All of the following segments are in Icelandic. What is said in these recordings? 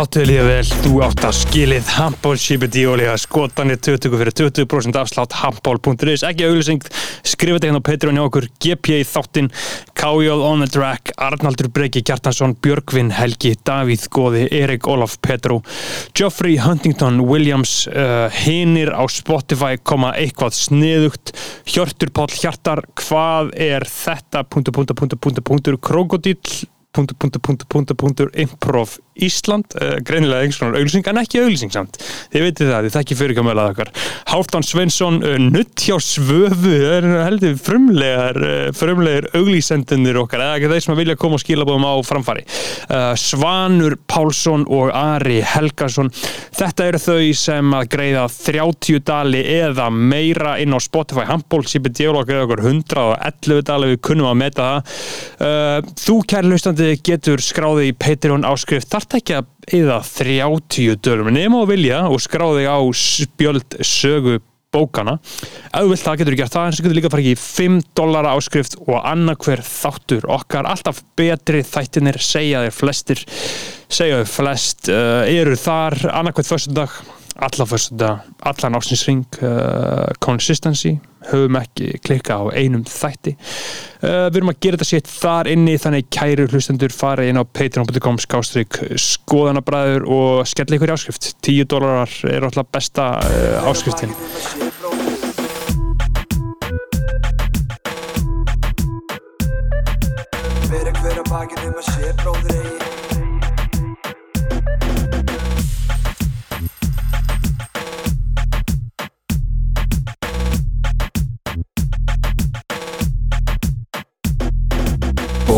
Láttu þið líða vel, þú átt að skilið Handból Shibidi Olíða, skotanir 20 fyrir 20% afslátt handból.is, ekki auðlýsing, skrifa þetta hérna á Patreon hjá okkur, GP í þáttinn, Kájóð on the track, Arnaldur Breki Kjartansson, Björgvin Helgi, Davíð Góði, Erik Ólaf Petró, Geoffrey Huntington Williams, uh, hinir á Spotify koma eitthvað sniðugt, Hjörtur Páll Hjartar, hvað er þetta, punktur, punktur, punktur, punktur, punktur, krokodíll, punktur, punktur, punktur, punktur, punktur, improv Ísland, uh, greinilega einhvers konar auglýsing en ekki auglýsing samt, þið veitir það þið þekki fyrir kamölað okkar, Hálfdan Svensson uh, nutt hjá svöfu það er heldur frumlegar uh, frumlegar auglýsendunir okkar, eða ekki þeir sem vilja koma og skila búum á framfæri uh, Svanur Pálsson og Ari Helgason þetta eru þau sem að greiða 30 dali eða meira inn á Spotify handból, sípið djálokk eða okkur 111 dali, við kunnum að meta það. Þú kæri hlustandi getur skráði í Patreon áskrift þarf ekki að eða 30 dölum. Nema að vilja og skráði á spjöld sögu bókana ef þú vilt það getur þú gert það en svo getur líka farið í 5 dollara áskrift og annarkver þáttur okkar. Alltaf betri þættinir segja þér flestir segja þér flest uh, eru þar. Annarkvært föstundag alla föstundag, allan ásninsring uh, consistency. Höfum ekki klikka á einum þætti. Uh, við erum að gera þetta sétt þar inni þannig kæru hlustendur farið inn á patreon.com skástrík skoðanabræður og skella ykkur í áskrift. 10 dólarar er alltaf besta uh, áskriftin. Bera hver að bakinn um að sé bróðir eigi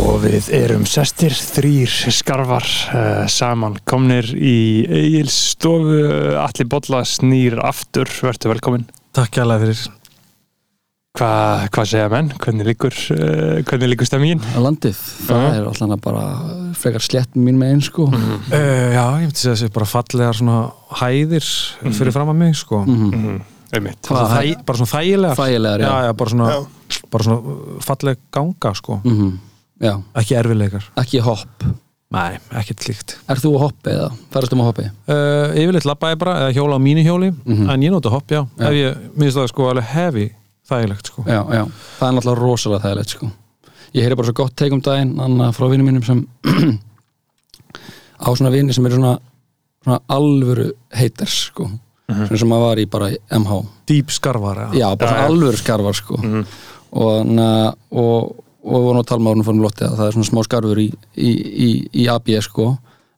og við erum sestir þrýr skarfar uh, saman komnir í Egil's stofu Alli Bolla snýr aftur. Verður velkomin Takk alveg fyrir. Hva, hvað segja menn? Hvernig líkur, uh, hvernig líkur stemmingin? að landið, það Já. er alltaf bara frekar slett mín megin sko. Mhm. uh, Já, ég myndi segja þessi bara fallegar svona hæðir fyrir fram að mig sko. Mhm. Mm, einmitt. Bara, þæ, bara svona þægilegar. Þægilegar, já, já, já, bara svona, bara svona uh, falleg ganga sko. Mhm. Já. ekki erfileikar ekki hopp. Nei, ekkert líkt Er þú að hoppi eða? Færast um að hoppi? uh, Yfirleitt labba ég bara eða hjóla á mínu hjóli Mhm. en ég nota hopp, já, Já. ef ég minnst það sko alveg hefi þægilegt sko. Já, já, það er náttúrulega rosalega þægilegt sko. Ég heyri bara svo gott teik um daginn annað frá vinnum mínum sem á svona vini sem eru svona, svona alvöru haters sko. Svona sem maður var í bara í MH Dýp skarfar, já, Já, bara svona alvöru skarfar sko. Og, na, og, og við vorum að tala með árunum fórum lotti að það er svona smá skarfur í, í, í, í AB sko.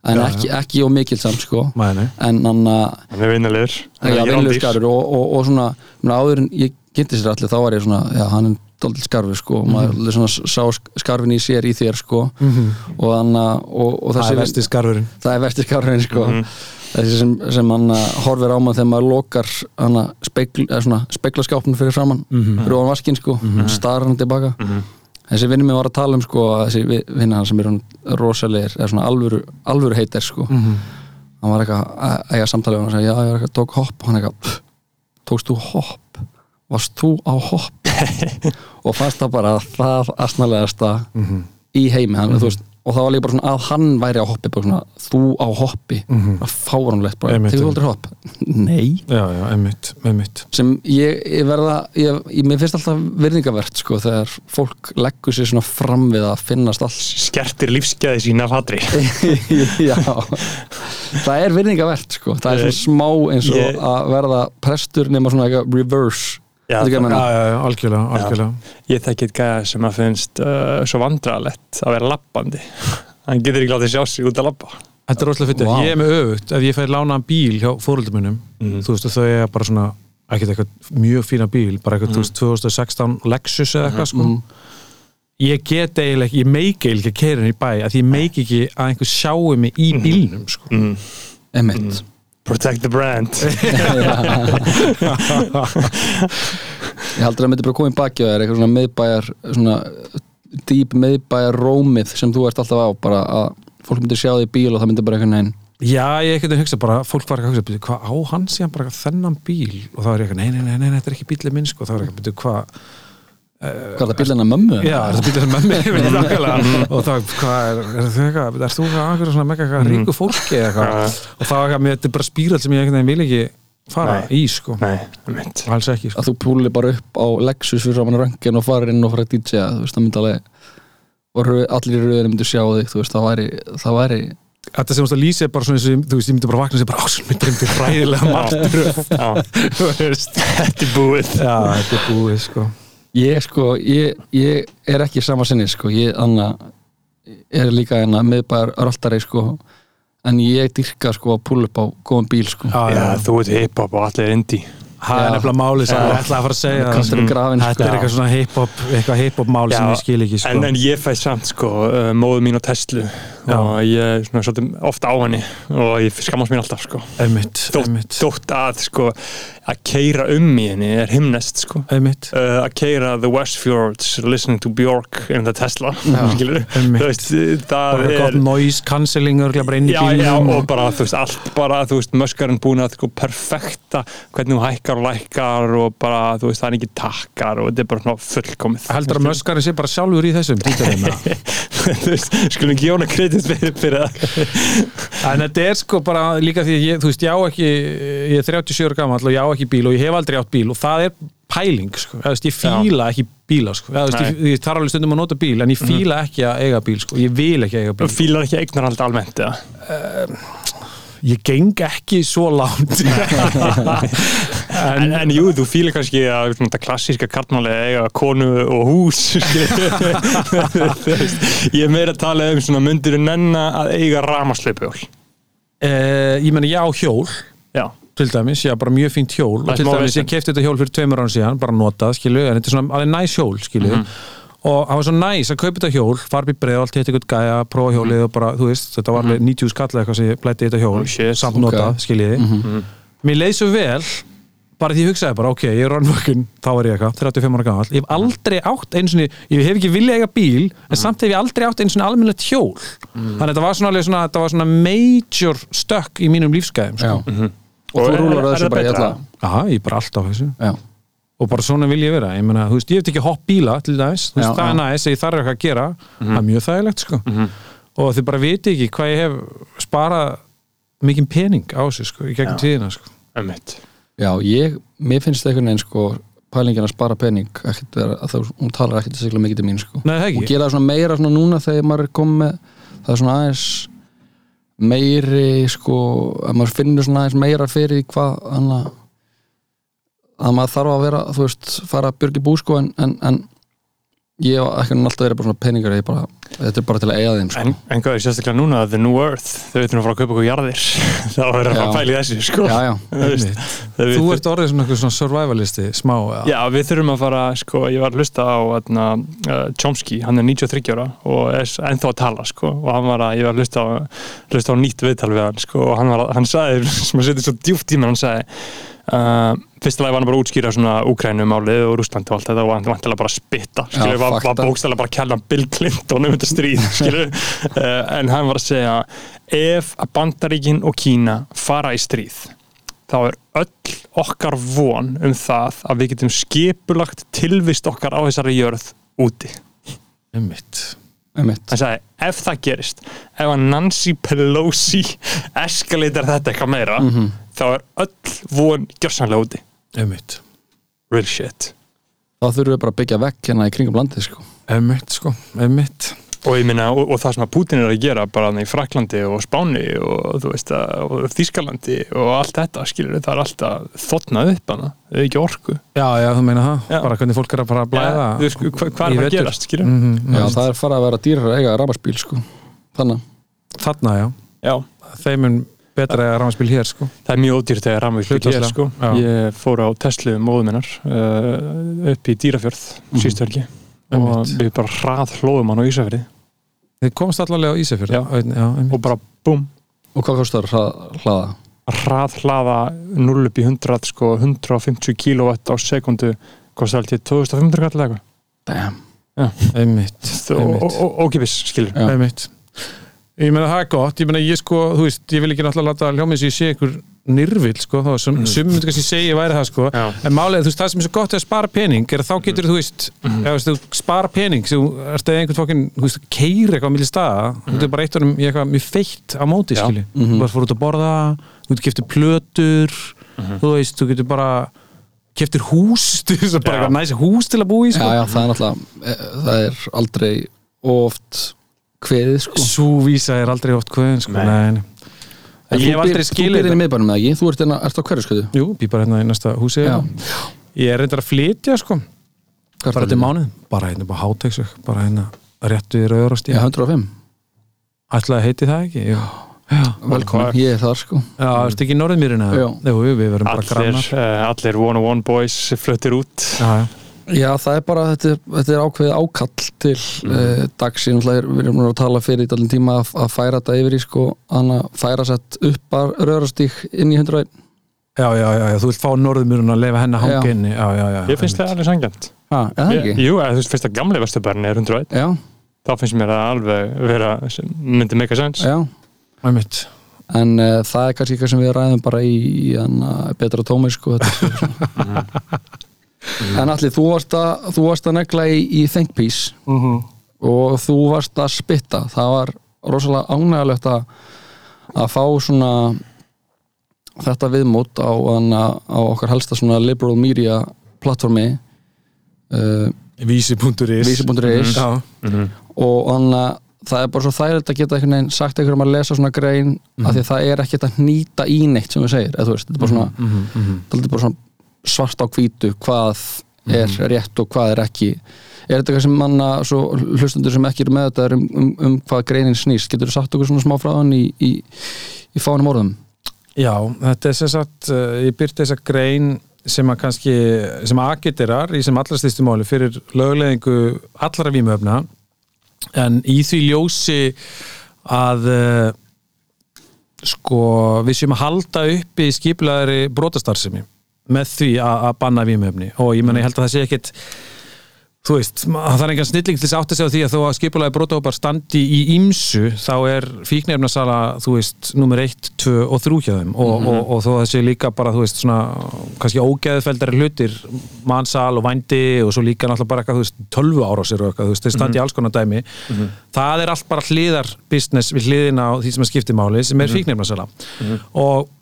En Já, ekki, ekki og mikilsamt sko. Mæni. en anna Hann er vinnulegur. Já, vinnur skarfur og, og, og svona mena, áður en ég kynnti sér allir þá var ég svona, já, hann er daldið skarfur sko, og maður allir svona sá sk- skarfin í sér í þér sko. Og, anna, og, og Það þessi er vesti skarfurinn. Það er vesti skarfin sko. Þessi sem, sem hann horfir á maður þegar maður lokar hann spegl, speglaskápnum fyrir framann fyrir ofan vaskinn sko, hann starar hann tilbaka þessi vinnur mig var að tala um sko að þessi vinnur hann sem er rosalegir eða svona alvöru, alvöru heitir sko. Hann var eitthvað að eiga samtalið og hann sagði, já, ég var eitthvað, tók hopp. Og hann eitthvað, "Pff, tókst þú hopp? Varst þú á hopp? Og fannst það bara það asnalegasta í heimi. Hann, þú veist, og það var líka bara svona að hann væri á hoppi, bara svona, þú á hoppi. Mm -hmm. fáránlegt, bara, Einmitt, tegur þú aldrei hopp? Nei. Já, já, einmitt, einmitt. Sem ég, ég verða ég, ég, mér finnst alltaf virðingavert sko, þegar fólk leggur sér svona fram við að finnast alls Skertir lífsgæði sína af hatri já. Það er virðingavert sko. það er svona smá eins og Ég- að verða prestur nema svona eitthvað reverse Já. Já, já, algjörlega, algjörlega Ég þekki eitt gæða sem að finnst uh, svo vandralett að vera lappandi Hann getur ekki látið sjá sig út að lappa Þetta er rosalega fyrir, Vá. ég er með öfugt ef ég fæði lánaðan bíl hjá fóröldum minnum Mhm. þú veist, þau er bara svona ekkert eitthvað mjög fína bíl, bara eitthvað Mhm. þú veist, 2016 Lexus eða eitthvað sko ég get eiginlega ekki, ég meiki eiginlega ekki að keira henni í bæ, að ég meiki ekki að einhver sjáu mig í bílnum sko. mm. Protect the brand. Ég heldur að það myndi bara koma í baki á þér eitthvað svona miðbæjar svona deep meðbæjar rómið sem þú ert alltaf á bara að fólk myndir sjá því bíl og það myndir bara einhvern veginn Já, ég ekkert að hugsa bara, fólk var ekki að hugsa "Bíddu, hvað á hann síðan bara þennan bíl? Og það var ég eitthvað, nei, nei, nei, nei, þetta er ekki bílið minn sko, það var eitthvað, hvað hvað er það bílina mömmu? Já, er sem með mig veit nákvæmlega. og það, hvað er, er það eitthvað er þú að einhverju svona mega eitthvað ríku fólki eða eitthvað, og það var eitthvað, þetta er bara spírall sem ég einhvern veginn vil ekki fara Nei. í, sko, Nei, einmitt. Alls ekki, sko. Að þú púli bara upp á Lexus fyrir saman röngin og farir inn og fara að DJ þú veist, það myndi alveg og allir í röðinu myndi sjá þig þú veist, það væri, það væri Þetta sem þú veist að lýsa er bara svona eins og, þú veist, ég myndi bara vakna og segja bara, ásum, mér dreymdi ræðilega margt. Þetta er búið. Já, þetta er búið, sko ég sko, ég, ég er ekki sama sinni sko, ég anna er líka enna miðbæjar röltari sko. En ég dyrka sko að púla upp á góðan bíl sko. Já, þú ert hip-hop og allir er indie Það er nefnilega málið sem ég ætla að fara að segja. Þetta sko. er eitthvað svona hip-hop eitthvað hip-hop mál sem ég skil ekki, sko. en, en ég fæ samt sko uh, móðu mín á Tesla og ég er svona svolítið ofta á henni. Og ég skammast mín alltaf sko. Einmitt, þótt, einmitt, þótt að sko að keira um í henni er himnest sko. Einmitt. Uh, að keira the Westfjords listening to Björk in the Tesla veist það bara gott er noise cancelling Já, já, og bara, þú veist, allt bara, þú veist, möskarinn búin að sko, perfekta hvernig þú hækkar og lækkar og bara, þú veist, það er ekki takkar og þetta er bara fullkomið. Heldur að möskarinn sé bara sjálfur í þessum þú skulum ekki jóna kredit fyrir, það. En þetta er sko bara líka því að ég, þú veist, ég á ekki ég er 37 ára gammal og ég á ekki bíl og ég hef aldrei átt bíl og það er pæling sko, þú veist, ég fíla ekki bíla sko, þú veist, ég, ég þarf alveg stundum að nota bíl en ég fíla ekki að eiga bíl sko, ég vil ekki eiga bíl. Fílar ekki eignarhald almennt, eða? Ég geng ekki svo langt en, en jú, þú fílar kannski að þetta klassíska kartmáli eiga konu og hús ég er meira að tala um svona myndir nenna að eiga ramaslöpjól uh, ég meni, ég á hjól. Já, til dæmis, já, bara mjög fínt hjól. Og til dæmis, ég kefti þetta hjól fyrir tveimur án síðan, bara notað, skilu en þetta er svona alveg næs hjól, skilu Mhm. og það var svo næs að kaupa þetta hjól fara upp í breið og allt, hitt eitthvað gæja, prófa hjólið og bara, þú veist, þetta var alveg 90 skall eða eitthvað sem ég blætti þetta hjól, Mhm. Oh, samt Ok. notað, skiljiði mér leið svo vel bara því ég hugsaði bara, ok, ég er rannvökkun þá er ég eitthvað, 35 ára gammal ég hef aldrei átt einu sinni, ég hef ekki viljað eiga bíl en samt hef ég aldrei átt einu sinni almennilegt hjól. Þannig að þetta var svona, alveg svona, þetta var svona major stökk í mínum lífsgæðum já. sko. og þú er- rúlar þessu það bara í betra? alla? Aha, ég er bara alltaf þessu. Já, og bara svona vil ég vera, ég meina, þú veist, ég hef ekki hopp bíla til dæmis, þú veist, Já, það er já. næst ég þarf eitthvað að gera, það er mjög þægilegt sko. og þið bara viti ekki hvað ég hef sparað mikið pening á þessu, sko, í gegnum tíðina sko. Já, ég, mér finnst einhvern veginn sko pælingin að spara pening vera, að það, hún talar ekkert sikla mikið til mín sko. Nei, það ekki, gera það svona meira svona núna þegar maður er komið með það er svona aðeins meiri sko, að maður finnur svona aðeins meira fyrir hvað hana, að maður þarf að vera þú veist, fara að björgi bú sko en, en, en ég hef ekki alltaf verið bara svona peningar bara, þetta er bara til að eiga þeim sko. En, en hvað er sérstaklega núna The New Earth þau veitum að fara að kaupa okkur jarðir þá er það að í þessu sko. já, já, Þú veit- ert orðið svona, eitthvað svona survivalisti smá, eða? Já, við þurfum að fara, sko, ég var að hlusta á atna, uh, Chomsky, hann er 93 ára og er ennþá að tala, sko og hann var að, ég var að hlusta á, hlusta á nýtt viðtal við hann, sko, og hann var að, hann sagði sem að setja svo djúpt í mig, hann sagði uh, fyrsta lagi var hann bara að útskýra svona Úkrænumálið og Rússlandi og allt þetta og hann vantilega bara að spitta, skilur, var, var fakta. bókstæðlega bara að kella Bill Clinton um þetta stríð, skilur uh, en hann var að segja ef að Bandaríkin og Kína fara í stríð þá er öll okkar von um það að við getum skipulagt tilvist okkar á þessari jörð úti. einmitt Hann sagði, ef það gerist, ef að Nancy Pelosi eskalitar þetta eitthvað meira, þá er öll von gjörsanlega úti. einmitt, Real shit. þá þurfum við bara að byggja vekk hérna í kringum landið sko. einmitt, sko, einmitt Og ég minna, og, og það sem að Putin er að gera bara þarna í Fraklandi og Spáni og þú veist að, og Þískalandi og allt þetta, skilur það er alltaf þotnað upp hana, þau ekki orku. já, já, þú meina það, Já. bara hvernig fólk er að fara að blæða þú veist, hvað, hvað í er það að vetur. gerast, skilur? Mhm, já, mhm. það er farið að vera dýrar að eiga rafmarsbíl sko. þannig þarna, já, Já. þeim er betra að rámaspil hér, sko. Það er mjög ódýrt þegar rafmagnsbíl Hlutfallslega, hér sko. já. Ég fór á Tesla móðu minnar uh, upp í Dýrafjörð mm sístu helgi. Og við bara hrað hlóðum hann á Ísafjörði þið komast allavega á Ísafjörð Já. já, einmitt. Og bara búm. Og hvað kostar hlaða? hrað hlaða 0 upp í 100 sko, 150 kW á sekundu kostar alltaf 2500 kall eða eitthvað. Damn. einmitt, og, einmitt. og, og, ókipis, skilur einmitt ég meina það er gott, ég meina ég sko þú veist, ég vil ekki náttúrulega láta hljómið sem ég sé ykkur nyrvill sko, þá sem, mm. myndi kannski segja væri það sko, Já. en málið, þú veist, það sem er svo gott er að spara pening, er þá getur þú veist Mhm. ef þú veist, spara pening sem þú ert eða einhvern fokkin, þú veist, keiri eitthvað á milli staða, þú veist, bara eitt honum í eitthvað mjög feitt á móti. Já. skilji þú bara fór út að borða, þú getur keftir plötur Mhm. þú veist, þú getur bara keftir hús, þú veist, bara Já. eitthvað næsi hús til að búa í, já, sko já, er e, það er aldrei oft kveðið sko Sú vísa er aldrei oft kvöðin sko. Nei. Nei. En Ég hef aldrei Þú skilið byrðin í þetta miðbænum með ekki, þú ert, hérna, ert á hverju skuðu Jú, býr bara hérna í næsta húsi Já. Ég er reyndar að flytja sko Bara er til mánuð Bara hérna bara háteksug Bara hérna réttu í Já, stíð 105 Ætlaði heiti það ekki? Jú. Já, Velkomin, ég er þar sko Já, ertu ekki í norðmýrina? Já. Jú, jú, við verum bara allir, grannar uh, allir one on one boys fluttir út Já, já Já, það er bara, þetta er, þetta er ákveðið ákall til mm. dags, ég náttúrulega er, við erum nú að tala fyrir í dalinn tíma að, að færa þetta yfir í sko, hann að færa sett upp að röðrastík inn í 101 Já, já, já, já, þú vilt fá norðmýruna að leifa henni að hanga Já. inni. Já, já, já ég finnst það alveg sangjant Ha, er það ekki? Jú, þú fyrst að gamli vesturbærin er 101 Já, þá finnst mér það alveg vera myndi make a sense. Já. Það er mitt En uh, það er kannski eitthvað sem við ræðum bara í, í hann betra tómi sko þetta er svona. En allir, þú varst að þú varst að negla í, í Think Piece Mhm. og þú varst að spitta. Það var rosalega ánægulegt að að fá svona þetta viðmót á, á okkar helsta svona liberal media plattformi uh, Vísi.is vísi.is Já, og þannig að það er bara svo þægilegt að geta einhvern veginn sagt einhverjum að lesa svona grein af því að það er ekkert að hnýta í neitt sem við segir, eða þú veist, þetta er bara svona, mhm, mhm. þetta er bara svona svart á hvítu hvað er rétt og hvað er ekki. Er þetta sem manna, hlustundur sem ekki eru með þetta er um, um, um hvað greinin snýst? Getur þú sagt okkur svona smá frá hann í, í, í fánum orðum? Já, þetta er sem sagt, uh, ég byrti þessa grein sem að kannski, sem agiterar í sem allra stýstu máli fyrir lögleðingu allra vímöfna en í því ljósi að uh, sko við séum að halda uppi skipulegari brotastarfsemi með því að banna vímöfni og ég menna ég held að það sé ekkit þú veist, það er engan snilling til þess átta sig á því að þó að skipulagi brotahópar standi í ímsu þá er fíknefnasala, þú veist, nummer 1, 2 og 3 hjá þeim. Og, og, og, þó að það sé líka bara, þú veist, svona kannski ógeðfeldari hlutir mannsal og vændi og svo líka náttúrulega bara eitthvað, þú veist, 12 árásir og eitthvað, þú veist, þeir standi í alls konar dæmi. Það er allt bara hliðar business við hliðina á því sem er skiptimáli sem er fíknefnasala og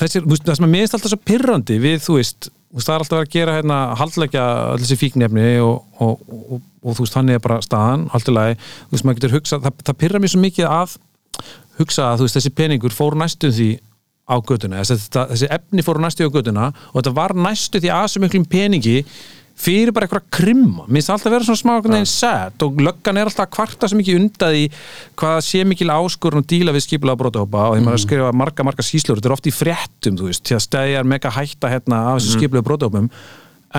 veist, það sem er minnst alltaf svo pirrandi við, þú veist, það er alltaf að gera hérna, haldleggja allir þessi fíknefni og, og, og, og, þú veist, þannig er bara staðan allt í lagi, þú veist, maður getur hugsa það, það pirrar mér svo mikið að hugsa að þú veist, þessi peningur fór næstu því á göduna, þessi, þessi efni fór næstu á göduna og þetta var næstu því að svo miklum peningi fyrir bara eitthvað krimma, minnst alltaf vera svona smá einhvern veginn set og löggan er alltaf að kvarta svo mikið undaði hvað sé mikil áskurinn og díla við skipulega brotahópa. Og maður er að skrifa marga, marga skýslur þetta er oft í fréttum, þú veist, því að stæðjar mega hætta hérna af þessu skipulega brotahópum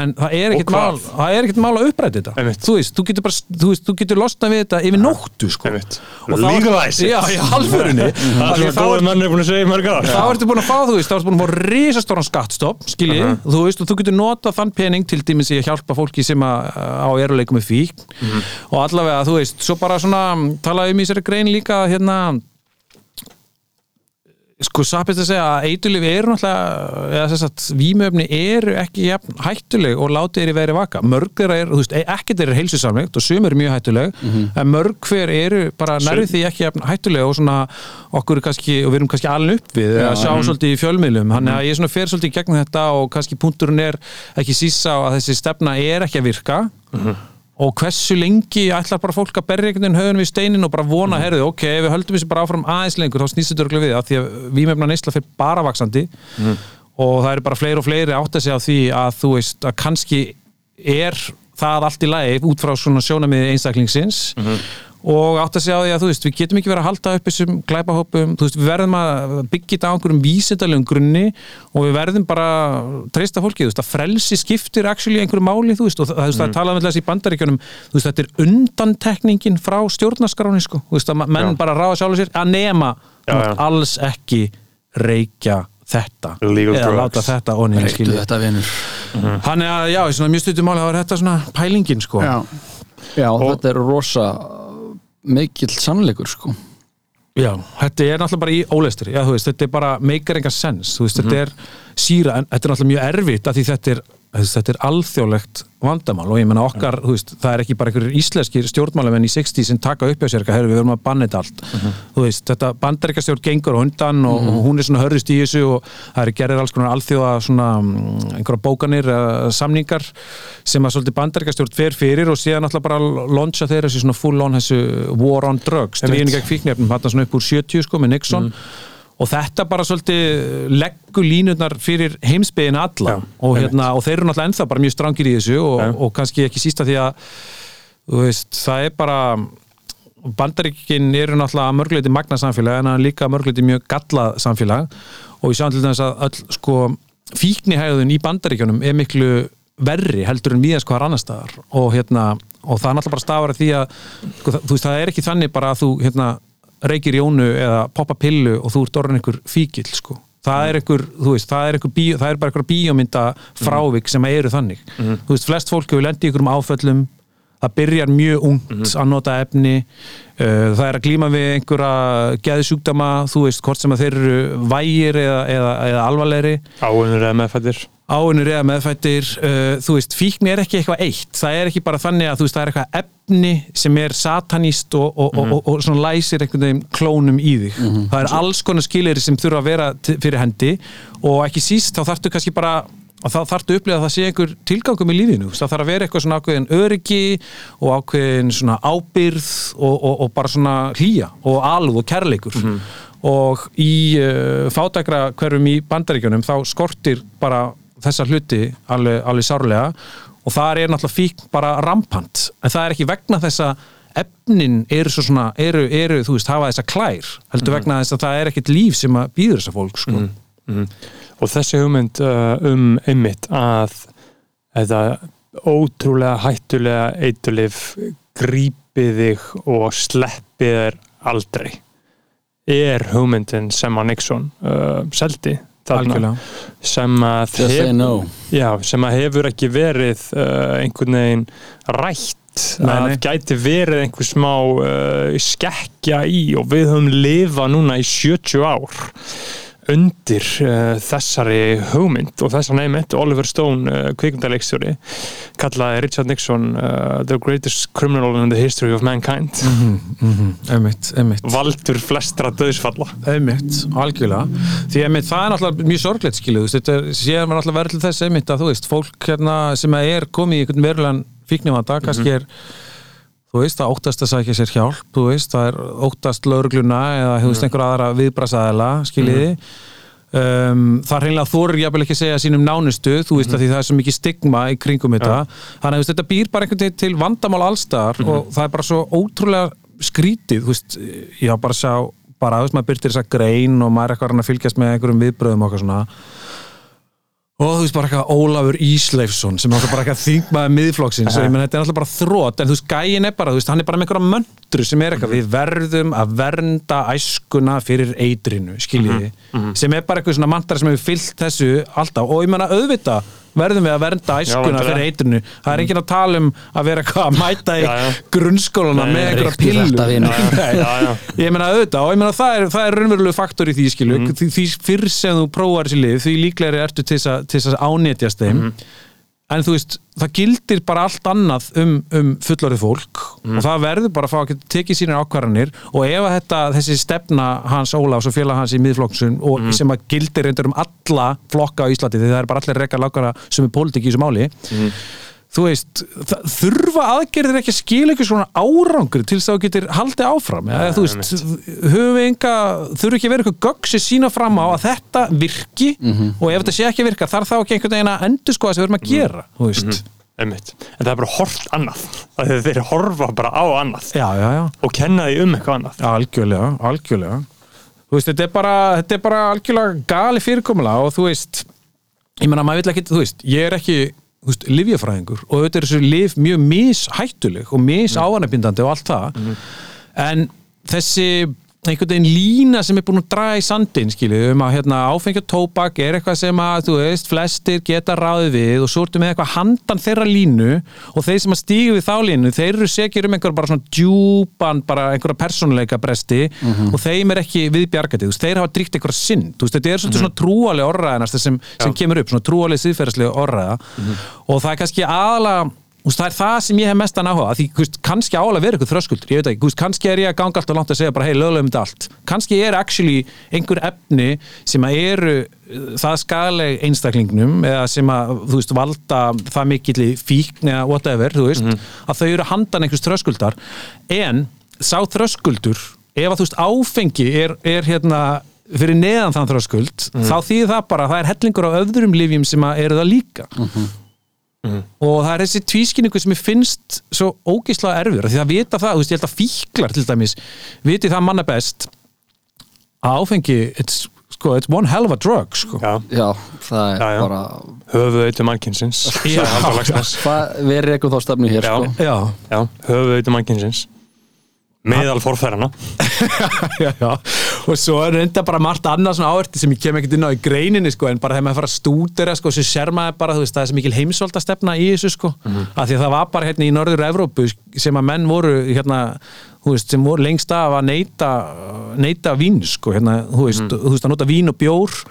en það er ekkert mál það er ekkert mál að uppræta þetta. Einmitt. þú veist, þú getur bara, þú veist, þú getur losna við þetta yfir nóttu, sko. Einmitt. Og þá- Legalize it. já, í alvörunni. Það er að svo þá góður er- er búin að segja mörg ár. þá ertu búin að fá, þú veist, þá ertu búin að fá risastóran skatstopp, skilji, þú veist, og þú getur notað þann pening til dæmis í að hjálpa fólki sem að, á eruleikum með fík og allavega, þú veist, svo bara svona talaði um í sér grein líka hérna sko sapist að segja að eitulif eru náttúrulega, eða þess að vímöfni eru ekki jafn hættuleg og látið er í veri vaka, mörg þeirra er, þú veist, ekkert þeirra er heilsusamlegt og sum eru mjög hættuleg en mörg hver eru bara nærri því ekki jafn hættuleg og svona okkur kannski, og við erum kannski alveg upp við að sjá svolítið í fjölmiðlum, þannig að ég svona fer svolítið í gegnum þetta og kannski punkturinn er ekki sísa á að þessi stefna er ekki að virka og hversu lengi ætlar bara fólk að berja einhvern veginn höfun við steinin og bara vona, herðu, ok, ef við höldum þessi bara áfram aðeins lengur, þá snýst þetta örgulega við að því að vímefna neysla fyrir bara vaksandi og það eru bara fleiri og fleiri átt að segja á því að þú veist að kannski er það allt í lagi út frá svona sjónamiði einstaklingsins og átt að segja á því að þú veist, við getum ekki verið að halda upp þessum glæpahópum, þú veist, við verðum að byggja þetta á einhverjum vísindalegum grunni og við verðum bara að treysta fólki, þú veist, að frelsi skiptir actually einhverju máli, þú veist, og það, veist, það talaðum við þessi í bandaríkjunum, þú veist, þetta er undantekningin frá stjórnaskráni, sko, þú veist, að menn Já. bara ráða sjálfur sér að nema já. alls ekki reykja þetta Illegal eða drugs. láta þetta onni vinur Þannig að já, í svona mjög stuttum máli þá er þetta svona pælingin sko Já. Já, Og- þetta er rosa mikill sannleikur sko. Já, þetta er náttúrulega bara í óleistri þetta er bara meikar enga sens veist, þetta er síra, en þetta er náttúrulega mjög erfitt að því þetta er, þetta er alþjóðlegt vandamál og ég menna okkar, þú veist, það er ekki bara einhverjir íslenskir stjórnmálamenn í 60 sem taka upp hjá sér, herru, við verum að banna þetta allt. Þú veist, þetta bandaríkastjórn gengur á undan og, og hún er svona hörðist í þessu og það er gerir alls konar alþjóða svona mm, einhverja bókanir, uh, samningar sem að svolítið bandaríkastjórn fer fyrir og síðan náttúrulega bara launcha þeirra þessu svona full on þessu war on drugs, stríðin gegn fíknefnum, hann svona upp úr 70 sko með Nixon og þetta bara svolítið leggur línurnar fyrir heimsbyðin alla. Já, og, hérna, og þeir eru náttúrulega ennþá bara mjög strangir í þessu og, og kannski ekki sísta því að veist, það er bara bandaríkin eru náttúrulega að mörgleiti magna samfélag en líka að mörgleiti mjög gallað samfélag. Og við sjáum til þess að öll sko fíknihæðun í bandaríkjunum er miklu verri heldur en viðast hvað annar staðar. Og hérna og það er náttúrulega bara stafar að því að sko, það, þú veist það er ekki þannig bara að þú hérna reykir jónu eða poppa pillu og þú ert orðin einhver fíkil sko. Það er einhver, þú veist, það er einhver bíó, það er bara einhver bíómynda frávik sem eru þannig. Þú veist, flest fólk hefur lendið í einhverjum áföllum það byrjar mjög ungt að nota efni uh, það er að glíma við einhverja geðsjúkdama, þú veist, hvort sem að þeir eru vægir eða, eða, eða alvarlegri. Áunur eða meðfættir áunur eða meðfættir uh, þú veist, fíkni er ekki eitthvað eitt. Það er ekki bara þannig að þú veist, það er eitthvað efni sem er satanist og, og, og, og, og svona læsir einhvern veginn klónum í þig. Það er alls konar skilir sem þurfa að vera fyrir hendi og ekki síst þá þarftu kannski bara og þá þarftu að upplifa að það sé einhver tilgangum í lífinu. Það þarf að vera eitthvað svona ákveðin öryggi og ákveðin svona ábyrð og, og, og bara svona hlýja og alúð og kærleikur. Og í uh, fátækra hverfum í bandaríkjunum þá skortir bara þessa hluti alveg, alveg sárlega. Og það er náttúrulega fík bara rampant. En það er ekki vegna þess að efnin eru svo svona, eru, eru þú veist, hafa þessa klær, heldur vegna þess að það er ekkit líf sem að býður þessa fólk sko. og þessi hugmynd uh, um einmitt að þetta ótrúlega hættulega eitulif grípi þig og sleppi þér aldrei er hugmyndin sem að Nixon uh, seldi þarna algjörlega. sem að, say no. Já, sem að hefur ekki verið uh, einhvern veginn rætt Nei, að nei. gæti verið einhver smá uh, skekkja í og við höfum lifað núna í 70 ár undir uh, þessari hugmynd og þessar neymitt Oliver Stone, uh, kvikmyndaleikstjóri kallaði Richard Nixon uh, the greatest criminal in the history of mankind. Einmitt, einmitt. Valdur flestra döðsfalla Einmitt, algjörlega. Því einmitt, það er náttúrulega mjög sorglegt skilu þú veist, þetta er- séð maður náttúrulega verið til þess einmitt að þú veist, fólk hérna sem er komið í einhvern verulegan fíknivanda, kannski er þú veist, það óttast að sækja sér hjálp þú veist, það er óttast laurugluna eða þú veist, einhver aðra viðbrasaðela skiljiði? Um, það er hreinlega þorir jafnvel ekki að segja sínum nánustu þú veist, mm því það er svo mikið stigma í kringum þetta. Þannig að þetta býr bara einhvern veginn til vandamál allstaðar og það er bara svo ótrúlega skrítið, þú veist, ég har bara sjá bara, þú veist, maður byrtir þess að grein og maður er eitthvað að fylgjast með einhverjum viðbröðum og eitthvað svona og þú veist bara eitthvað Ólafur Ísleifsson sem er náttúrulega bara eitthvað þingmaður miðflokksins. Og ég menn þetta er náttúrulega bara þrótt en þú veist gæin er bara, þú veist hann er bara með einhverja möndru sem er eitthvað, við verðum að vernda æskuna fyrir eitrinu skiljiði, sem er bara eitthvað svona mantra sem hefur fyllt þessu alltaf. Og ég menna auðvitað verðum við að vernda æskuna fyrir eitrinu, það er enginn að tala um að vera að mæta í Nei, með einhverja pillu þetta, ég meina auðvitað og ég meina það er, er raunverulegu faktor í því skilu Mhm. því, fyrr sem þú prófar þessi lið því til þess að, til þess að ánetjast þeim. Mhm. En þú veist, það gildir bara allt annað um, um fullorðið fólk Mhm. og það verður bara að fá að tekið sínar ákvarðanir og ef að þetta, þessi stefna hans Ólafs og félag hans í miðflokksun og Mhm. sem að gildir reyndar um alla flokka á Íslandi því það er bara allir rekka lákara sem er pólitík í þessu máli Mhm. Þú veist, það, þurfa aðgerðir ekki að skila eitthvað svona árangur til þess að þú getur haldið áfram? Eða þú veist, höfum við enga þurfa ekki að vera eitthvað gögg sem sína fram á að þetta virki? Og ef þetta sé ekki að virka þarf þá ekki einhvern veginn að endur sko að sem við erum að gera, þú veist? Einmitt. en það er bara hort annað. Það er þeir horfa bara á annað. Já, já, já, og kenna því um eitthvað annað. Algjörlega, algjörlega. Þú veist, þetta er bara, þetta er bara algjörlega gali fyrirkomulega og þú veist ég meina, maður vill ekki, þú veist, ég er ekki livjafræðingur og auðvitað er þessu liv mjög mishættuleg og misávanabindandi og allt það. En þessi einhvern veginn lína sem er búin að draga í sandin skilju, um að hérna, áfengi og tóbak er eitthvað sem að, þú veist, flestir geta ráðið við og svo ertu með eitthvað handan þeirra línu og þeir sem að stígu við þá línu, þeir eru sekir um einhver bara svona djúpan, bara einhverja persónuleika bresti og þeim er ekki viðbjargatið, þú veist, þeir hafa dríkt einhverja sinn, þú veist, þetta er svolítið svona trúalega orðræðinast sem, sem kemur upp, svona trúalega síðferðslega orðræða og það er kannski aðalega Veist, það er það sem ég hef mestan áhuga því þú veist, kannski álega verið eitthvað þröskuldur ég veit ekki, veist, kannski er ég að ganga alltaf langt að segja bara hei, löglegum þetta allt, kannski er actually einhver efni sem að eru uh, það skadaleg einstaklingnum eða sem að, þú veist, valda það mikill í fíkn eða whatever þú veist, að þau eru handan einhvers þröskuldar. En sá þröskuldur ef að þú veist, áfengi er, er hérna fyrir neðan þann þröskuld þá þýðir það bara að það er hellingur á öðrum líka og það er þessi tvískinningu sem ég finnst svo ógeðslega erfur því það vita það, þú veist, ég held að fíklar til dæmis viti það manna best að áfengi it's, sko, it's one hell of a drug sko. Já, Já, það er Já, já. bara höfuð auðvitað það, Við erum þá stefnu hér Já. sko. já, Já, höfuð auðvitað mannkynsins Meðal forfærana já, já. Og svo er reynda bara margt annað svona áverti sem ég kem ekkert inn á í greininni sko, en bara þegar maður fara að stúdera sko, svo sér maður bara, þú veist, það er svo mikil heimsvalda stefna í þessu sko, af því að það var bara hérna í norður Evrópu sem að menn voru hérna, þú veist, sem voru lengst af að neyta, neyta vín sko, hérna, þú veist, þú veist, að nota vín og bjór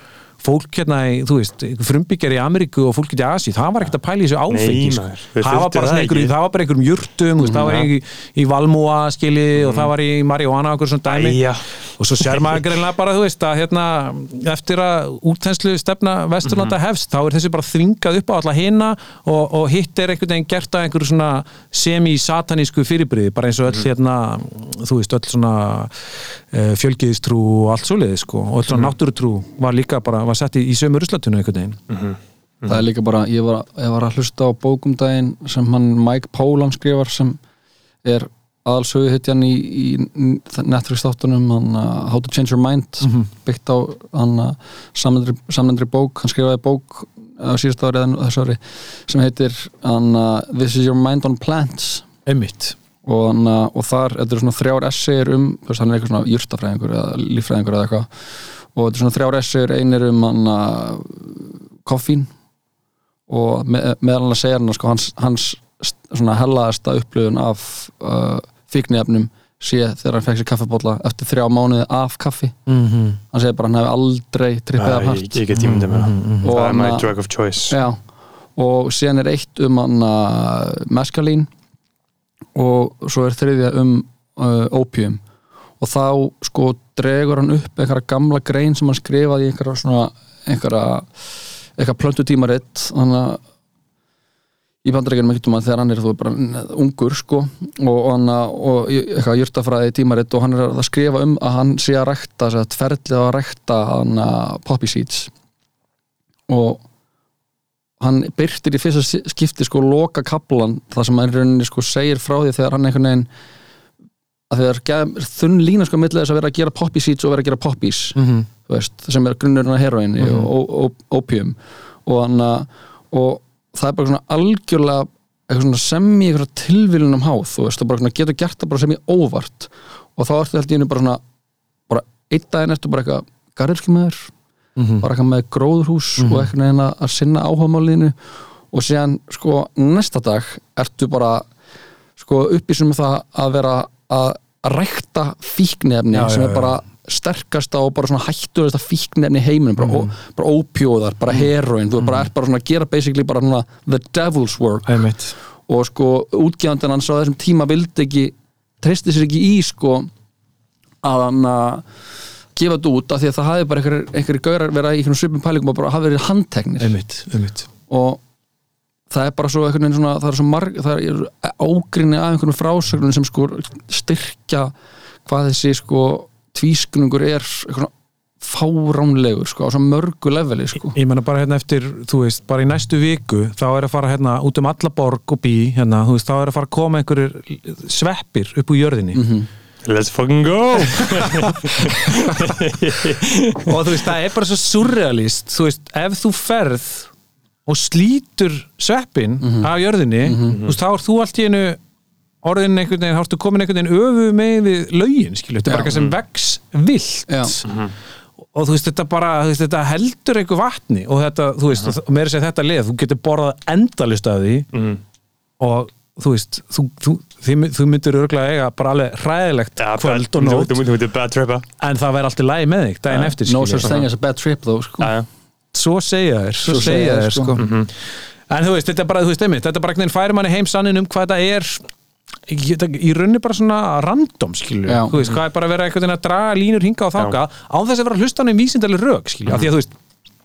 fólk hérna, í, þú veist, frumbyggjar í Ameríku og fólk í Asi, það var ekkert að pæla í þessu áfengi Nei, maður, það var bara einhverjum, það var bara einhverjum þú veist, það var í, í Valmúa skili og það var í Marihuana og okkur svona dæmi. Æja. og svo sér maður greinlega bara, þú veist, að hérna, eftir að útþenslu stefna Vesturlanda hefst, þá er þessi bara þvingað upp á alla hina og, og hitt er einhvern veginn gert að einhverju svona semi-satanísku fyrirbriði, bara eins og öll hérna, þú veist, öll svona fjölgiðistrú og allt svoleiði, sko, og öll svona náttúrutrú var líka bara, var sett í, í sömu ruslatunum einhvern veginn. Það er líka bara, ég var, ég var að hlusta á bókumdægin sem hann Mike Pólan skrifar sem er aðalsögu hittjan í, í Netflix þáttunum hann, uh, How to Change Your Mind byggt á hann uh, samnendri bók, hann skrifaði bók á síðast ári eða þessu ári sem heitir uh, This is Your Mind on Plants. Einmitt. Og, hann, uh, og þar, þetta er svona þrjár essayir um, þú veist, hann er eitthvað svona jurtafræðingur eða líffræðingur eða eitthvað. Og þetta er svona þrjár essayir, einir um hann uh, koffín og með, meðal hann að segja hann sko, hans, hans svona hellaðasta upplöfun af uh, fíkniefnum sé þegar hann fekk sér kaffibólla eftir þrjá mánuði af kaffi. Mm -hmm. hann segir bara hann hefði aldrei trippið af Æ, hart. Ég get tímundið mér það. Og Það er my hann- drug of choice. Já, og síðan er eitt um hann uh, meskalín og svo er þriðja um uh, opium og þá sko dregur hann upp einhverja gamla grein sem hann skrifaði einhverja svona einhverja eitthvað plöntutímaritt þannig að í bandarækjunum ekkert um að þegar hann er þú bara ungur sko og, og, og eitthvað jurtafræði tímaritt og hann er að skrifa um að hann sé að rækta þess að að rækta hann poppy seeds. Og hann byrtir í fyrsta skipti sko loka kaplan það sem hann í rauninni sko segir frá því þegar hann einhvern veginn að þegar þunn lína sko millega þess að vera að gera poppy seeds og vera að gera Mhm. þú veist, sem er grunnurinn af heroinni og, og, og opium og, hann, að- og það er bara svona algjörlega svona sem í eitthvað tilvílunum háð þú veist, og bara getur gert það bara sem í óvart. Og þá ertu held ég einu bara svona bara einn daginn ertu bara eitthvað garðirskimæður, Mhm. bara eitthvað með gróðurhús og eitthvað neginn að sinna áhugamálinu og síðan sko næsta dag ertu bara sko upplýsum með það að vera að rækta fíknefni Já, sem já, er bara sterkasta og bara svona hættulegasta fíknefni í heiminum. Bara, mm. bara ópjóðar, bara heroin þú bara ert bara svona að gera basically bara svona the devil's work. Einmitt. og sko útgefandinn hans á þessum tíma vildi ekki, treysti sér ekki í sko að hann að gefa þetta út af því að það hafi bara einhverjir einhver gaurar verið í einhvern svipum pælingum og bara hafi verið handteknir Einmitt. Einmitt. og það er bara svo einhvern veginn svona, það er svo marg, það er ágrinni af einhvern frásögnum sem sko styrkja hvað þessi sko tvískunningur er eitthvað fáránlegur sko á svo mörgu leveli sko Ég menna bara hérna eftir, þú veist, bara í næstu viku þá er að fara hérna út um alla borg og bí, hérna, þú veist, þá er að fara að koma einhverjir sveppir upp úr jörðinni Let's fucking go. Og þú veist, það er bara svo surrealist. Þú veist, ef þú ferð og slítur sveppin af jörðinni, þú veist, þá er þú allt í einu orðin einhvern veginn, þá ertu komin einhvern veginn öfu með við lögin, skilju, þetta er bara eitthvað sem vex vilt. Já. og þú veist, þetta bara, þú veist, þetta heldur einhver vatni. Og þetta, þú veist, og meira sér þetta lið, þú getur borðað endalist af því og þú veist, þú, þú, þú, þú myndir örgulega eiga bara alveg hræðilegt kvöld og nótt. Þú myndir bad trippa en það væri alltaf lægi með þig daginn eftir, no such thing as a bad trip though sko. Já svo segja þér, svo, segja þér sko. sko. en þú veist, þetta er bara, þú veist, einmitt þetta er bara einhvern veginn færi manni heim sannin um hvað þetta er. Í, rauninni bara svona random, skilju, þú veist, hvað er bara að vera veginn að draga línur hinga og þáka á þess að vera hlustanum vísindaleg rög, skilju, af því að þú veist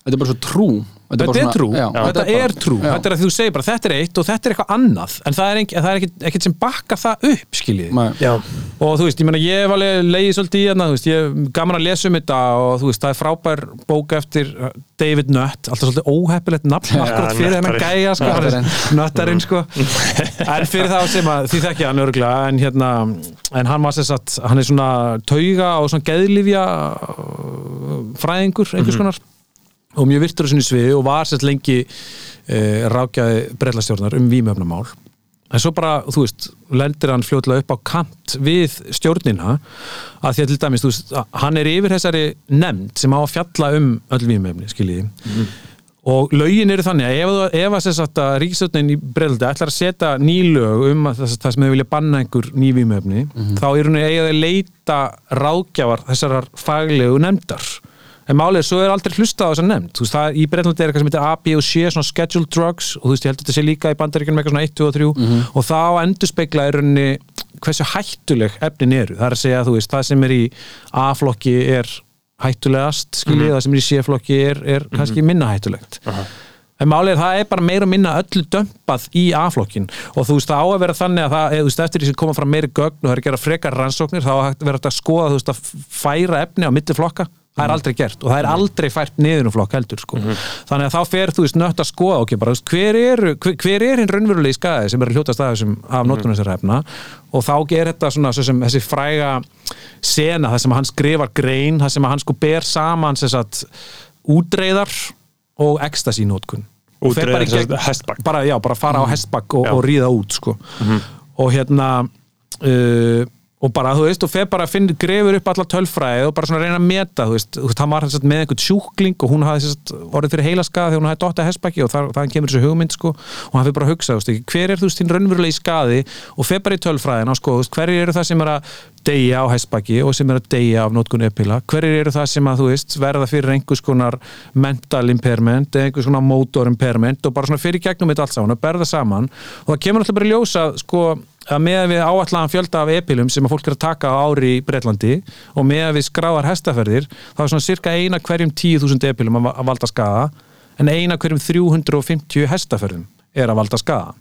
þetta er bara svo trú. Þetta bara er svona- trú, já, þetta bara- er trú. Já. Þetta er að þú segir bara þetta er eitt og þetta er eitthvað annað. En það er, er ekkit, ekkit sem bakka það upp skiljið og þú veist, ég meina ég hef alveg leiðið svolítið í hérna, þú veist, ég hef gaman að lesa um þetta og þú veist, það er frábær bók eftir uh, David Nutt, alltaf svolítið óheppilegt nafn Já, akkurat fyrir þennan gæja sko, nöttarinn sko. En fyrir það sem að, því þekki ég hann örgulega en hérna, en hann var sess að hann er svona tauga og svona geðlifja fræðingur einhvers konar og mjög virtur á sinni sviði og var sérst lengi e, rákjaði brellastjórnar um vímöfnamál en svo bara, þú veist, lendir hann fljótlega upp á kant við stjórnina að því að til dæmis, þú veist, hann er yfir þessari nefnd sem á að fjalla um öll vímöfni, skiljiði og lögin eru þannig að ef, að þess að ríkistjórnin í Breildi ætlar að setja nýlög um að þess, það sem þau vilja banna einhver nývímöfni þá er hún eiga að leita ráðgjafar þessarar faglegu nefndar en málið er, svo er aldrei hlustað á þessa nefnd. Þú veist, það í Breildi er eitthvað sem heitir A, B og C svona scheduled drugs og þú veist, ég held að þetta sé líka í bandaríkjunum eitthvað svona 1, 2 og 3 og þá endur spekla er rauninni hversu hættuleg efnin eru, það er að segja, þú veist, það sem er í A-flokki er hættulegast, skiljið, það sem er í C-flokki er, er kannski minna hættulegt. En málið er það er bara meira minna öllu dömpað í A-flokkin. Og þú veist það á að vera þannig að það, eða, þú veist, eftir því sem koma fram meiri gögn og það er að gera frekar rannsóknir þá að vera hægt að skoða þú veist að færa efni á milli flokka það er aldrei gert og það er aldrei fært niður um flokk heldur sko. þannig að þá fer þú veist nött að skoða ok, bara, veist, hver, er, hver, er hinn raunverulegi skæði sem er hljóta staði sem af notkun þessar efna? Og þá ger þetta svona svo sem, þessi fræga sena þar sem hann skrifar grein þar sem hann sko ber saman sagt, útreiðar og bara í Útreiðar, sem gegn- sagt, hestbak. bara, já, bara fara á hestbakk og, og ríða út sko. og hérna uh, og bara, þú veist, og fer bara finna grefur upp alla tölfræði og bara svona reyna að meta þú veist, hann var að með einhvern sjúkling og hún hafði að orðið fyrir heilaskaða þegar hún hafði dotta hestbakki og þaðan kemur þessu hugmynd sko, og hann fyrir bara að hugsa, þú veist, hver er þú veist þín raunverulegi skaði og fer bara í tölfræðina sko, hverjir eru það sem er að deyja á hestbakki og sem er að deyja af nótkun epila, hverjir eru það sem að þú veist verða fyrir einhvers konar mental impairment eða einhvers konar motor impairment og bara svona fyrir gegnum þetta allt saman og berða saman? Og það kemur alltaf bara ljósa sko að með við áallan fjölda af epilum sem að fólk er að taka á ári í Breitlandi og með við skráðar hestaferðir þá er svona cirka eina hverjum 10.000 epilum að, valda skaða en eina hverjum 350 hestaferðum er að valda skaða.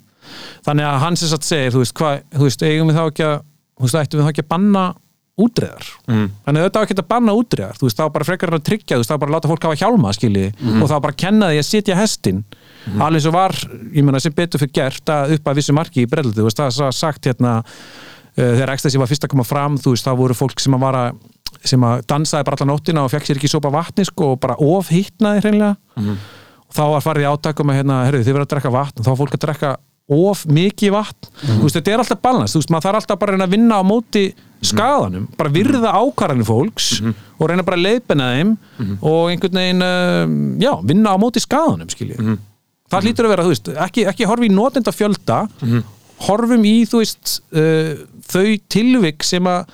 Þannig að hann sem sagt segir þú veist, hva, þú veist eigum við þá ekki að þú veist, ættum við þá ekki að banna útreðar? Mm. þannig þetta á ekki að banna útreðar. Þú veist, þá bara frekar að tryggja, þú veist, þá bara láta fólk hafa hjálma skilji, og þá bara kenna því að sitja hestin alveg svo var, ég meina sem betur fyrir gert að upp að vissu marki í breldi, þú veist, það er sagt hérna uh, þegar ekstasi var fyrst að koma fram, þú veist, þá voru fólk sem að vara sem að dansaði bara alla nóttina og fekk sér ekki sopa vatni sko og bara ofhittnaði hreinlega. Og þá var farið í átakum að hérna, herru, þið verður að drekka vatn og þá var fólk að drekka of mikið vatn. Þú veist, þetta er alltaf balans, þú veist, maður þarf alltaf bara að að vinna á móti skadanum bara virða ákvarðanir fólks og reyna bara að leiðbenna þeim og einhvern veginn, uh, já, vinna á móti skadanum, skiljið það hlýtur að vera, þú veist, ekki, ekki horfi í notenda fjölda horfum í, þú veist uh, þau tilvik sem að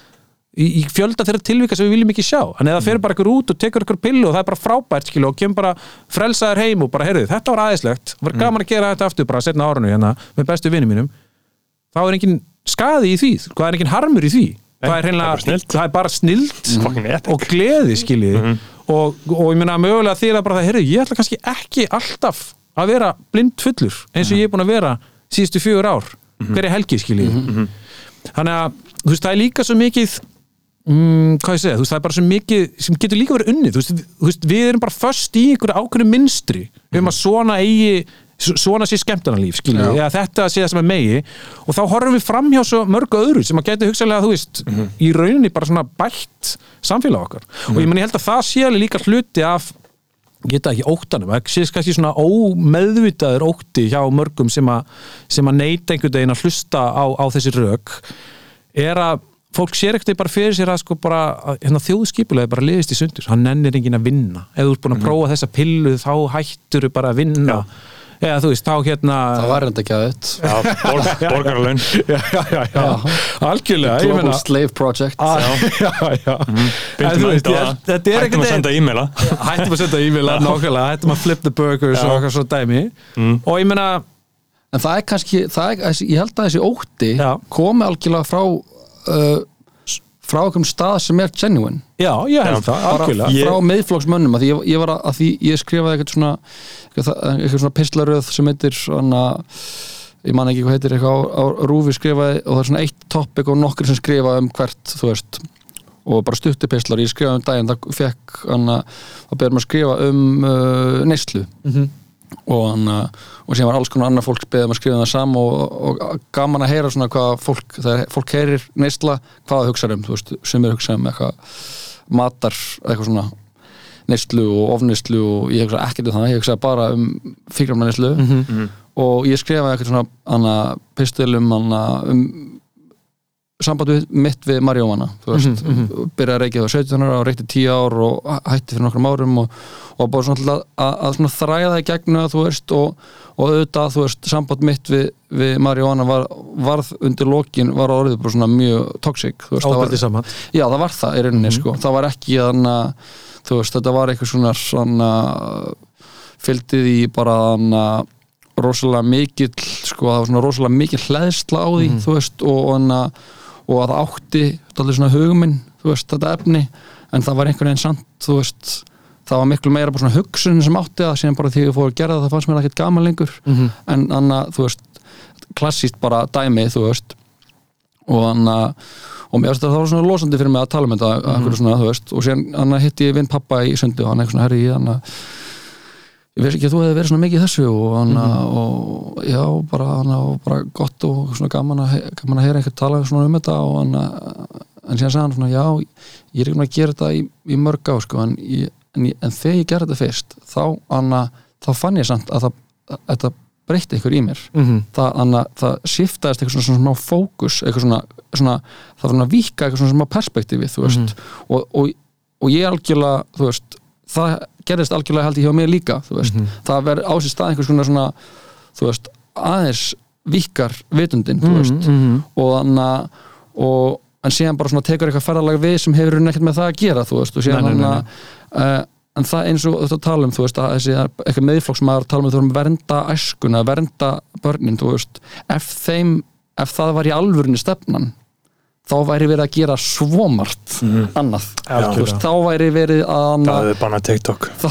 í, í fjölda þeirra tilvika sem við viljum ekki sjá. En eða fer bara ykkur út og tekur ykkur pillu og það er bara frábært skilu og kemur bara frelsaður heim og bara, heyrðu, þetta var aðeinslegt var gaman að gera þetta aftur bara setna árunu hérna með bestu vinnum mínum. Þá er engin skaði í því, sko, það er engin harmur í því. Það er það er hreinlega, það er bara Fucking epic. og gleði skiljið og, og ég meina mögulega því að bara það, heyrðu, ég ætla kannski ekki alltaf að vera blind fullur eins og ég er búin að vera síðustu fjögur ár hverja helgi skiljið þannig að þú veist, það er líka svo mikið mm, hvað ég segja, þú veist, það er bara svo mikið sem getur líka verið unnið, þú veist, við- við erum bara föst í einhverju ákveðnu minstri um að svona eigi svona sé skemmtarnalíf, skilju, eða þetta sé það sem er megi. Og þá horfum við fram hjá svo mörgu öðru sem að geta hugsaðlega, þú veist í rauninni bara svona bætt samfélag okkar. Og ég meni, ég held að það sé alveg líka hluti af geta ekki óttanum, það sé kannski svona ómeðvitaður ótti hjá mörgum sem að, sem að neyta einhvern veginn að hlusta á, á þessi rök er að fólk sér ekkert bara fyrir sér að sko bara að, hérna, þjóðskipulega bara liðist í sundur, hann nennir enginn að vinna. Ef þú ert búin að prófa þessa pillu þá hættur bara að vinna. Eða þú veist, þá hérna það var reynda ekki að þetta Já, borg, borgarlaun já, já, já, já. algjörlega Global meina- Slave Project. Já, já. Þú enda Hættum ekkert að senda e-maila. Hættum að senda e-maila nákvæmlega, hættum að flip the burgers og eitthvað svo dæmi. Og ég meina, en það er kannski, það er, ég held að þessi ótti Já. komi algjörlega frá uh, frá einhverjum stað sem er genuine. Já, ég held það, algjörlega. Ég- frá miðflokksmönnum að því ég, ég var að, að því ég skrifaði eitthvað svona eitthvað, eitthvað svona pislaröð sem heitir svona ég man ekki hvað heitir eitthvað á, á rúfi skrifaði og það er svona eitt topic og nokkur sem skrifa um hvert þú veist og bara stutti pislar, ég skrifaði um daginn það fekk hann að byrja að skrifa um uh, neyslu. Mhm. Og hann og síðan var alls konar annar fólk beðið um að skrifa það saman og, og gaman að heyra svona hvað fólk, þegar fólk heyrir neysla hvað það hugsa um, þú veist, sem er hugsa um eitthvað matar, eitthvað svona neyslu og ofneyslu og ég hugsa ekkert um það, ég hugsa bara um fíkramna neyslu Mhm. og ég skrifaði eitthvað svona hana, pistil um, hana, um samband mitt við Marjóana þú veist, byrjaði að reykja það 17 ára og reykti 10 ár og hætti fyrir nokkrum árum og, og bara svona að, að, að þræða í gegnu að þú veist og, og auðvitað þú veist, samband mitt við, við Marjóana var, varð undir lokin var orðið bara svona mjög það ábældi var, saman já það var það í rauninni sko, það var ekki þannig að þú veist, þetta var eitthvað svona svona fylgdið í bara þannig að rosalega mikill sko, það var svona rosalega mikill hlæðsla á því þú veist, og, og, hana, og að það átti allir svona hugminn þú veist, þetta efni, en það var einhvern veginn samt, þú veist, það var miklu meira bara svona hugsun sem átti það, síðan bara því að ég fór að gera það, það fannst mér ekkert gaman lengur Mhm. en annað, þú veist klassíst bara dæmi, þú veist og hann og mér finnst það var svona losandi fyrir mig að tala um þetta mm svona, þú veist, og síðan hitti ég vinn pappa í sundi og hann eitthvað svona herri ég hann ég veist ekki að þú hefði verið svona mikið þessu og hann og já, bara hann og bara gott og svona gaman að, gaman að heyra eitthvað tala svona um þetta og hann en síðan sagði hann svona, já, ég er ekki að gera þetta í, í mörg á, sko, en, ég, en, ég, en þegar ég gerði þetta fyrst, þá þá fann ég samt að það, að, þetta breytti ykkur í mér. Mhm. það, anna, það shiftaðist eitthvað svona, svona smá fókus eitthvað svona, svona það var svona vika eitthvað svona smá perspektífi þú veist. Og, og, og ég algjörlega þú veist, það gerðist algjörlega held ég hjá mér líka þú veist, það verður á sér stað einhvers konar svona þú veist, aðeins vikar vitundin, þú veist. Mhm. og þannig og en síðan bara svona tekur eitthvað ferðalag við sem hefur nekkert með það að gera, þú veist. Og nei, nei, hann uh, en það eins og þetta tala um, þú veist, að þessi eitthvað meðflokksmaður tala um að þú að vernda æskuna, vernda börnin, þú veist. Ef þeim, ef það var í alvörunni stefnan, þá væri verið að gera svo margt annað, þú veist, þá væri verið að Mhm. TikTok. Þá,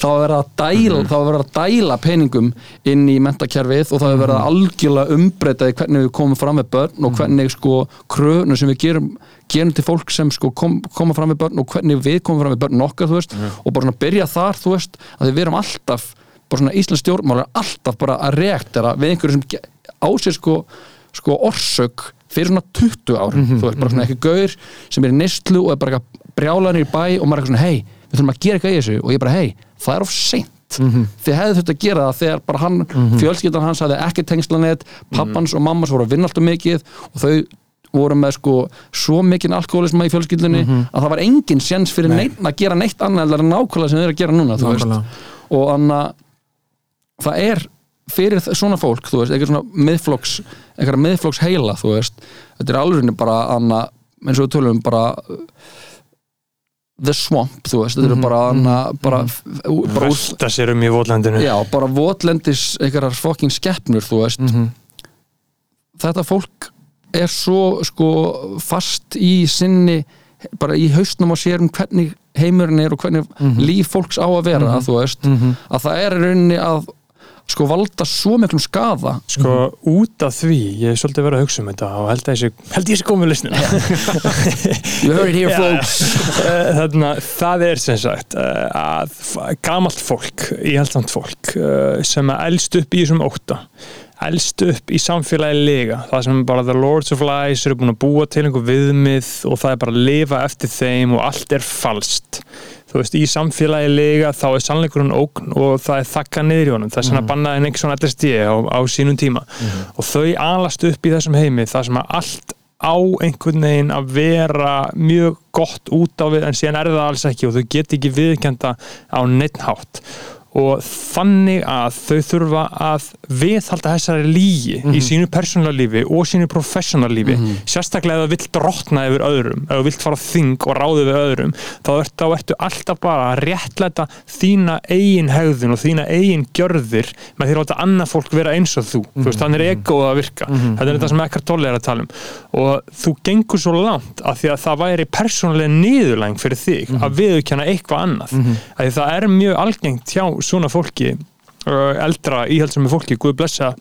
þá verið að dæla þá er verið að dæla peningum inn í mentakerfið og þá er verið að algjörlega umbreyta hvernig við komum fram með börn og hvernig sko kröfnu sem við gerum gerum til fólk sem sko kom, koma fram með börn og hvernig við komum fram með börn okkar veist, og bara svona byrja þar þú veist, að við erum alltaf bara svona Íslands stjórnmál er alltaf bara að reaktera við einhverju sem á sér sko, sko orsök fyrir svona 20 árum, þú veist, bara svona ekki gaur sem er í neyslu og er bara brjálaður í bæ og maður er svona, hei, við þurfum að gera eitthvað í þessu. Og ég bara, hei, það er of seint. Þið hefðu þurft að gera það þegar bara hann fjölskyldan hans hafði ekki tengslanett pappans og mammas voru að vinna alltaf mikið og þau voru með sko svo mikinn alkoholisma í fjölskyldunni að það var engin séns fyrir neitt að gera neitt annað en nákvæmlega sem þau eru að gera núna og anna það er fyrir svona fólk þú veist, eitthvað svona miðflokks eitthvað miðflokks heila, þú veist. Þetta er alveg bara anna eins og við tölum um bara the swamp, þú veist, þetta eru bara anna, bara, bara úr, Velta sér um í votlandinu já, bara votlendis einhverjar fokking skeppnur, þú veist. Þetta fólk er svo sko fast í sinni bara í haustnum og sér um hvernig heimurinn er og hvernig líf fólks á að vera þú veist, að það er í rauninni að sko valda svo miklum skaða. Sko út af því, ég er svolítið verið að hugsa um þetta og held að ég held ég sé komið listinu you heard it here folks. Þannig að það er sem sagt eh, að gamalt fólk, íhaldsamt fólk eh, sem að elst upp í þessum ótta elst upp í samfélagi lega það sem bara the lords of lies eru búin að búa til einhver viðmið og það er bara að lifa eftir þeim og allt er falskt þú veist, í samfélagi lega þá er sannleikurinn ógn og það er þakka niður í honum. Það er svona mm. bannaði Nixon LSD á, á sínum tíma. Og þau alast upp í þessum heimi það sem að allt á einhvern veginn að vera mjög gott út á við en síðan er það alls ekki og þau get ekki viðkjönda á neittnhátt og þannig að þau þurfa að viðhalda þessari lígi í sínu persónulega lífi og sínu professional lífi. Sérstaklega ef það vill drotna yfir öðrum ef þú vilt fara þing og ráði við öðrum þá ertu, þá ertu alltaf bara að réttlæta þína eigin hegðun og þína eigin gjörðir með því að láta annað fólk vera eins og þú. Þú veist, þannig er egoð að virka. Þetta er þetta sem Eckhart Tolle er að tala um. Og þú gengur svo langt að því að það væri persónulega niðurlæng fyrir þig að viðurkenna eitthvað annað svona fólki uh, eldra íhaldsami fólki, Guð blessa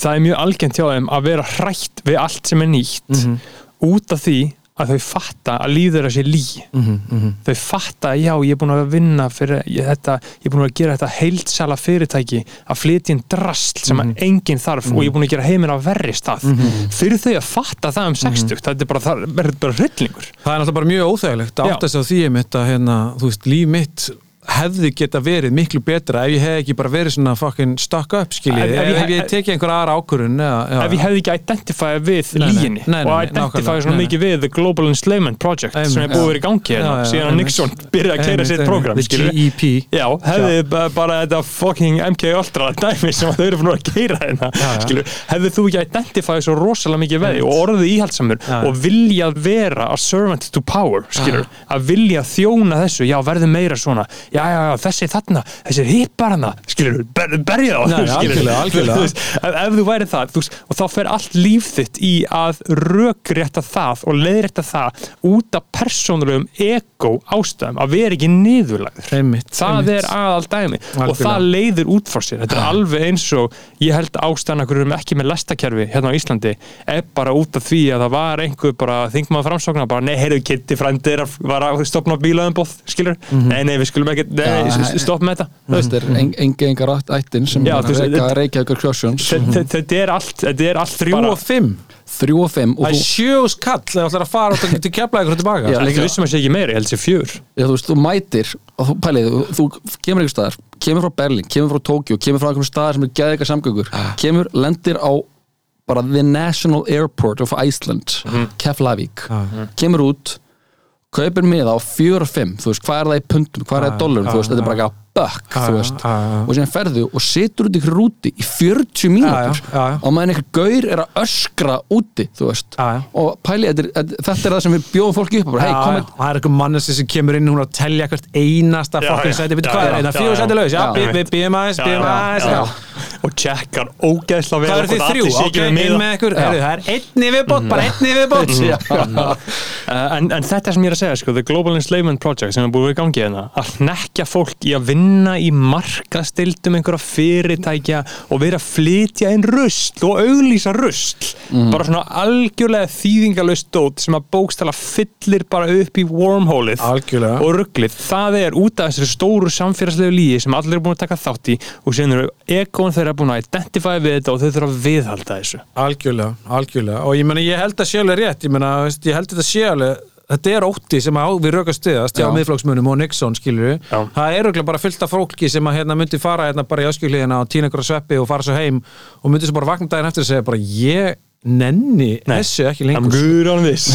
það er mjög algengt hjá þeim að vera hrætt við allt sem er nýtt út af því að þau fatta að líður að sé lí. Þau fatta að já, ég er búin að vinna fyrir þetta, ég er búin að gera þetta heildsala fyrirtæki að flytja inn drasl sem að enginn þarf og ég er búin að gera heiminn á verri stað. Fyrir þau að fatta það um 60 þetta er bara, það er bara hryllingur. Það er náttúrulega bara mjög óþægilegt að Já. átta sig á því að hérna, líf mitt hefði geta verið miklu betra ef ég hef ekki bara verið svona fucking stuck up skiljið, Ef- ef, ef ég tekið einhver aðra ákvörun eða, ef ég hefði ekki identifæða við líginni og nákvæmlega. svona mikið við The Global Enslavement Project Einmitt. sem er búið vera í gangi hérna síðan að. Nixon byrjaði að keira sitt program. GEP Já, hefði ba- bara þetta fucking MK Ultra dæmi sem þau eru búin að keira hérna hefði þú ekki identifæði svo rosalega mikið veði og orðið íhaldsamur og viljað vera a servant to power að vilja þjóna þessu já, verður meira svona, já, já, já, þessi þarna þessi hippar hana, skilur ber, berja þá, Nei, skilurðu. algjörlega, algjörlega. Ef, þú væri það, þú veist, og þá fer allt líf þitt í að rökrétta það og leiðrétta það út af persónulegum ego ástæðum að vera ekki niðurlæður Einmitt, það einmitt. er aðal dæmi og Algjörlega. það leiðir út frá sér þetta er alveg eins og ég held ástæðan okkur erum ekki með lestakerfi hérna á Íslandi er bara út af því að það var einhver bara þingmaður framsóknar bara nei, heyrðu Að skilur, nei, stopp með þetta þú veist. Þetta er en- engi engar ættin sem þú veist, reyka, þetta- reykja ykkur þe- þetta er allt þetta er allt 3 og 5 þrjú og fimm og Það er þú, sjós kall eða ætlar að fara út til kefla ykkur tilbaka. Ekki líka- vissum að sé ekki meira, ég held sé fjör. Já, þú veist, þú mætir og þú pælið, þú, þú kemur einhver staðar kemur frá Berlín, kemur frá Tókjó kemur frá einhverjum staðar sem er geða eitthvað samgöngur kemur, lendir á bara the national airport of Iceland Keflavík, kemur út kaupir miða á 4 og 5 þú veist, hvað er það í pundum, hvað er það í dollurum þú veist, þetta er bara ekki bökk, þú veist. og síðan ferðu og situr út ykkur rúti í 40 mínútur og meðan einhver gaur er að öskra úti, þú veist. Og pæli, þetta er, þetta er það sem við bjóðum fólki upp komið það er eitthvað mannessi sem kemur inn hún að telja hvert einasta já. sæti, er við býðum aðeins, og tjekkar ógeðslega vel Hvað eru allir þrjú? Ok, inn með ykkur, það er einni viðbót, bara einni viðbót Uh, en, þetta sem ég er að segja, sko, The Global Enslavement Project sem er búið í gangi hérna, að hnekja fólk í að vinna í markastildum einhverja fyrirtækja og vera að flytja inn rusl og auglýsa rusl. Bara svona algjörlega þýðingalöst dót sem að bókstala fyllir bara upp í wormhole-ið Algjörlega. og rugglið, það er út af þessari stóru samfélagslegu lígi sem allir eru búin að taka þátt í og síðan eru ekon þeirra búin að identify við þetta og þau þurfa að viðhalda þessu. Algjörlega, algjörlega. Og ég meina ég held að sé alveg rétt. Ég veist, ég held að þetta sé alveg þetta er ótti sem á, við rökast stiðast hjá Já. miðflokksmunum og Nixon skilur Já. það er örugglega bara fullt af fólki sem að hérna, myndi fara hérna, bara í öskjuhliðina og tína ykkur að sveppi og fara svo heim og myndi svo bara vakna daginn eftir og segja bara ég nenni Nei. þessu ekki lengur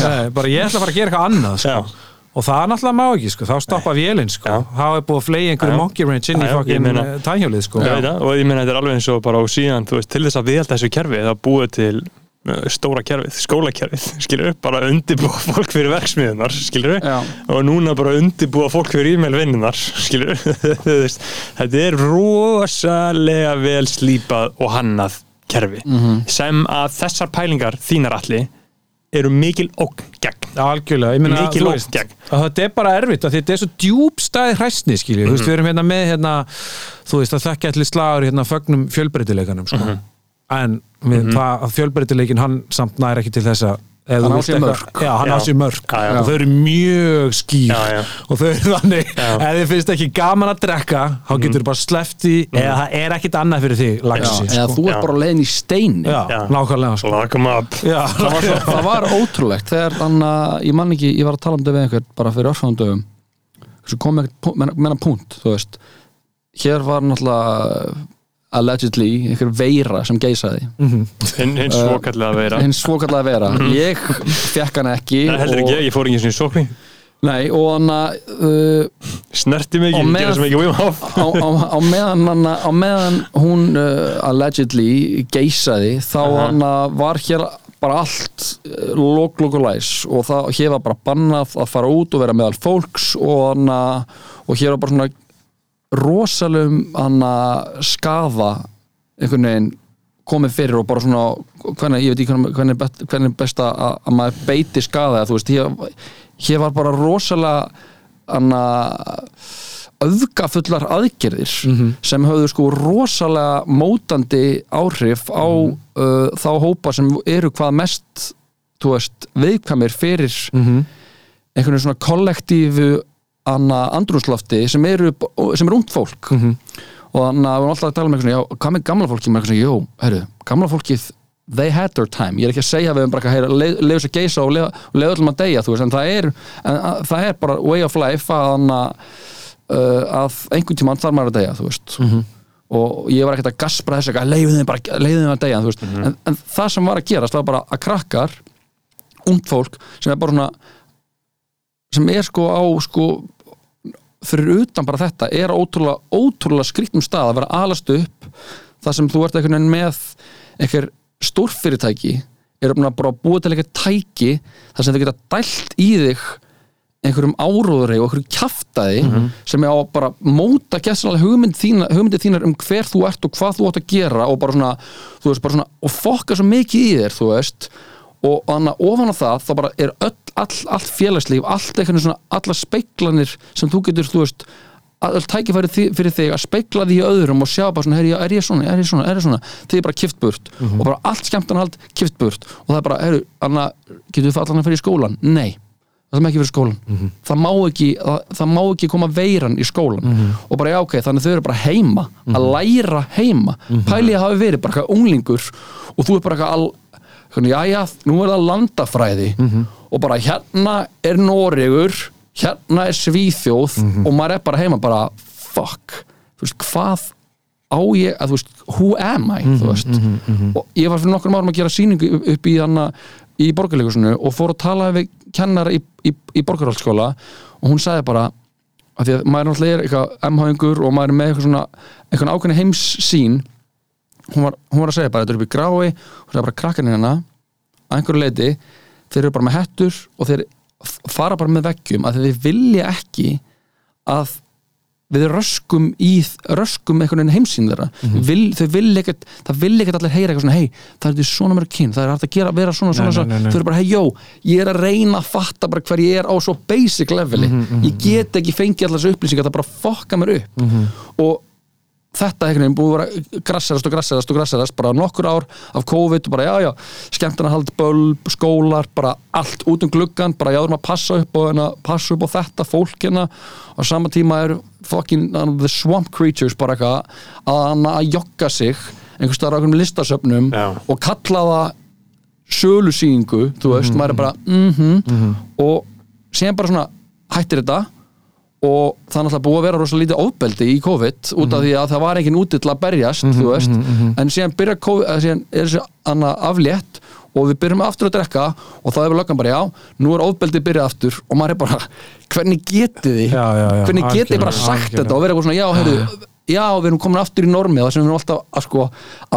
Nei, bara ég ætla að fara að gera eitthvað annað sko. Og það náttúrulega má ekki sko. þá stoppa vélinn sko. Þá er búið að flegi einhverju monkey wrench inn í fokkin meina- tænhjólið sko. Það, og ég meina þetta er alveg eins og bara og síðan, að það stóra kerfið, skólakerfið, skilur bara undirbúa fólk fyrir verksmiðunar, skilur Já. og núna bara undirbúa fólk fyrir e-mail vinnunar, skilur þetta er rosalega vel slípað og hannað kerfi, sem að þessar pælingar þínar allir eru mikil ógn gegn. Algjörlega, ég þú ógn veist, gegn. að þetta er bara erfitt að þetta er svo hræsni skilju, þú veist, við erum hérna með hérna, þú veist, að þekka allir slagur hérna fögnum fjölbreytileikanum sko. En við, það, að fjölbreytileikin hann samt næri ekki til þess að ef Hann á sér mörk. já, Já. sér mörk Já, já. og þau eru mjög skýr Já, já. og þau eru þannig ef þið finnst ekki gaman að drekka þá getur þú bara sleppt í eða það er ekkit annað fyrir þig Já, lagsi eða sko. þú ert Já. bara leiðin í stein já, Já. nákvæmlega sko. Það var, svo, það var ótrúlegt þegar hann að, ég man ekki, ég var að tala um þetta við einhvern bara fyrir svo kom ekki menna punkt, þú veist hér var náttúrulega allegedly einhver veira sem geisaði. Hinn hin svokallega að vera hinn svokallega veira, ég fekk hann ekki Það heldur ekki, ég fór ekki svona í sókni nei, og hann að uh, Snerti mig Og ekki, með- gera sem ekki Hof á, á, á, meðan, hann, á meðan hún uh, allegedly geisaði þá hann að var hér bara allt uh, lok, lok og læs. Og það, hér var bara bannað að fara út og vera meðal fólks og hann að og hér var bara svona rosalum hann að skafa einhvern veginn komið fyrir og bara svona hvernig, ég veit ekki hvernig, hvernig, best að, að maður beiti skaða þú veist, hér, hér var bara rosalega hann að öfgafullar aðgerðir sem höfðu sko rosalega mótandi áhrif á uh, þá hópa sem eru hvað mest þú veist, viðkvæmir fyrir Mhm. einhvern veginn svona kollektífu andrúnslofti sem eru sem er ungt fólk. Mhm. og þannig að við erum alltaf að tala um eitthvað svona, já, hvað með gamla fólki með svona, jú, herru, gamla fólkið they had their time, ég er ekki að segja við um bara að leiðu sér geisa og leiðu öllum að deyja, þú veist, en það er en, að, það er bara way of life að að uh, að einhvern tímann þarf maður að deyja, þú veist. Og ég var ekkert að gaspra þess að leiðu þeim bara, leiðu þeim að deyja, þú veist. En, en það sem var að gerast var bara að krakkar ungt fólk sem er bara svona sem er sko á sko fyrir utan bara þetta er ótrúlega, ótrúlega skrýttum stað að vera alast upp. Það sem þú ert einhvern veginn með einhver stórfyrirtæki er bara að búa til eitthvað tæki þar sem þau geta dælt í þig einhverjum áróðri og einhverjum kjaftaði sem er á að bara móta gæssanlega hugmynd þína, hugmyndið þínar um hver þú ert og hvað þú átt að gera og bara svona, þú veist, bara svona og fokka svo mikið í þér, þú veist. Og þannig ofan á það þá bara er öll, all, allt félagslíf, allt einhvern svona alla speiklanir sem þú getur, þú veist öll tækifæri þi- fyrir þig að speikla því öðrum og sjá bara svona, er ég svona, er ég svona, er ég svona? Þið er bara kift burt og bara allt skemmtanhald kift burt og það er bara, heru, Anna, getur við allan að fyrir skólan? Nei það er ekki fyrir skólan það, má ekki, það, það má ekki koma veiran í skólan og bara já ok, þannig þau eru bara heima að læra heima. Pæli að hafi verið bara eitthvað unglingur og þú er bara eitthvað já já, nú er það landafræði og bara hérna er Noregur hérna er Svíþjóð og maður er bara heima bara fuck, þú veist, hvað á ég, að þú veist, who am I? Þú veist, og ég var fyrir nokkrum árum að gera sýningu upp- í hana í borgarleikusinu og fór að tala við kennara í, í, í borgarhaldsskóla og hún sagði bara að því að maður náttúrulega er eitthvað MH-ingur og maður er með eitthvað svona eitthvað ákveðni heims sín hún var, hún var að segja bara, þetta er upp í grái hún sagði bara krakkarnir hérna að einhverju leiti, þeir eru bara með hettur og þeir fara bara með veggjum að þeir vilja ekki að við röskum í röskum einhvern veginn heimsýn þeirra. Vil, þau vil ekkert, það vil ekkert allir heyra eitthvað svona, hei, það er því svona mörg kyn það er hægt að gera, vera svona, svona, Nei, svona. nei, nei. þau eru bara, hei, jó, ég er að reyna að fatta bara hver ég er á svo basic leveli ég get ekki fengið allar þessu upplýsingar það bara fokka mér upp. Og þetta veginn búið að grasserast og grasserast og grasserast bara nokkur ár af COVID og bara já já, skemmtunarhald, bölb, skólar bara allt út um gluggan bara já, þurfum að passa upp og hérna, passa upp á þetta fólkina og á sama tíma eru fucking uh, the swamp creatures bara eitthvað að að jogga sig einhvers staðar á einhverjum listasöfnum Já. og kalla það sölusýningu, þú veist, maður er bara mhm, og síðan bara svona hættir þetta og það er náttúrulega búið að vera rosa lítið ofbeldi í COVID út af því að það var engin úti til að berjast, þú veist. en síðan byrja COVID, síðan er þessi annað aflétt og við byrjum aftur að drekka og þá er við löggan bara já, nú er ofbeldi byrjað aftur og maður er bara, hvernig getið þið? Hvernig getið þið bara sagt algjörlega. þetta og vera eitthvað svona, já, heyrðu já, við erum komin aftur í normið þar sem við erum alltaf að, sko,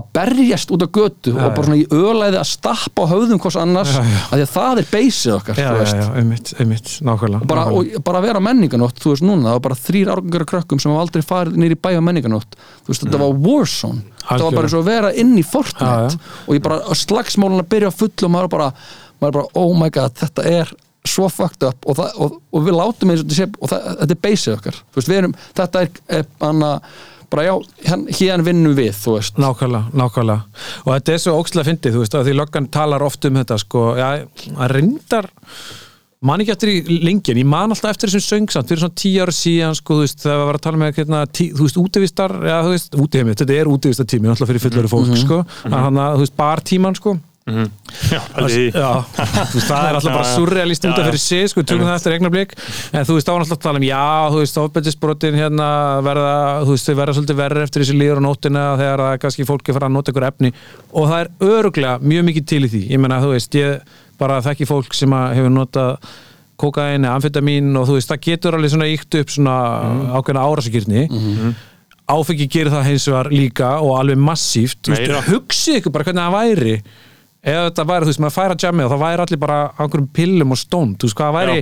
að berjast út á götu og bara svona í ölæði að stappa höfðum hvers annars, Já, já. af því að það er beysið okkar, já, já, já, einmitt, einmitt, nákvæmlega bara, nákvæmlega. og bara að vera menninganótt þú veist núna, það var bara þrýr árgangur krökkum sem hafa aldrei farið nýri bæja menninganótt þú veist, þetta var Warzone þetta var bara eins og að vera inn í Fortnite. Já, og ég bara, slagsmálun að byrja á fullu og maður bara, maður bara, oh my god þetta er svo fucked up og, það, og, og við látum eins og þetta sé, og það, þetta er basið okkar, veist, erum þetta er, er anna, bara já, hérna, vinnum við þú veist, Nákvæmlega, nákvæmlega. Og þetta er svo ókslega fyndið, þú veist, að því löggan talar oft um þetta, sko, já, að reyndar man ekki eftir í lengin ég man alltaf eftir þessum söngsamt fyrir svona tíu ára síðan, sko, þú veist, þegar við varum að tala með hérna, tí, þú veist, útivistar, já, þú veist útiheimið, þetta er útivistartími, alltaf fyrir fullari fólk, sko, hann að, þú veist, bartíman, sko Já, alveg í- Já, veist, það er alltaf bara Já, já. surrealist út af Já, já. fyrir sig, sko, tökum það eftir eignablík. En þú veist, þá var alltaf að tala um, já, þú veist, ofbeldisbrotin hérna verða, þú veist, þau verða svolítið verri eftir þessi líður á nóttina þegar það er kannski fólki fara að nota ykkur efni. Og það er öruglega mjög mikið til í því. Ég menna, þú veist, ég bara þekki fólk sem hefur notað kokain eða amfetamín og þú veist, það getur alveg svona íkt upp svona ákveðna árásagirni áfengi gerir það hins vegar líka og alveg massíft, þú veist, hugsið ykkur bara hvernig það væri ef þetta væri, þú veist, maður færa jammi og það væri allir bara á einhverjum pillum og stónd þú veist hvað væri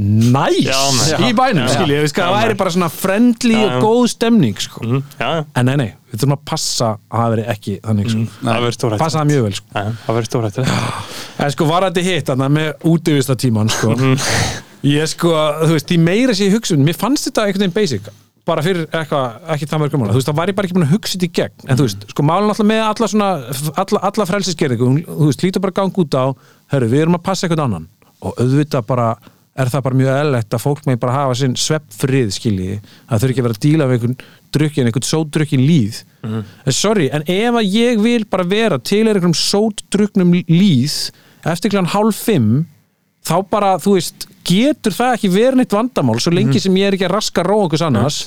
næs maður. í bænum, skilji, þú veist hvað væri bara svona friendly Já, og góð stemning, sko. Mhm, já. en nei, nei, við þurfum að passa að það veri ekki þannig, sko. Stórhætt passa það mjög vel, sko. Já, það verður stórhætt En sko var þetta hitt þarna með útivista tíman sko. Ég sko, þú veist, því meira sé hugsa um, mér fannst þetta einhvern veginn basic bara fyrir eitthvað, ekki það mörgum mála. Þú veist, það var ég bara ekki búin að hugsa þetta í gegn. En þú veist, sko málun alltaf með alla svona alla, alla frelsisgerðingu, þú veist, lítur bara að ganga út á, herru, við erum að passa eitthvað annan. Og auðvitað bara er það bara mjög eðlegt að fólk með bara hafa sinn sveppfrið, skiljiði, það þurfi ekki að vera að díla við einhvern drukkin, einhvern sótdrukkin líð. En sorry, en ef að ég vil bara vera til er einhverjum sótdrukknum líð eftir fimm þá bara, þú veist, getur það ekki verið neitt vandamál svo lengi sem ég er ekki að raska ró einhvers annars?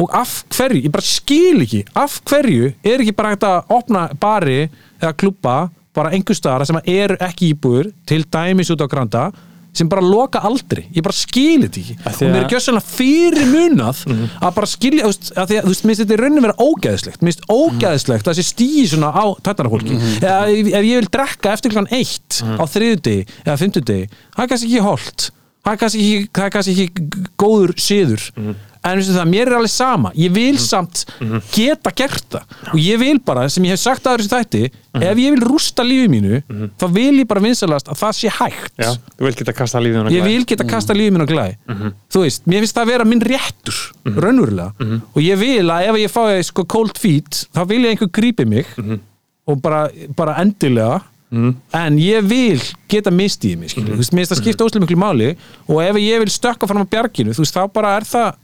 Og af hverju, ég bara skil ekki af hverju er ekki bara hægt að opna bari eða klubba bara einhver staðar sem eru ekki íbúður til dæmis út á granda sem bara loka aldrei, ég bara skil þetta ekki. Og mér að- er gjössalega fyrir munað að bara skilja, þú veist, að að, þú veist, minnst þetta er raunin vera ógæðislegt, minnst ógæðislegt að þessi stíði svona á tættarafólki eða ef, ef ég vil drekka eftir klan eitt á þriðudegi eða fimmtudegi það er kannski ekki holt það er kannski ekki, er ekki góður siður en það, mér er alveg sama. Ég vil samt geta gert það. Og ég vil bara, sem ég hef sagt aður þessi þætti, ef ég vil rústa lífi mínu þá vil ég bara vinsalast að það sé hægt. Já, þú vil geta kasta lífið ég vil geta kasta lífið minn á glæði þú veist, mér finnst það að vera minn réttur raunverulega. Og ég vil að ef ég fái sko cold feet þá vil ég einhver grípi mig og bara, bara endilega. En ég vil geta mistið mig skilur, þú veist, mér finnst það skipta óslega miklu máli. Og ef ég vil stökka fram á bjarginu þú veist, þá bara er það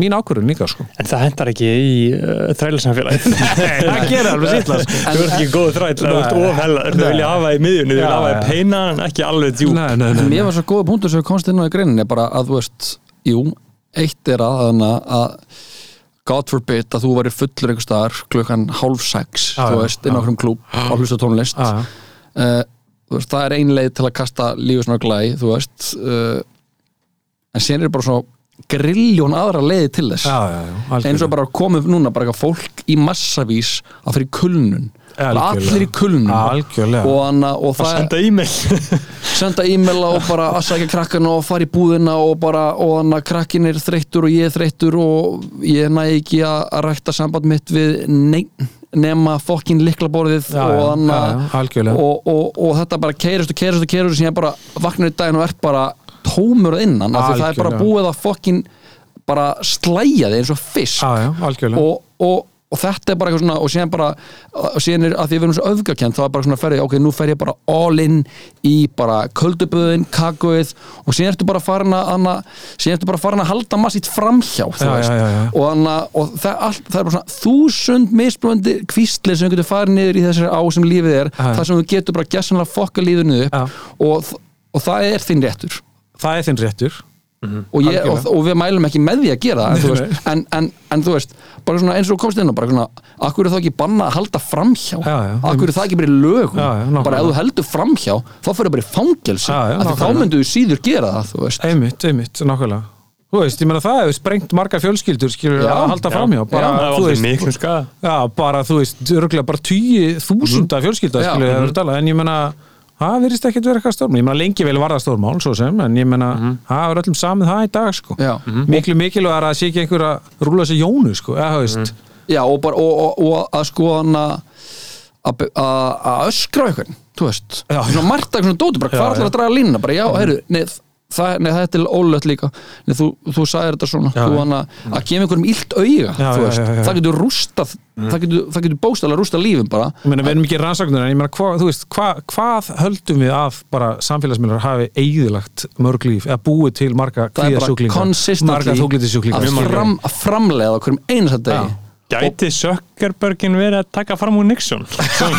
mín ákvörðun líka sko En það hendar ekki í uh, þrælarsamfélagið það gerir alveg sýtla sko. Þú ert ekki góð þræll, þú ert Nei. ofhella Þú vilja hafa í miðjunni, þú vilja hafa í já. peina en ekki alveg djúp nei, nei, nei, mér var svo góða punktur sem komst inn á í greinin er bara að þú veist, jú eitt er að, þannig að God forbid að þú væri fullur einhver staðar klukkan hálf sex, Já, þú veist, inn á okkur klúb og hlusta á tónlist Já, já. uh, þú veist, það er ein leið til að kasta lífið svona glæ, þú veist uh, en síðan er bara svo grilljón aðra leiði til þess. Já, já, eins og bara komið núna bara fólk í massavís að fyrir kulnun. Allir í kulnun. Og, hana, og að það senda e-mail. Senda e-maila og bara að sækja krakkana og fara í búðina og bara og þannig að krakkin er þreyttur og ég er þreyttur og ég næ ekki að, að rækta samband mitt við neinn nema fokkin liklaborðið Já, og, þannig já, og, og, og þetta bara keirast og keirast og keirast og síðan bara vaknar í daginn og ert bara tómur að innan það er bara búið að fokkin bara slæja þig eins og fisk. Já, já, og, og, og þetta er bara eitthvað svona og síðan bara, og síðan er að því að við erum svo öfgakent þá er bara svona ferði, ok, nú fer ég bara all in í bara kölduböðin, kakóið og síðan ertu bara farin að anna, síðan ertu bara farin að halda massít framhjá þú Já, og, anna, og það, all, það er bara svona þúsund misblöndi kvistlir sem getur farið niður í þessari á sem lífið er, þar sem þú getur bara gessanlega fokka Já. og, og það er þinn réttur það er þinn réttur. Og, ég, og, og við mælum ekki með því að gera það en, þú veist, en, en, en þú veist bara svona eins og komst inn á bara svona akkur er það ekki banna að halda framhjá? Já, já, akkur er það ekki bara í lögum? Já, já, bara ef þú heldur framhjá þá fyrir bara í fangelsi. Já, þá myndu þú síður gera það þú veist. Einmitt, einmitt, nákvæmlega. Þú veist, ég meina það hefur sprengt margar fjölskyldur skilur Já, að halda já, framhjá. Bara, það er þú veist, miklum skada já, bara, þú veist, örgulega bara tíu þúsunda fjölskylda, skilur, mhm. mm tala, en ég meina það virðist ekkert vera eitthvað stórmál, ég meina lengi vel var það stórmál, svo sem, en ég meina það er öllum samið það í dag, sko. Já. miklu mikilvæg að það sé ekki einhver að rúla sér jónu, sko, eða, þú veist. Já og, bara, og, og, og að sko að að- að öskra einhvern þú veist, Já. svona margt að svona dóti bara hvað ætlar já. að draga línuna? Bara já, heyrðu, neð það, nei, þetta er ólögt líka. Nei, þú, þú sagðir þetta svona. Já, þú, hana, að gefa einhverjum illt já. það getur rústað það getur, getur bóstalega rústað lífum bara. Meina, við erum ekki rannsóknir en ég meina, hva, veist, hva, hvað höldum við að bara samfélagsmiðlar hafi eigðilagt mörg líf, eða búið til marga það er bara kvíðasjúklinga, marga consistently þóglitisjúklinga að, fram, að framlega á hverjum einasta degi Gæti Sökkerbergin verið að taka fram úr Nixon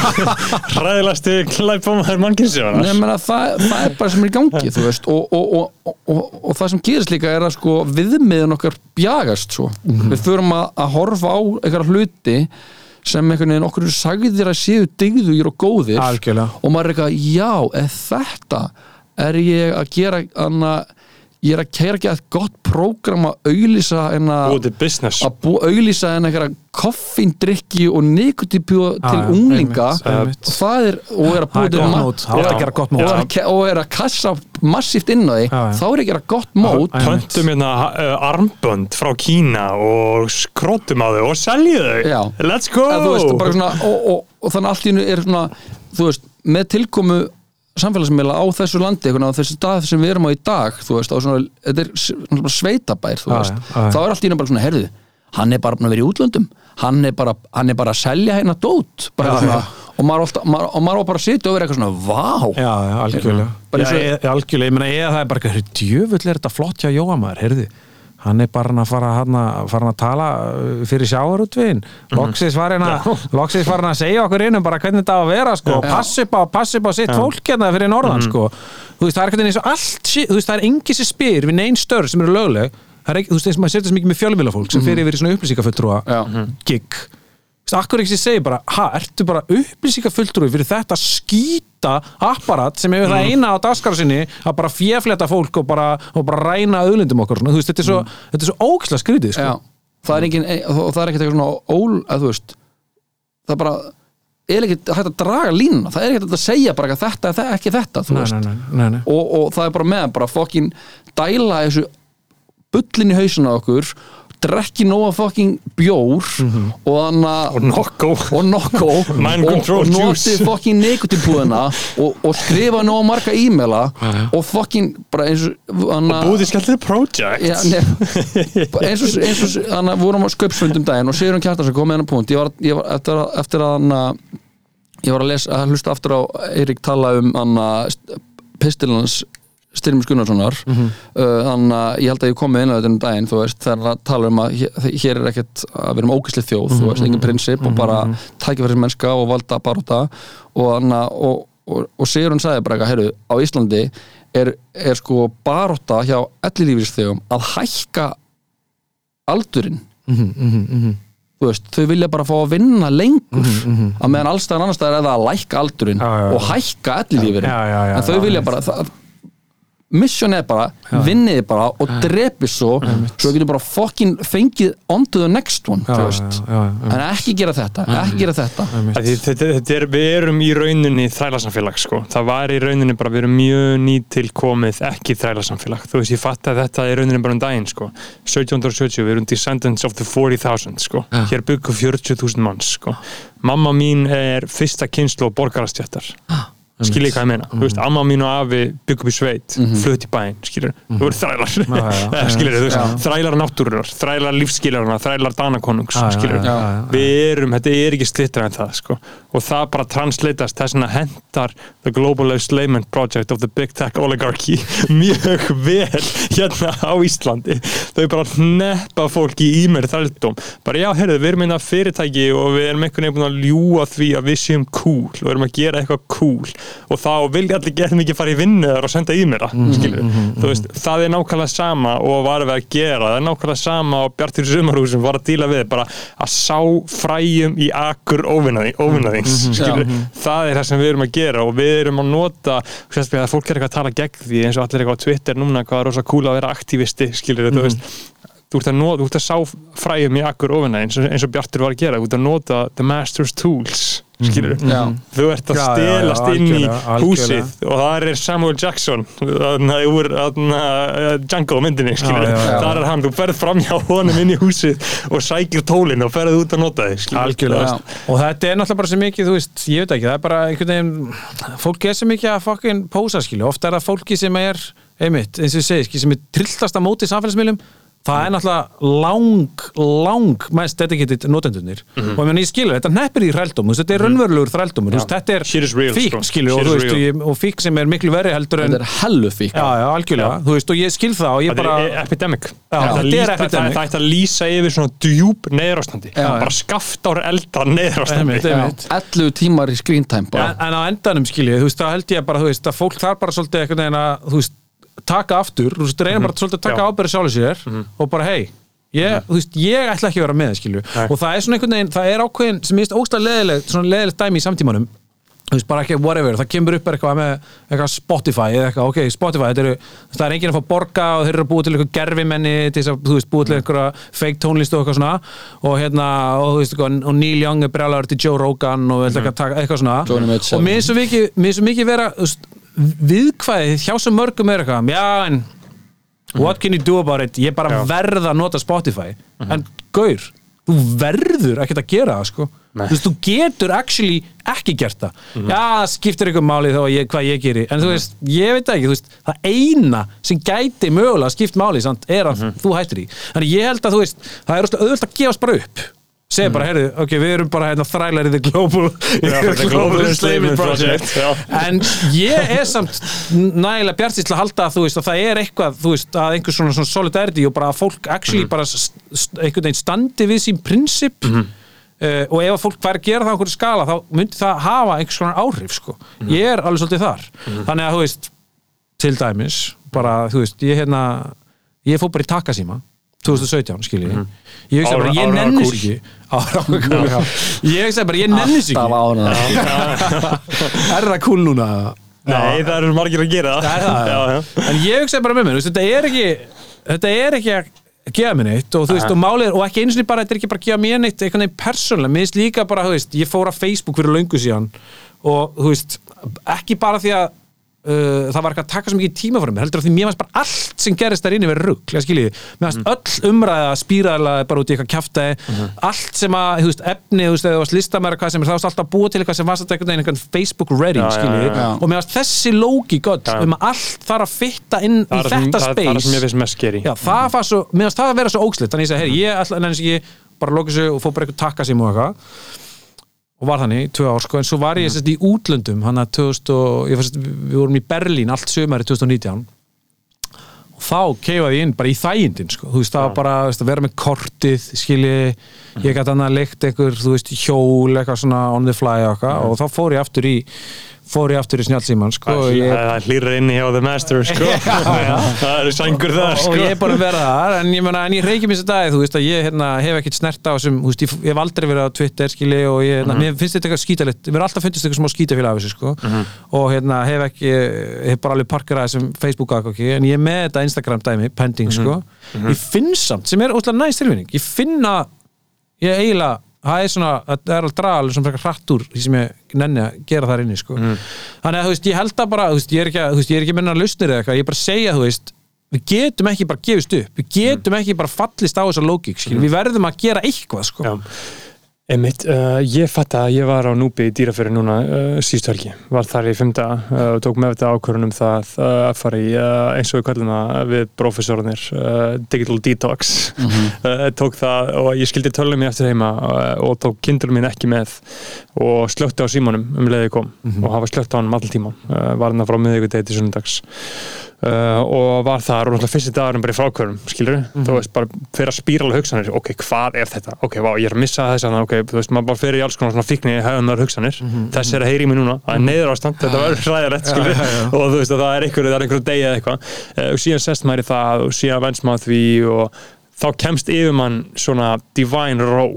Hræðilasti klæpamaður Nei, mannkinsjónar menna, það, það er bara sem er í gangi veist, og, og, og, og, og það sem gerist líka er að sko, viðmiðin okkar bjagast svo. Mhm. við þurfum að, að horfa á einhverja hluti sem einhvern veginn okkur sagðir að séu dygðugir og góðir Algjörlega. og maður er eitthvað, já, eða þetta er ég að gera anna, ég er að kæra ekki að gott prógram að auglýsa en að að auglýsa en einhverja koffindrykki og nikotipjúa til já, unglinga. einmitt, einmitt. og það er, og er að búið til gott ma- mót, það að gera gott og er, að, að kassa massíft inn á því já. þá er ekki að gera gott mót. Já, Pöntum hérna uh, armbönd frá Kína og skrótum á þau og selju þau. Já. Let's go! Veist, bara svona, og, og, og þannig allt í hennu er svona þú veist, með tilkomu samfélagsmiðla á þessu landi á þessu stað sem við erum á í dag veist, á svona, þetta er svona sveitabær veist, já, já. þá er allt í bara svona herðu, hann er bara að vera í útlöndum hann er bara, hann er bara að selja hérna dót bara Já, svona, já. og maður, alltaf, maður, og maður bara sitja og vera eitthvað svona, vá Já, algjörlega algjörlega, ég meina, eða það er bara djöfull er þetta flott hjá Jóamæður, heyrðu hann er bara að fara að, að tala uh, fyrir sjáarútvin loksins var hann að að segja okkur inn um bara hvernig þetta á að vera sko, passi upp á, á sitt fólk hérna fyrir norðan sko. Þú veist, það er eins og allt þú veist, það er engi sem spyr við neinn störf sem eru lögleg. Það er þú veist, eins og maður setja svo mikið með fjölmýlafólk sem fyrir yfir í svona upplýsingafulltrúa Já. gig akkur ekki sem segir bara, ha, ertu bara upplýsingafulltrúi fyrir þetta skýta apparat sem hefur það eina á dagskara sinni að bara fjefleta fólk og bara, og bara ræna auðlindum okkur, svona. þú veist, þetta er svo, er svo óksla skrítið, sko. Það er engin og það er ekkert eitthvað svona ól að þú veist það er bara er ekkert hægt að draga línuna, það er ekkert hægt að segja bara að þetta er ekki þetta þú veist. nei, nei, nei, nei. Og, og það er bara með bara fokkin dæla þessu bullin í hausuna okkur drekki nóga fokkin bjór og þannig Og nokko. Og nokko. Og, og noti fokkin nekotipúðina og, og skrifa nóga marga e-maila og bara eins og hana, Búið til skellið project. Já, nef, eins og, eins og hann vorum á sköpsfundum daginn og Sigurinn Kjartansson kom með hennar punkt ég var, ég var eftir, að, eftir að hann ég var að lesa, að hlusta aftur á Eirík tala um hann pistilans Styrmis Gunnarssonar. Mm þannig að ég held að ég kom með inn á þetta um daginn þú veist, þegar að tala um að hér, er ekkert að við erum ógæslega þjóð þú veist, engin prinsip og bara tækifæris mennska og valda baróta og, anna, og, og, og Sigurinn sagði bara eitthvað, heyrðu, á Íslandi er, er sko baróta hjá ellilífisþegum að hækka aldurinn. Þú veist, þau vilja bara fá að vinna lengur að meðan allstæðan annars staðar er það að lækka aldurinn Já, já, já. og hækka ellilífurinn já, en þau vilja bara það, mission er bara, vinniði bara og drepi svo, svo getur bara fokkin fengið on to the next one en ekki gera þetta ekki gera þetta. Því Þetta, þetta er, við erum í rauninni þrælasamfélag sko. það var í rauninni bara við erum mjög nýtilkomið ekki þrælasamfélag. Þú veist ég fatt að þetta er rauninni bara um daginn sko. 1770 við erum descendants of the 40.000 sko. hér byggu 40.000 manns sko. mamma mín er fyrsta kynslu og borgarastjættar skilji hvað ég meina, þú veist, amma mín og afi bygg upp í sveit, flutt í bæinn skilur, þú voru þrælar. Já, já. skilur, þú veist, þrælar náttúrunar þrælar lífskiljarna, þrælar danakonungs Já, já, já, já, já. við erum, þetta er ekki slittar en það sko. og það bara translatast þess að hendar the global enslavement project of the big tech oligarchy mjög vel hérna á Íslandi. Þau bara neppa fólki í mér þrældum bara já, heyrðu, við erum einna fyrirtæki og við erum einhvern veginn að ljúa því að við séum cool og erum að gera eitthvað cool og þá vilja allir gera mikið fara í vinnuðar og senda í mér það þú veist, það er nákvæmlega sama og var við að gera, það er nákvæmlega sama og Bjartur Sumarhúsum var að díla við bara að sá fræjum í akkur óvinnaðings, skilur það er það sem við erum að gera og við erum að nota, sérstaklega að fólk er eitthvað að tala gegn því eins og allir eitthvað á Twitter núna hvað er rosa cool að vera aktivisti, skilur þú veist. Þú ert að, nota, þú ert að sá fræjum í akkur óvinna eins, og- eins og Bjartur var að gera. Þú ert að nota the master's tools skilur Já. þú ert að Já, já, já, stelast inn í algjörlega, algjörlega. húsið og það er Samuel Jackson þarna úr uh, Django myndinni skilur, þar er hann, þú ferð fram hjá honum inn í húsið og sækir tólinn og ferð út að nota þig skilur. Algjörlega. Og þetta er náttúrulega bara svo mikið, þú veist, ég veit ekki það er bara einhvern veginn, fólki er svo mikið að fokkin pósa skilju, ofta er það fólki sem er einmitt, eins og ég segi, sem er trilltasta móti í samfélagsmiðlum það er náttúrulega lang, lang mest dedicated notendunir Mhm. og ég, ég skilur, þetta neppir í þrældum þetta er raunverulegur þrældum þú veist, þetta er fík, sko. skilur, og, veist, og, ég, og fík sem er miklu verri heldur en þetta er hellu fík. Já, já, algjörlega, þú veist, og ég skil það og ég Þetta bara, er epidemic. Já, Það ætti að þetta er lýsa- epidemic. Það það ætti að lýsa yfir svona djúb neyðarástandi. Já, bara skaftar eldra neyðarástandi. Einmitt, einmitt. 11 tímar í screen time en, bara. En á endanum skiljið, þú veist, þá held ég bara, þú veist, að fólk þarf bara svolítið einhvern að, veist, taka aftur, þú veist, reyna bara svolítið að taka Já. ábyrði sjálfur sér og bara, hei, ég, þú veist, ég ætla ekki að vera með, skilju, Nei. og það er svona einhvern veginn, það er ákveðin sem minnst óslega leðilegt, svona leðilegt dæmi í samtímanum, þú veist, bara ekki whatever, það kemur upp eitthvað með eitthvað Spotify eða eitthvað, ok, Spotify, þetta eru, það er enginn að fá borga og þeir eru að búa til eitthvað gerfimenni til þess að, þú veist, búa til einhverja fake tónlist og eitthvað svona. Og hérna, og þú veist, eitthvað, og Neil Young er brjálæður til Joe Rogan og eitthvað, taka, eitthvað svona. Johnny og mér er svo mikið vera þú veist, viðkvæðið hjá svo mörgum er eitthvað, já, en what can you do about it, ég bara Já. verð að nota Spotify, en gaur þú verður ekkert að gera það sko. Þú veist, þú getur actually ekki gert það, já, það skiptir ykkur máli þá ég, hvað ég geri, en þú veist ég veit ekki, veist, það eina sem gæti mögulega skipt máli, sant, er að þú hættir í, þannig ég held að þú veist það er auðvöld að gefast bara upp segja bara, heyrðu, ok, við erum bara hérna þrælar í the global, Já, the Global Enslavement Project, já. en ég er samt nægilega bjartist til að halda að þú veist að það er eitthvað, þú veist, að einhver svona, svona solidarity og bara að fólk actually Mhm. bara st st einhvern veginn standi við sín prinsip Mhm. uh, og ef að fólk fær að gera það á einhverju skala þá myndi það hafa einhvers konar áhrif sko. Mhm. ég er alveg svolítið þar þannig að þú veist, til dæmis bara, þú veist, ég hérna ég fór bara í takasíma 2017 skilji, ég. Hugsa bara, Ára- ég ára nenni cool. sér ekki. Ára cool, já. ég hugsa bara, ég nenni sér það ekki. ára er það cool núna? Nei, það eru margir að gera. Það er það, já, já. En ég hugsaði bara með mér, þetta er ekki þetta er ekki að gefa mér neitt og þú veist, og málið, og ekki eins og bara þetta er ekki bara að gefa mér neitt, einhvern veginn persónulega. Mér finnst líka bara, þú veist, ég fór á Facebook fyrir löngu síðan og þú veist ekki bara því að Uh, það var ekki að taka svo mikið tíma fyrir mér heldur að því mér fannst bara allt sem gerist þar inni verið rugg, ég skilji, mér fannst öll umræða spýraðlega bara út í eitthvað kjaftaði allt sem að, þú veist, efni þú veist, eða þú varst listamæra hvað sem er, það varst alltaf að búa til eitthvað sem varst alltaf einhvern Facebook ready, Já, já, skilji, já, já. og mér fannst þessi lógi gott um að allt þarf að fitta inn Það í þetta það- það er það sem ég space finnst mest skeri. Mér fannst það að vera svo ógslitt þannig ég og var þannig, í tvö ár sko, en svo var ég mm. í útlöndum, hann að 2000 og, ég, fannst, við vorum í Berlín allt sömari 2019 og þá keifaði ég inn bara í þægindin sko. þú veist, það var bara veist, að vera með kortið skilji, ég gæti annað leikt einhver, þú veist, hjól, eitthvað svona on the fly og, eitthvað, og þá fór ég aftur í fór ég aftur í snjálfsíman sko, og ég, Það hlýra inni hjá The Master sko. Það eru sængur það og sko. ég er bara að vera þar en ég, en ég reykjum þessi dag þú veist að ég hérna, hef ekkert snert á þú veist, ég, ég hef aldrei verið á Twitter skili og ég, hérna, mér finnst þetta eitthvað skítalitt mér er alltaf finnst eitthvað smá skítafélag af þessu sko. og hérna hef ekki hef bara alveg parkerað þessum Facebook aðgóki en ég er með þetta Instagram dæmi, pending sko. ég finn samt, sem er óslega næst tilfinning ég finna ég eiginlega það er svona, það er að alveg svona frekar hratt úr því sem ég nenni að gera þar inni sko. þannig að þú veist, ég held að bara þú veist, ég er ekki að, veist, ég er ekki að minna lausnir eða eitthvað, ég er bara að segja, þú veist við getum ekki bara gefist upp, við getum ekki bara fallist á þessa lógík, skil, við verðum að gera eitthvað, sko. Já. Einmitt, uh, ég fatt að ég var á Núbi í dýrafyrir núna uh, síðustu helgi, var þar í daga uh, og tók með þetta ákvörðunum það uh, að fara í, uh, eins og við kallum það við prófessorunir, uh, Digital Detox. Uh, tók það og ég skildi tölum mér eftir heima uh, og tók kindurinn mín ekki með og slökti á símanum um leiði kom. Og hafa slökt á hann all tíma, uh, var hann frá miðvíkudegi til sunnudags Uh, og var þar og náttúrulega fyrsti dagurum bara í frákvörum, skilur þú veist, bara fyrir að spýrala hugsanir ok, hvað er þetta, ok, vá, ég er að missa þess ok, þú veist, maður bara fyrir í alls konar svona fíkni hefðunar hugsanir, þess er að heyri í mig núna það er neyður ástand, þetta verður hræðilegt skilur, og þú veist, það er einhverju, það er einhverju degi eða eitthvað, uh, og síðan sest maður í það og síðan venst maður því og þá kemst yfir mann svona divine row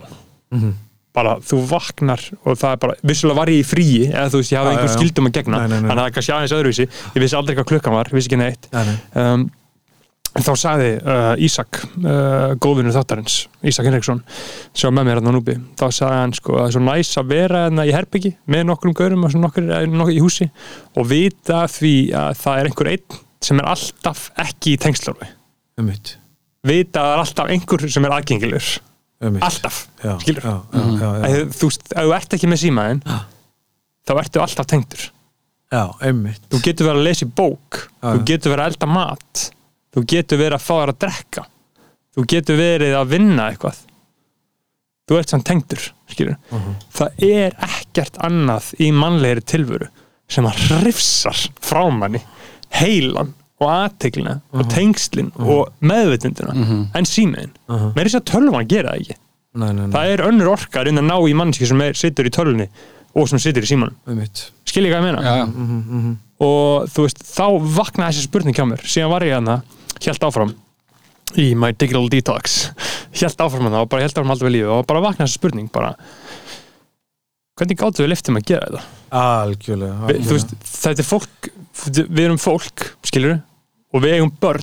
bara þú vaknar og það er bara, vissulega var ég í fríi eða þú veist, ég hafði einhver skildum að gegna Nei, nei, nei. þannig að það kannski aðeins öðruvísi. Ég vissi aldrei hvað klukkan var, vissi ekki neitt. Nei, nei. um, þá sagði uh, Ísak uh, góðvinur þáttarins, Ísak Henriksson sem var með mér hérna á núbi þá sagði hann sko að það er svo næs að vera hérna í herbyggi með nokkrum gaurum og nokkur, nokkur í húsi og vita því að það er einhver einn sem er alltaf ekki í tengslarfi um vita að það er alltaf einhver sem er aðgengilur um alltaf, já, skilur já, já. Að þú veist, ef þú ert ekki með símaðin þá ertu alltaf tengdur. Já, einmitt. Þú getur verið að lesa í bók Já, þú getur verið að elda mat þú getur verið að fá þér að drekka þú getur verið að vinna eitthvað. Þú ert samt tengdur skilur. Mhm. það er ekkert annað í mannlegri tilvöru sem að hrifsar frá manni heilan og aðteglina Mhm. og tengslin og meðvitundina en símiðin uh Mhm. með þess að tölvan gera það ekki. Nei, nei, nei, það er önnur orkar inn að ná í mannski sem er, situr í tölunni og sem situr í símanum. Einmitt. Skil ég hvað ég meina? já. og þú veist, þá vaknaði þessi spurning hjá mér, síðan var ég hana helt áfram í my digital detox. Helt áfram hana og bara helt áfram alltaf við lífi og bara vaknaði þessi spurning bara hvernig gáttu við liftum að gera þetta? Algjörlega, við, þú veist, þetta er fólk við erum fólk, skilur og við eigum börn.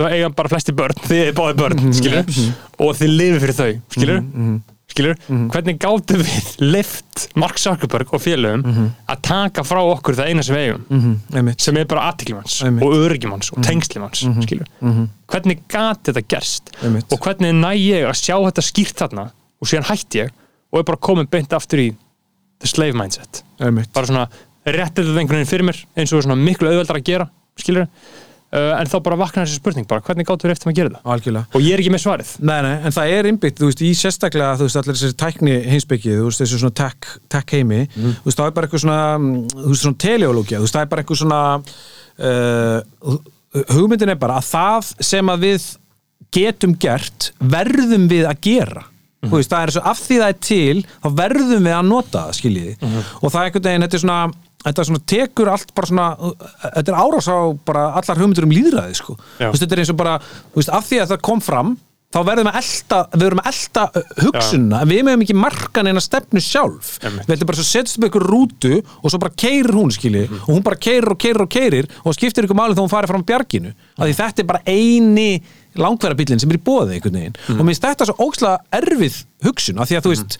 Það eiga bara flesti börn, þið er báði börn skilur, og þið lifið fyrir þau skilur, skilur hvernig gáttu við lift Mark Zuckerberg og félögum að taka frá okkur það eina sem við eigum? Mhm, sem er bara aðtiklimanns og öryggimanns og tengslimanns skilur, hvernig gat þetta gerst? Og hvernig næ ég að sjá þetta skýrt þarna? Og síðan hætti ég og er bara komin beint aftur í the slave mindset. Bara svona réttið þetta einhvern veginn fyrir mér eins og svona miklu auðveldar að gera skilur uh, en þá bara vaknar þessi spurning bara hvernig gáttu við eftir að gera þetta? Algjörlega. Og ég er ekki með svarið. Nei, nei, en það er innbyggt, þú veist, í sérstaklega þú veist, allir þessi tækni heimsbyggið þú veist, þessi svona tech, tech heimi þú veist, það er bara eitthvað svona, mm, þú veist, svona teleológia, þú veist, það er bara eitthvað svona uh, hugmyndin er bara að það sem að við getum gert, verðum við að gera. Þú veist, það er svo af því það er til þá verðum við að nota það, skiljiði. Og það er einhvern veginn, þetta er svona þetta svona tekur allt bara svona þetta er árás á bara allar hugmyndur um líðræði sko. Veist, þetta er eins og bara veist, af því að það kom fram þá verðum við að elta, við verðum að elta hugsunna, en við meðum ekki marka neina stefnu sjálf, Einmitt. við ætlum bara svo setjast upp ykkur rútu og svo bara keirir hún skilji, Mhm. og hún bara keirir og keirir og keirir og skiptir ykkur máli þá hún farið fram bjarginu, af því þetta er bara eini langverðarbílinn sem er í bóði einhvern veginn, Mhm. og mér finnst þetta svo ókslega erfið hugsun, af því að þú veist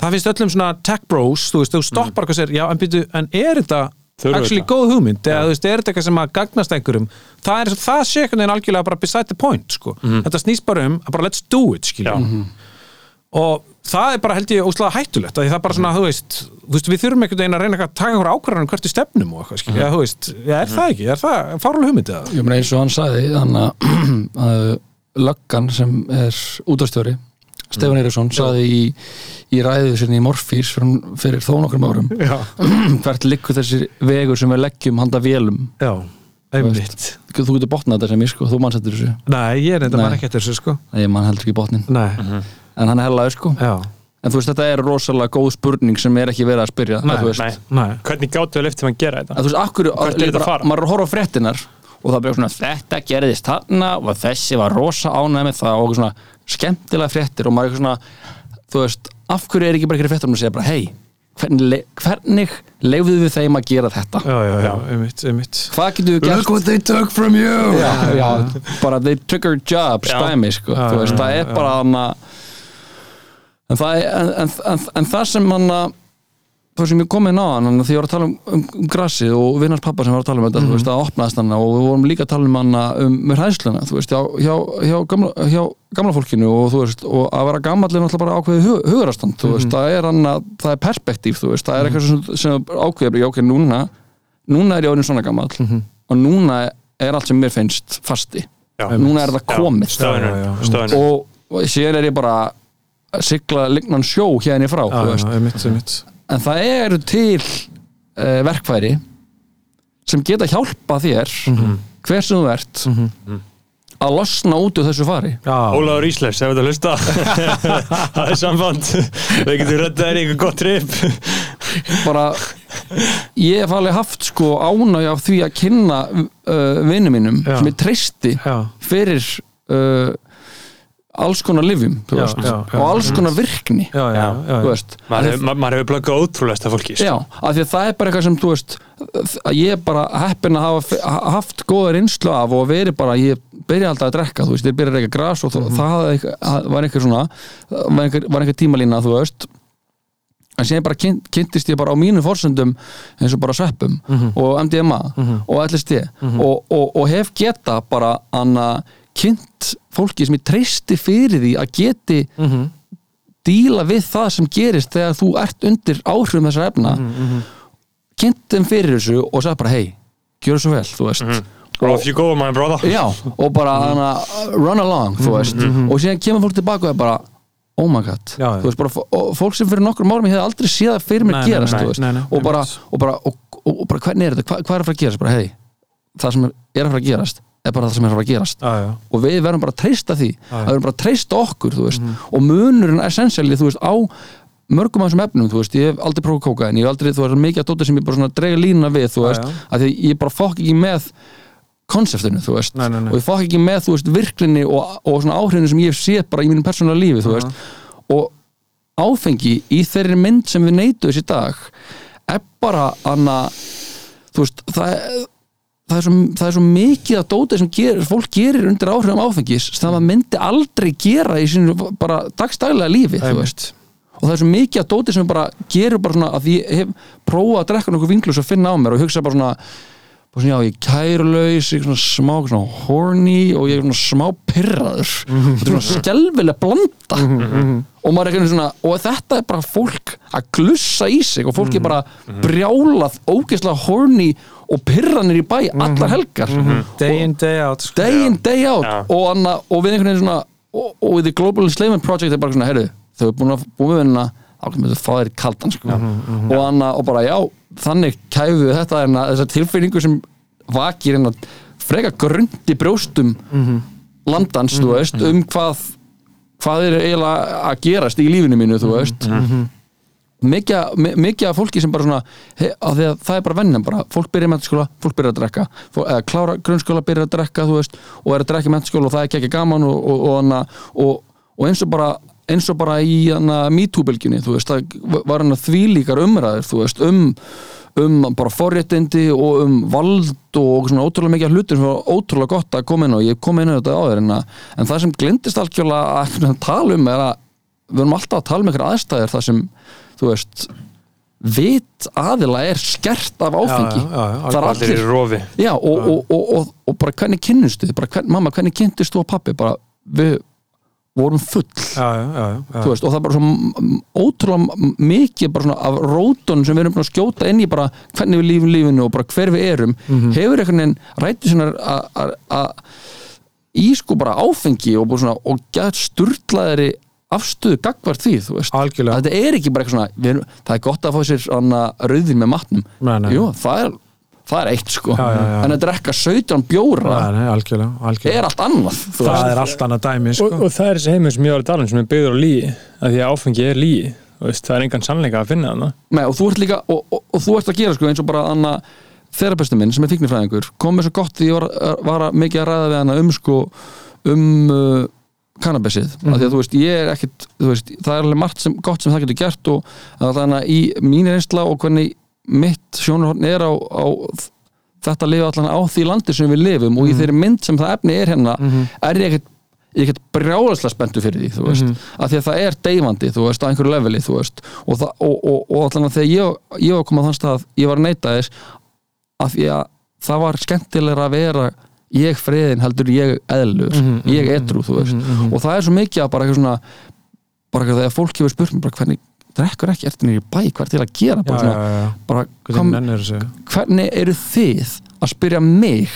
það finnst öllum svona tech bros, þú veist, þú stoppar hvað sér, já, en byrju, en er þetta Þurfum actually þetta? góð hugmynd, eða þú veist, er þetta eitthvað sem að gagnast einhverjum, það er það sé einhvern veginn algjörlega bara beside the point, sko. Þetta snýst bara um bara let's do it, skilja Já. og það er bara held ég óslega hættulegt að því það er bara svona, þú veist, þú veist við þurfum einhvern veginn að reyna eitthvað að taka einhver ákvarðanum hvert við stefnum og eitthvað, skilja, þú veist, er það ekki? Er það fárlega hugmyndið það? ég meina eins og hann sagði er útastjóri Stefán Eiríksson sagði í, í ræðu sinni í Morfís fyrir, þó nokkrum árum Já, hvert liggur þessi vegur sem við leggjum handa vélum? Já, einmitt. Þú getur botnað þetta sem ég sko, þú mannsettur þessu. Nei, ég er Nei. bara ekki eftir þessu, sko. Nei, ég mann heldur ekki botnin Nei, en hann er hellaður sko. Já, en þú veist þetta er rosalega góð spurning sem er ekki verið að spyrja Nei, Nei. nei. Hvernig gáttu við eftir að gera þetta? Að, þú veist, akkur, Hvert er þetta að fara? maður að horfa fréttinar og það bara svona, þetta gerðist þarna og þessi var rosa ánægð með það. Og svona skemmtilega fréttir og maður er eitthvað svona, þú veist, af hverju er ekki bara ekki fréttar um að segja bara, hei hvernig, hvernig leifðu við þeim að gera þetta? Já, já, já, einmitt, einmitt. Hvað getum við gert? What they took from you! Já, já, bara they took our job Já. stæmi, sko, Já, þú veist, já, það er já. bara hann en það er en, en, en, en það sem hann það sem ég kom inn á hann því ég var að tala um, um, um grasið og vinnars pappa sem var að tala um þetta þú veist, það opnaðist hann og við vorum líka að tala um hann um, með hræðsluna, þú veist, hjá, hjá, hjá, gamla, hjá gamla fólkinu og þú veist og að vera er náttúrulega bara ákveðið hug, hugarastand, þú veist, það er hann að það er perspektíf, þú veist, það er eitthvað sem, sem ákveðið, já ok, núna núna er ég orðin svona gamall og núna er allt sem mér finnst fasti. Já. núna er það komið. Já, og, síðan er ég bara að sigla lignan sjó hérna í frá Já, einmitt, einmitt en það eru til uh, verkfæri sem geta hjálpa þér hver sem þú ert að losna út úr þessu fari. Já, Ólaður Ísleifs, ef þetta hlusta. Það er samband. Við getum reddað þér í einhver gott trip. Bara ég hef alveg haft sko ánægja af því að kynna uh, vinnu mínum Já. sem ég treysti já, fyrir uh, alls konar livjum þú Já, veist, já, já. og alls konar virkni já. veist maður hefur, blöggað ótrúlega fólki sko. Já, af því að það er bara eitthvað sem þú veist að ég er bara heppin að hafa haft góða reynslu af og verið bara ég byrja alltaf að drekka, þú veist, ég byrja að reyka gras og Mhm. það, það það var einhver svona var einhver, var einhver tímalína, þú veist en síðan bara kynnt, kynntist ég bara á mínum forsöndum eins og bara sveppum Mhm. og MDMA og LSD og, og, og hef geta bara anna kynnt fólki sem ég treysti fyrir því að geti Mhm. díla við það sem gerist þegar þú ert undir áhrifum þessar efna. Kynnt þeim fyrir þessu og sagði bara hei, gjör svo vel, þú veist. Bro, if you go, my brother. Já, og bara hana, run along, þú veist. og síðan kemur fólk tilbaka og er bara oh my god, Já, þú veist, bara, fólk sem fyrir nokkrum árum ég hefði aldrei séð það fyrir nei, gerast nei, nei, nei, og, bara, og, bara, og, og, og bara hvernig er þetta, Hva, hvað er að fara að gerast? Bara hei, það sem er að fara að gerast er bara það sem er að að gerast. Já, já, og við verðum bara að treysta því. Að við verðum bara að treysta okkur veist, Mhm. og munurinn essentially þú veist, á mörgum af þessum efnum þú veist, ég hef aldrei prófað kóka en ég hef aldrei, þú veist, mikið að dóta sem ég bara drega línuna við, þú veist, að því ég bara fokk ekki með konseptinu, þú veist, Nei, nei, nei. og ég fokk ekki með, þú veist, virklinni og, og svona áhrifinu sem ég hef séð bara í mínum persónulega lífi, þú veist, og áfengi í þeirri mynd sem við neytu þessi dag er bara anna, þú veist, það er það er, svo, það er svo mikið að dótið sem gerir, fólk gerir undir áhrifum áfengis sem það myndi aldrei gera í sínu bara dagstælega lífi og það er svo mikið að dótið sem bara gerur bara svona að ég hef prófað að drekka nokkuð vinglus og finna á mér og hugsa bara svona, bara svona já, ég er kærulaus, ég er svona smá svona horny og ég er svona smá pyrraður og þetta er svona skelfileg blanda. Og maður er ekki svona og þetta er bara fólk að glussa í sig og fólk er bara brjálað ógeðslega horny og pyrranir í bæ allar helgar. Day in, day out sko. day in, day out. Já. og, anna, og við einhvern veginn svona og, og við The Global Enslavement Project er bara svona, heyrðu, þau er búin að búin við við fá þér í kaldan sko. og, anna, og bara já, þannig kæfu við þetta en þessar tilfinningu sem vakir að freka grundi brjóstum landans, þú veist, um hvað hvað er eiginlega að gerast í lífinu mínu, þú veist mikið, mi- mikið af fólki sem bara svona he, að því að það er bara vennan bara. Fólk byrja í mentaskóla, fólk byrja að drekka. Fólk, eða klára grunnskóla, byrja að drekka þú veist og er að drekka í mentaskóla og það er ekki ekki gaman og, og, og, hana, og, eins og bara eins og bara í MeToo-bylgjunni þú veist, það var hann að þvílíkar umræður þú veist, um um bara forréttindi og um vald og svona ótrúlega mikið hlutir sem var ótrúlega gott að koma inn og ég kom inn á þetta áður en, en það sem glindist algjörlega að tala um er að við erum alltaf að tala um einhverja aðstæður þar sem, þú veist vit aðila er skert af áfengi. Já, já, það er Allir rofi. Já, og, og, og, og, og bara hvernig kynnustu þið? Bara, hvern, mamma, hvernig kynntist þú og pappi bara, við vorum full. Veist, og það er bara svo ótrúlega mikið af rótun sem við erum búin að skjóta inn í bara hvernig við lífum lífinu og bara hver við erum hefur einhvern veginn rættu að- í sko bara áfengi og, og gæt sturlaðari afstöðu gagvart því, þú veist Algjörlega. að þetta er ekki bara eitthvað svona erum, það er gott að fá sér rauðin með matnum Nei, nei. Jú, það er, það er eitt sko Já, já, já. en að drekka 17 bjóra Nei, nei, algjörlega, algjörlega. er allt annað þú það veist. er allt annað dæmi sko. og, og það er þessi heimur sem ég var að tala um sem er byggður á lígi að því að áfengi er lígi veist, það er engan sannleika að finna Nei, og þú ert líka og, og, og þú ert að gera sko eins og bara anna þerapistu minn sem er fíknifræðingur kom mér svo gott því ég var, var að mikið að ræða við hana um sko um uh, kannabisið, mm því að þú veist ég er ekkit, þú veist, það er alveg margt sem, gott sem það getur gert og þannig að í mín reynsla og hvernig mitt sjónarhorn er á, á þetta lifa allan á því landi sem við lifum og í þeirri mynd sem það efni er hérna er ég ekkit ég get brjálaslega spenntu fyrir því þú veist, af því að það er deyfandi þú veist, á einhverju leveli þú veist. Og, það, og, og, og allan að þegar ég, ég var að koma á þann stað, ég var að neyta þess af því að það var skemmtilegra að vera ég friðin heldur ég eðlur. Ég edru, þú veist. og það er svo mikið að bara eitthvað svona bara þegar fólk hefur spurt mér hvernig drekkur ekki? Eftir nýri bæ, hvað er til að gera? Bara já, svona, já, já. bara kom, hvernig eru þið að spyrja mig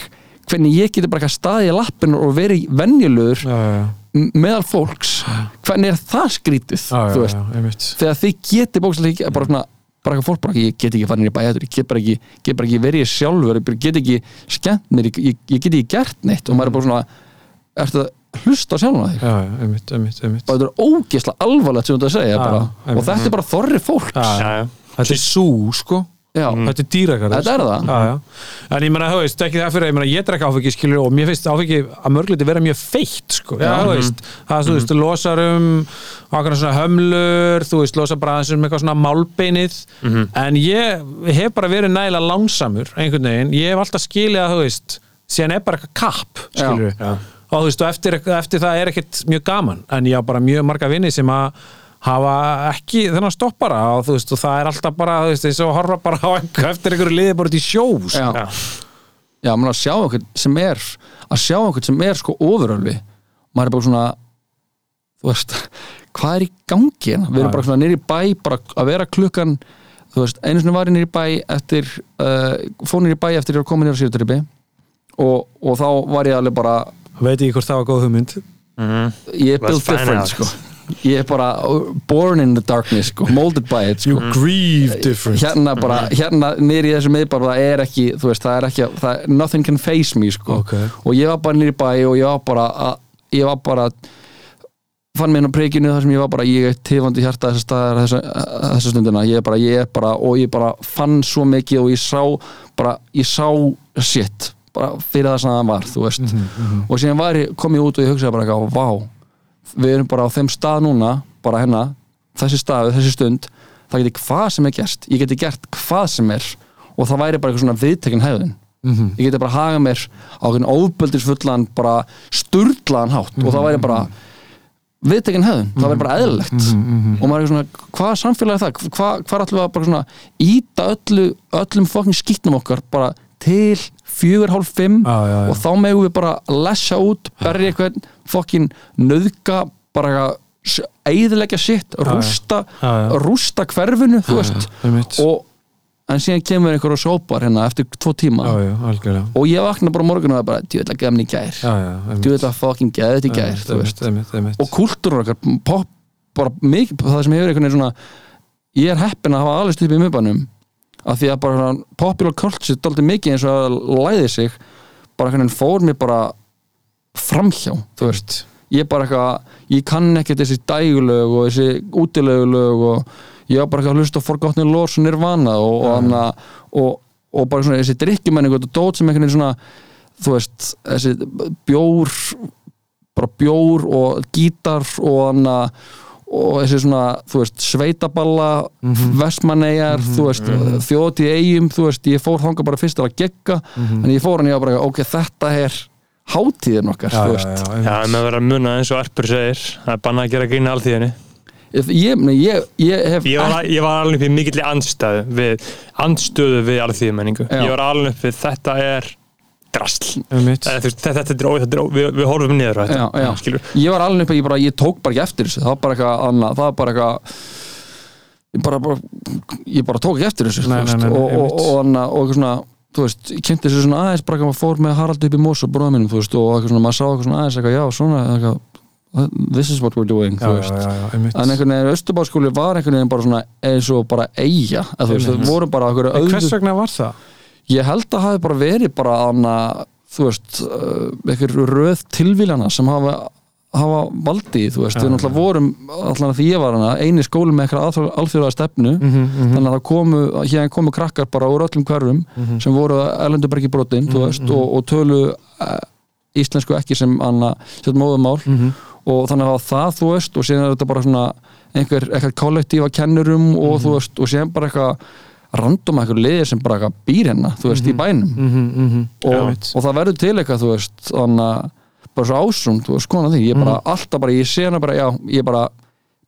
hvernig ég geti bara eitthvað staðið í lappinu og verið m- meðal fólks? Hvernig er það skrítið þú veist, þegar þið geti bókslega bara svona, bara eitthvað fólk bara ég get ekki farin í bæjaður, ég get bara ekki, get bara ekki verið ég sjálfur, ég get ekki skemmt mér, ég, ég, ég get ekki gert neitt og maður er bara svona ertu að hlusta á sjálfuna þig? Já, já, einmitt, einmitt, einmitt. og þetta er ógeðslega alvarlegt sem þú ert að segja Já, og þetta er bara þorri fólks. Já, já, já. þetta er sú sko Já. þetta er dýragarður Þetta er það. já, já. en ég meina, þú veist, ekki það fyrir ég, meina, ég drekka áfengi skilur og mér finnst áfengi að mörgleiti vera mjög feitt sko. já, þú veist, það þú veist, losar um ákveðna svona hömlur þú veist, losar bara aðeins um eitthvað svona málbeinið en ég hef bara verið nægilega langsamur einhvern veginn, ég hef alltaf skilið að þú veist, síðan er bara eitthvað kapp skilur Já. og þú veist, og eftir, eftir það er ekkert mjög gaman en ég á bara mjög marga vinni sem að hafa ekki þennan stoppara og þú veist, og það er alltaf bara, þú veist, eins og að horfa bara á einhver eftir einhverju liði bara út í sjó sko. Já. Já. Já, maður að sjá einhvern sem er að sjá einhvern sem er sko ofurölvi maður er bara svona þú veist, hvað er í gangi hérna? við erum bara svona nýri bæ bara að vera klukkan þú veist, einu sinni var ég nýr í bæ eftir, uh, fór nýr í bæ eftir ég var komin nýr á síðutripi og, og þá var ég alveg bara veit ég hvort það var góð hugmynd ég er built different out. sko ég er bara born in the darkness sko, molded by it sko. grieve different. Hérna bara, hérna niður í þessu miðbar það er ekki, þú veist, það er ekki það, nothing can face me sko. Ok. og ég var bara niður í bæ og ég var bara að, ég var bara fann mér inn á prikinu þar sem ég var bara ég er tifandi hjarta þessar staðar þessa, þessa stundina, ég er bara, ég er bara og ég bara fann svo mikið og ég sá bara, ég sá shit bara fyrir það sem það var, þú veist. Og síðan var ég, kom ég út og ég hugsaði bara vá við erum bara á þeim stað núna bara hérna, þessi stað, þessi stund það geti hvað sem er gerst ég geti gert hvað sem er og það væri bara eitthvað svona viðtekin hefðin ég geti bara hagað mér á einhvern óböldisfullan bara sturlaðan hátt og það væri bara viðtekin hefðin, það væri bara eðlilegt. Og maður er svona, hvað samfélag er það? Hvað, hvað er alltaf að bara svona íta öllu, öllum fokkin skýtnum okkar bara til fjögur, hálf, fimm Já, já, já. og þá megum við bara lessa út berja eitthvað, fokkin nöðga bara eðilegja sitt, rústa já. rústa hverfinu, þú veist einmitt. og en síðan kemur einhver og sópar hérna eftir tvo tíma já, já, og ég vakna bara morgun og það er bara djúðlega gefni í gær einmitt. djúðlega fucking geðið þetta gær veist. einmitt, einmitt, einmitt. og kultúrur okkar pop, bara mikið, það sem hefur einhvern veginn svona ég er heppin að hafa alveg upp í miðbænum af því að bara popular culture dálítið mikið eins og að læði sig bara veginn fór mér bara framhjá, þú veist. Ég bara eitthvað, ég kann ekkert þessi dægulög og þessi útilegulög og ég var bara eitthvað að hlusta á Forgotten Lords og Nirvana og, og, hana, og, og bara svona þessi drikkjumenning og dót sem einhvern veginn svona þú veist, þessi bjór bara bjór og gítar og hana og þessi svona, þú veist, sveitaballa vestmannegar, þú veist þjóti eigum, þú veist, ég fór þangað bara fyrst að gegga, en ég fór hann ég var bara, ok, þetta er hátíðin okkar, já, þú já, veist. já, Já, einmitt. með að vera að muna eins og Erpur segir það er bannað að gera grína alþýðinni ég, ég, ég hef Ég var, ég var alveg upp í mikill andstæðu við, andstöðu við alþýðumenningu Já. Ég var alveg við þetta er drasl. Þetta, þetta er, er, ó- við, við horfum niður á þetta já, já. skilur ég var alveg upp að ég, bara, ég tók bara ekki eftir þessu. Það var bara eitthvað annað, það var bara eitthvað ég bara, bara ég bara tók ekki eftir þessu Nei, nei, nei, nei, og, og, og, annað, og eitthvað svona þú veist, ég kynnti þessu svona aðeins bara eitthvað fór með Harald upp í Mós og bróða mínum þú veist, og eitthvað svona, maður sá eitthvað svona aðeins eitthvað, já, svona, eitthvað this is what we're doing, já, já, já, en einhvern veginn Östubáskóli var einhvern veginn bara svona eins og bara eiga, að þú veist, Einmitt. það voru bara einhverju En hvers vegna var það? Ég held að hafi bara verið bara anna, þú veist, uh, einhver röð tilvíljana sem hafa hafa valdi, þú veist, Já, við náttúrulega vorum allan því ég var hana, eini skóli með eitthvað alþjóðlega stefnu, Mhm, mhm. þannig að það komu hérna komu krakkar bara úr öllum hverfum sem voru erlendubergi brotin, þú veist og, og tölu uh, íslensku ekki sem anna, sem móðumál Mhm. og þannig að það, þú veist, og síðan er þetta bara svona einhver, eitthvað kollektífa kennurum og þú veist, og síðan bara eitthvað random eitthvað liðir sem bara býr hérna, þú veist, í bænum. Mhm, mhm. og, Einmitt. og það verður til eitthvað, þú veist þannig að bara svo ásum, þú veist, konar því ég bara, alltaf bara, ég sé hana bara, já, ég bara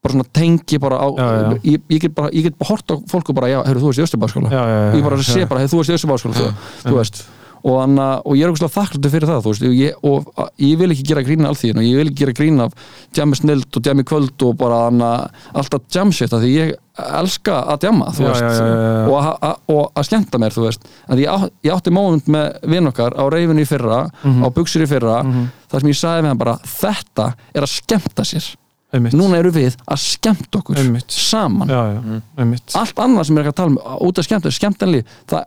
bara svona tengi bara á Já, já. Ég, ég get bara, ég get bara hort á fólk og bara, já, heyrðu, þú veist í já, ég bara sé bara, heyrðu, þú veist í Östurbáskóla þú, veist, og, anna, og ég er okkur þakkláttur fyrir það, þú veist, og ég, og a- ég vil ekki gera grín af alþýðin og ég vil ekki gera grín af djami snild og djami kvöld og bara anna, alltaf jamshit, af því ég elska að djama, þú Já, veist já, já, já, já. og að- að- og að skemmta mér, ég, ég átti móment með vinn okkar á reyfinu í fyrra, Mhm. á buksur í fyrra þar sem ég sagði með hann bara, þetta er að skemmta sér, Einmitt. núna eru við að skemmta okkur Einmitt. saman Já, já, einmitt. allt annað sem er ekki að tala um út af skemmta, skemmtanli, það,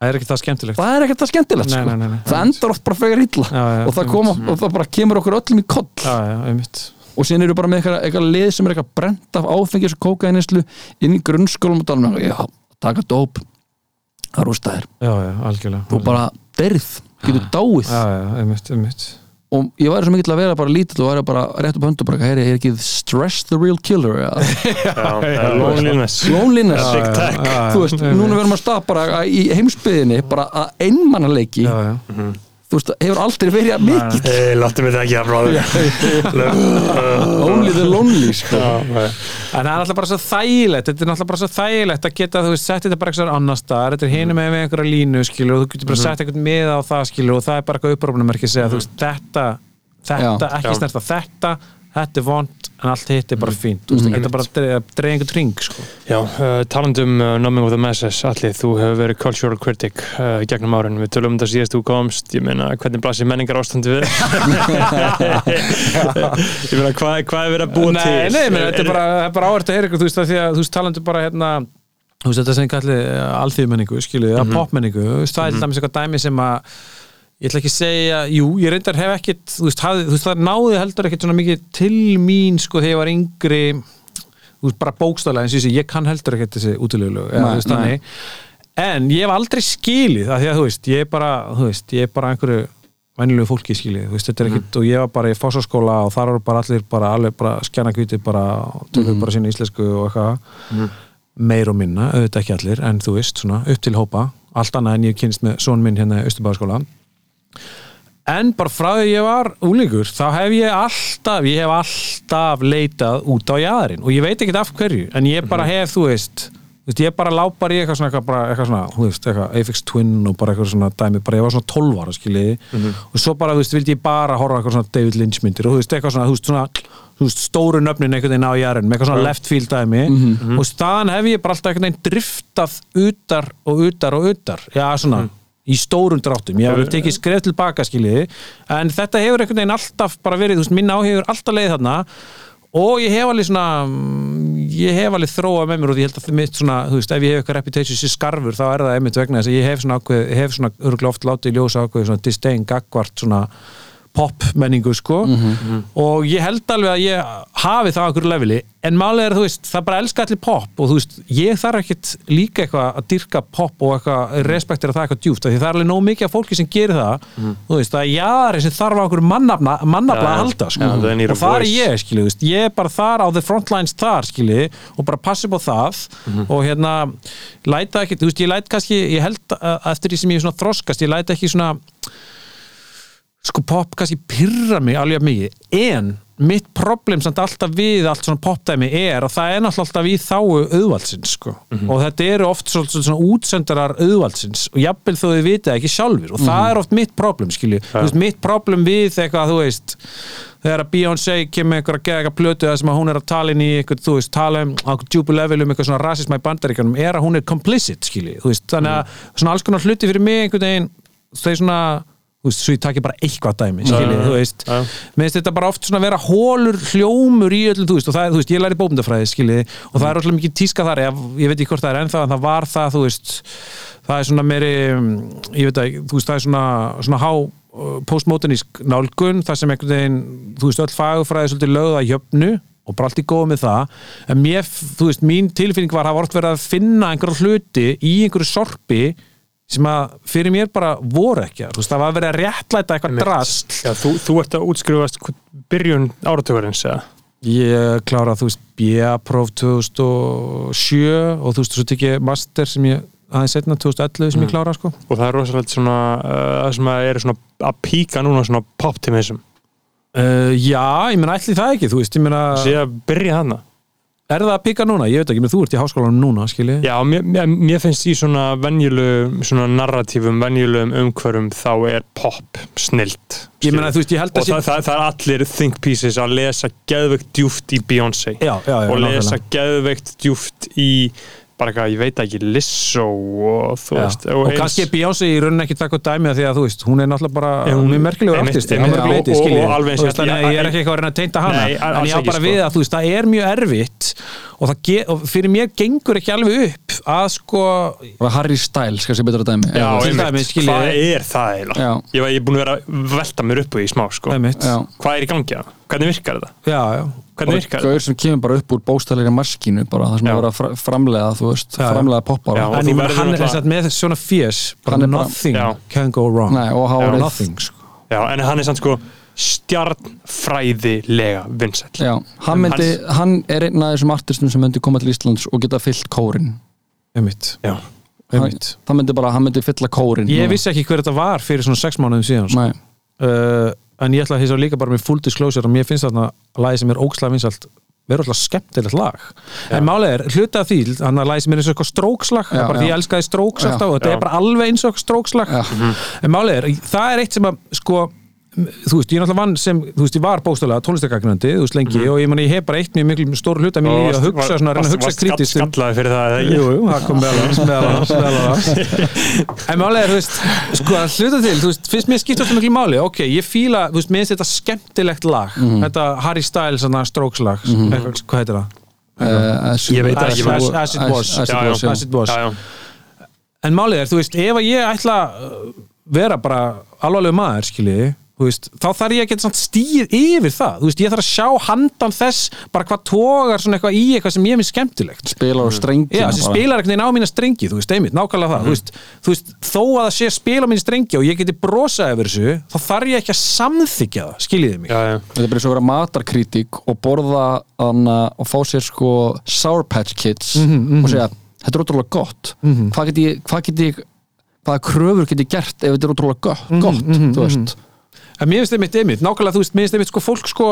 Það er ekki það skemmtilegt. það er ekkert það skemmtilegt Nei, sko. nei, nei, nei. það endar oft bara frekar illa Já, já, og, það koma, og það bara kemur okkur öllum í koll Já, já, einmitt. Og síðan eru bara með eitthvað, eitthvað lið sem er eitthvað brent af áfengis og kókaininslu inn í grunnskólum og tala um já, taka dóp. Það rústa þér, Já, já, algjörlega. þú bara derð, getur dáið. Já, já, einmitt, einmitt. og ég væri svo mikill að vera bara lítill og væri bara rétt upp höndu bara, heyri, er ekki stress the real killer eða? Já, já, loneliness. Loneliness. Big tech. Já, já, þú veist, núna verðum að stað bara í heimsbyðinni bara að einmannaleiki Já, já. þú veist, hefur aldrei verið að mikið Hei, láttu mig það ekki að bráður only the lonely sko. En það er alltaf bara svo þægilegt þetta er alltaf bara svo þægilegt að geta þú veist, sett þetta bara eitthvað annar staðar, þetta er hinum með með einhverja línu skilur og þú getur bara sett eitthvað með á það skilur og það er bara eitthvað upprófnumerki að segja þú veist, þetta, þetta, Já. ekki Já. snerta þetta þetta er vond en allt hitt er bara fínt þú veist, það geta bara að dreigja einhvern ring sko. Já, uh, talandum uh, Numbing of the Masses, allir, þú hefur verið cultural critic uh, gegnum árin, við tölum um þetta síðast þú komst, ég meina, hvernig blasir menningar ástandi við? ég meina, hvað, hvað er verið að búa nei, til? nei, menn, þetta er bara, það er bara áhvert að heyra ykkur, þú veist, af því að þú veist, talandu bara hérna þú veist, þetta sem kalli alþýðmenningu, skilu, mm -hmm. popmenningu það er til dæmis eitthvað dæmi sem að ég ætla ekki að segja, jú, ég reyndar hef ekkit þú veist, hafði, þú veist það náði heldur ekkit svona mikið til mín, sko, þegar ég var yngri. Þú veist, bara bókstaflega eins og ég, kann heldur ekkit þessi þannig. en ég hef aldrei skilið, af því að þú veist ég er bara, þú veist, ég er bara einhverju venjulegu fólki skilið, þú veist, þetta er ekkit og ég var bara í fósaskóla og þar eru bara allir bara alveg bara skjana bara, tökum bara sína íslensku og eitthvað. Meir og minna, auðvitað ekki allir en þú veist, svona, upp til hópa. Allt annað en ég kynst með són minn hérna í Östubæðaskóla en bara frá því ég var úlingur þá hef ég alltaf, ég hef alltaf leitað út á jæðarinn og ég veit ekki af hverju, en ég bara hef, þú veist þú veist, ég bara lápar í eitthvað svona, eitthvað, eitthvað svona, þú veist, eitthvað Apex Twin og bara eitthvað svona dæmi, bara ég var svona 12 ára skiljiði, og svo bara, þú veist, vildi ég bara horfa eitthvað svona David Lynch myndir. Og þú veist, eitthvað svona, þú veist, svona þú veist, stóru nöfnin einhvern veginn á jæðarinn með eitthvað svona left field dæmi. Og staðan hef ég bara alltaf í stórum dráttum. Ég hef tekið skref tilbaka skiljiði. En þetta hefur einhvern veginn alltaf bara verið þú veist, minn áhefur alltaf leið þarna. Og ég hef alveg svona mm, ég hef alveg þróað með mér og ég held að þið mitt svona, þú veist, ef ég hef eitthvað reputation sem skarfur þá er það einmitt vegna þess að ég hef svona hef svona örgulega oft látið í ljósa ákveð svona disdain, gagvart svona pop menningu sko og ég held alveg að ég hafi það á einhverju leveli. En málega er þú veist, það bara elska allir pop. Og þú veist, ég þarf ekkit líka eitthvað að dyrka pop og eitthvað respektera það eitthvað djúft, því það er alveg nóg mikið af fólki sem gerir það, þú veist, það er jári sem þarf á einhverju mannafna, mannafla Já, að halda sko, Já, they need a og það er ég skilju, ég er bara þar á the front lines þar skilju, og bara passi på það. Og hérna, læta ekki þú veist, ég læt kannski, ég held eftir því sem ég þroskast, ég læt ekki svona sko pop kannski pyrra mig alveg mikið. En mitt problem samt alltaf við allt svona popdæmi er að það er náttúrulega alltaf í þáu auðvaldsins sko. og þetta eru oft svona, útsendarar auðvaldsins og jafnvel þó vitið það ekki sjálfur og það er oft mitt problem skilju, þú veist, mitt problem við eitthvað, þú veist þegar að Beyoncé kemur einhver að geða eitthvað plötu þar sem að hún er að tala inn í eitthvað, þú veist, tala um á djúpu level um eitthvað svona rasisma í bandaríkanum er að hún er complicit, veist, þannig að svona alls konar hluti fyrir mig einhvern veginn þau svona, þú veist, svo ég taki bara eitthvað dæmi, skilji, þú veist. Já. mér finnst þetta bara oft svona vera hólur hljómur í öllum, þú veist, og það, er, þú veist, ég læri bókmyndafræði, skilji, og það er alltaf mikið tíska þar, ég, ég veit ekki hvort það er ennþá en það var það, þú veist það er svona meiri, mm, ég veit ekki þú veist, það er svona, svona há uh, postmodernísk nálgun, það sem einhvern veginn þú veist, öll fagufræði er svolítið lögða jöfnu og bara allt í góð með það. En mér, þú veist, mín tilfinning var að hafa oft verið að finna einhverja hluti í einhverju sorpi sem að fyrir mér bara voru ekki þú veist, það var verið að réttlæta eitthvað drast Já, þú, þú ert að útskrifast byrjun áratugurins, eða? Ég klára, þú veist, BA-próf 2007 og þú veist, svo tek ég master sem ég aðeins setna 2011 sem ég klára, sko Og það er rosalega svona, uh, það sem að er svona að píka núna svona poptimism. uh, Já, ég meina, ætli það ekki, þú veist, ég meina Sér að byrja þarna. Er það að pika núna? Ég veit ekki, menn þú ert í háskólanum núna, skilji Já, mér, mér, mér finnst í svona venjulegum, svona narratífum, venjulegum umhverfum þá er pop snilt. Ég meina, þú veist, ég held Og að það, það, það er allir think pieces að lesa geðveikt djúft í Beyoncé. Já, já, já, og lesa geðveikt djúft í bara eitthvað, ég veit ekki, Lizzo og þú Já. veist og, eins- kannski er Beyoncé í rauninni ekki takk og dæmi af því að þú veist, hún er náttúrulega bara Já, hún- er merkilegur er leiti, og- og- og alveg eins Þú veist, ég- að ég er ekki eitthvað að reyna að teinta hana Nei, en ég á bara sko. við að þú veist, það er mjög erfitt og, það ge, og fyrir mér gengur ekki alveg upp að sko Harry Styles, kannski betra dæmi Já, skiljið hvað er það eiginlega? Ég, var- ég er búin að vera að velta mér upp í smá sko. hvað er í gangi það? Hvernig virkar þetta? Hvernig virkar þetta? Gauður sem kemur bara upp úr bóstæðleika maskínu bara það sem er að fra- framlega þú veist, Já, framlega poppar. Já, og en þú ég meina verður hann er þess að með svona bara- nothing Já. can go wrong. Nei, nothing sko. Já, en hann er sann sko stjarnfræðilega vinsæll. Já, hann, myndi, hann er einn af þessum artistum sem myndi koma til Íslands og geta fyllt kórin. Einmitt, Já. einmitt. Það myndi bara, hann myndi fylla kórin ég vissi ekki hver þetta var fyrir svona sex mánuðum síðan sko. Nei, uh, en ég ætla að hýsa líka bara með full disclosure og mér finnst þarna lagi sem er ókslega vinsalt vera alltaf skemmtilegt lag en málið er, hluta af því, hann að sem er eins og eitthvað strókslag, Já, bara því já. ég elskaði stróks Já, alltaf og þetta já. er bara alveg eins og eitthvað strókslag Já. en málið er, það er eitt sem að sko, þú veist, ég náttúrulega vann sem, þú veist, ég var bókstæðlega tónlistagagnandi, þú veist, lengi og ég man ég hef bara eitt mjög miklu stór hluta mér lífi að hugsa svona, að reyna að hugsa kritiskt um- Skallaði fyrir það, eða? Jú, jú, það kom meðal hans, meðal hans, meðal hans En málega, þú veist, sko að hluta til þú veist, finnst mér skipta alltaf miklu máli ok, ég fíla, þú veist, mér finnst þetta skemmtilegt lag þetta Harry Styles, svona Strokes lag eitthvað, hvað heitir það? Uh, as it was Veist, þá þarf ég að geta samt stíð yfir það, þú veist, ég þarf að sjá handan þess bara hvað tógar svona eitthvað í eitthvað sem ég minn skemmtilegt. Spilar á strengi Já, sem spilar einhvern veginn á mína strengi, þú veist, einmitt, nákvæmlega það, þú, veist, þú veist, þó að það sé spila á mína strengi og ég geti brosað yfir þessu, þá þarf ég ekki að samþykja það, skiljiði mig. Já, já. þetta er bara eins og að vera matarkritík og borða hana, og fá sér sko Sour Patch Kids Mhm, og segja, þetta er ótrúlega gott. Hvað get ég, hvað get ég hvaða kröfur get ég gert ef þetta er ótrúlega gott, Mhm, gott þú veist En mér finnst einmitt, einmitt, nákvæmlega, þú veist, mér finnst einmitt sko fólk sko,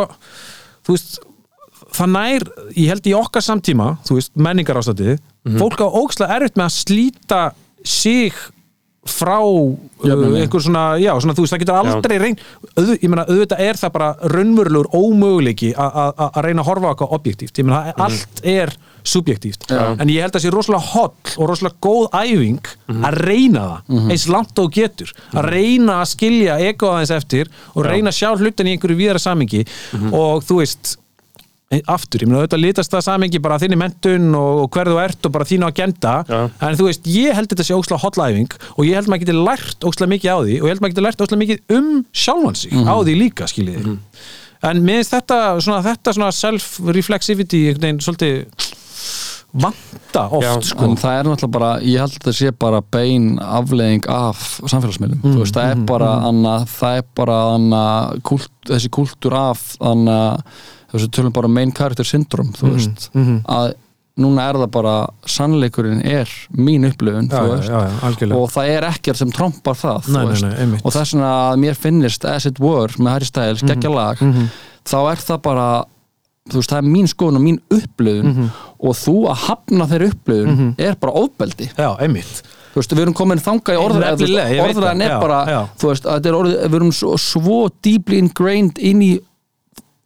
þú veist, það nær, ég held í okkar samtíma, þú veist, menningar ástætti, fólk á ógslega erfitt með að slíta sig frá uh, einhver svona, já, svona, þú veist, það getur aldrei reynd, auð, ég meina, auðvitað er það bara raunverulegur ómöguleiki að reyna að horfa eitthvað objektíft, ég meina, allt er subjektíft, Já. en ég held að það sé rosalega holl og rosalega góð æfing að reyna það, eins langt og getur. Að reyna að skilja ego aðeins eftir og reyna að sjá hlutin í einhverju víðara samingi og þú veist e- aftur, ég meina auðvitað litast það samingi bara þinni mentun og hver þú ert og bara þínu agenda, Já. en þú veist ég held þetta sé ósla hotlæfing og ég held maður geti lært ósla mikið á því og ég held maður geti lært ósla mikið um sjálfan sig á því líka, skiljiði. En mér finnst þetta svona, þetta svona self-reflexivity einhvern veginn svolítið vanta oft Já, sko. en það er náttúrulega bara, ég held að það sé bara bein afleðing af samfélagsmiðlum. Þú veist, það er bara anna, það er bara anna, kult, þessi kultúr af anna, við tölum bara main character syndrome, þú veist að núna er það bara sannleikurinn er mín algjörlega. Og það er ekkert sem trompar það Nei, nei, nei, og þess að mér finnist As It Were með Harry Styles, geggja lag þá er það bara þú veist, það er mín skoðun og mín upplöðun og þú að hafna þeirri upplöðun er bara ofbeldi já, einmitt þú veist, við erum komin þangað í orðræðan það. er Já, bara, já. þú veist, að þetta er orðið við erum svo, svo deeply ingrained inn í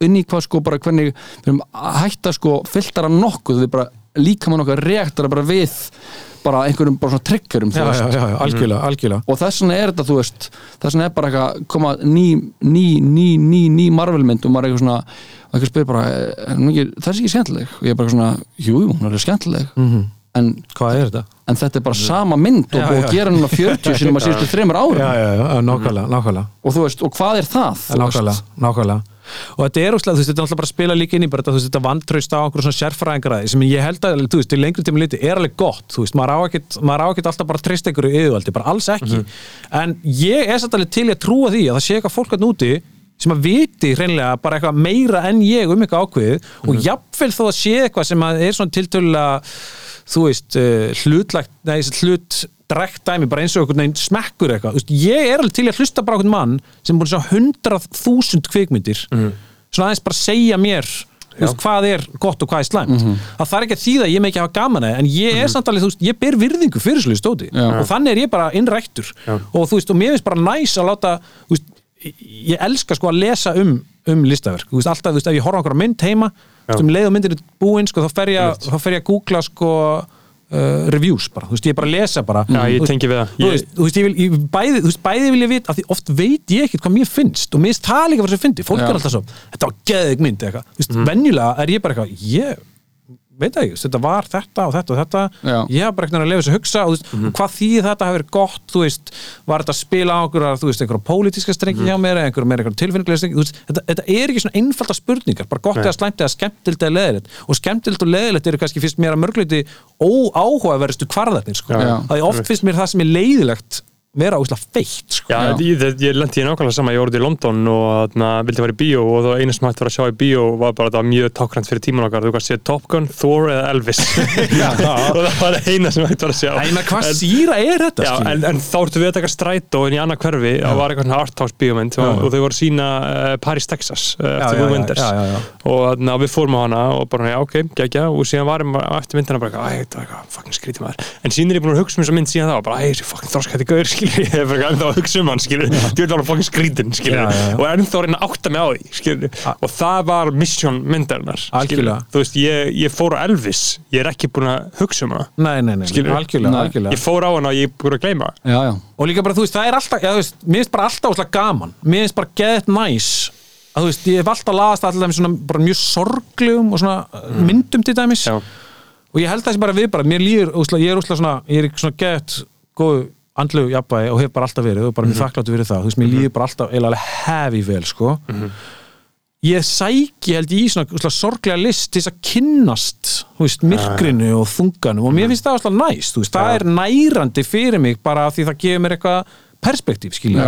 inn í hvað sko bara hvernig við erum að hætta sko fylltara nokkuð, við bara líka með nokkuð reaktara bara við bara einhverjum bara svona triggerum já, já, já, já, algjörlega, algjörlega. Og þess vegna er þetta, þú veist þess vegna er bara eitthvað koma ný, ný, ný, ný, ný Marvel-mynd og maður er eitthvað svona og eitthvað spyr bara, er ekki, það er ekki skemmtileg? Og ég er bara svona, jú, hún er skemmtileg. En, hvað er þetta? en þetta er bara sama mynd og búið að gera hennar 40 sinum að síðustu þreymur nákvæmlega og þú veist, og hvað er það? nákvæmlega, nákvæmlega og þetta er úrslega, þú veist, þetta er alltaf bara að spila líka inn í bara þetta, þú veist, þetta vantraust á einhverjum svona sérfræðingaræði sem ég held að, þú veist, til lengri tíma liti er alveg gott, þú veist, maður á ekkert maður á ekkert alltaf bara að treysta einhverju yfirvaldi, bara alls ekki. En ég er satt alveg til að trúa því að það sé eitthvað fólk að núti sem að viti hreinlega bara eitthvað meira en ég um eitthvað ákveðið og jafnvel þó að sé eitthvað sem að er svona tiltölulega þú veist, uh, hlutlagt nei, hlut drekt dæmi bara eins og einhvern veginn smekkur eitthvað, veist, ég er alveg til að hlusta bara okkur mann sem búin að sjá hundrað þúsund kvikmyndir. Svona aðeins bara segja mér veist, hvað er gott og hvað er slæmt. Það þarf ekki að þýða að ég með ekki hafa gaman að en ég er samt alveg, þú veist, ég ber virðingu fyrir svolítið stóti Já. og þannig er ég bara innræktur. Og þú veist, og mér finnst bara næs að láta veist, ég elska sko að lesa um um listaverk, þú veist, alltaf, þú veist, ef ég horfa á einhverja mynd heima, þú veist, um leið og myndir er búinn, sko, þá fer ég, að- þá fer ég að googla sko uh, reviews bara, þú veist, ég er bara að lesa bara Já, ég tengi við það. þú Ég- veist, þú veist, ég vil, ég, bæði, þú veist, bæði vil ég vita, af því oft veit ég ekkert hvað mér finnst og mér finnst það líka fyrir sem fyndi, fólk Já. er alltaf svo þetta var geðið mynd, eitthvað, þú veist, Mhm. venjulega er ég bara eitthvað, ég veit það ekki, þetta var þetta og þetta og þetta Já. ég haf bara eitthvað að lefa þess að hugsa og veist, Mhm. hvað þýði þetta hafi verið gott þú veist, var þetta að spila á okkur þú veist, einhverja pólitíska strengi Mhm. hjá mér einhverja meira einhverja tilfinningulega strengi veist, þetta, þetta er ekki svona einfalda spurningar bara gott eða slæmt eða skemmtild eða leðilegt og skemmtild og leðilegt eru kannski fyrst mér að mörgleiti óáhugaverðustu kvarðarnir sko. Já, já. að oft finnst mér það sem er leiðilegt vera óslega feitt sko. Já, Já. ég, ég, lendi í nákvæmlega sama, ég voruð í London og þarna, vildi fara í bíó og það eina sem hægt var að sjá í bíó var bara þetta var mjög tákrænt fyrir tíman okkar, þú kannski séð Top Gun, Thor eða Elvis. Og það var það eina sem hægt var að sjá. Æ, menn, hvað En- síra er þetta Já, en, en þá ertu við að taka strætó inn í annað hverfi, það var eitthvað svona arthouse bíómynd og, Já. og þau voru að sína uh, Paris, Texas uh, Já, eftir já, Wim já, Wenders já, já, já. og þarna, við fórum á hana og bara, já, ok, geggja. Og síðan varum við eftir myndina bara, æ, er ég að ég hef bara ennþá að hugsa um hann skilur, þú veit alveg fokkin skrítin skilur, og ennþá að reyna að átta mig á því skilur, og það var mission myndarinnar skilur, þú veist, ég, ég fór á Elvis. Ég er ekki búin að hugsa um það nei, nei, nei, Skilur. algjörlega, Nei. algjörlega. Ég fór á hann og ég er búin að gleyma já, já, og líka bara, þú veist, það er alltaf já, veist, mér finnst bara alltaf óslega gaman. Mér finnst bara geðið næs að þú veist, ég hef alltaf laðast allir svona bara mjög sorglegum og svona mm. myndum til dæmis. Já. og ég held það sem bara við bara, mér líður ég er óslega svona, ég er svona geðið góðu andlegu jafnvægi og hef bara alltaf verið og bara mér þakkláttu fyrir það, þú veist, mér líður bara alltaf eiginlega alveg hefi vel, sko. Ég sæki held ég í svona, svona sorglega list til þess að kynnast þú veist, myrkrinu og þunganum og mér finnst það alltaf næst, þú veist, það er nærandi fyrir mig bara af því það gefur mér eitthvað perspektíf, skilja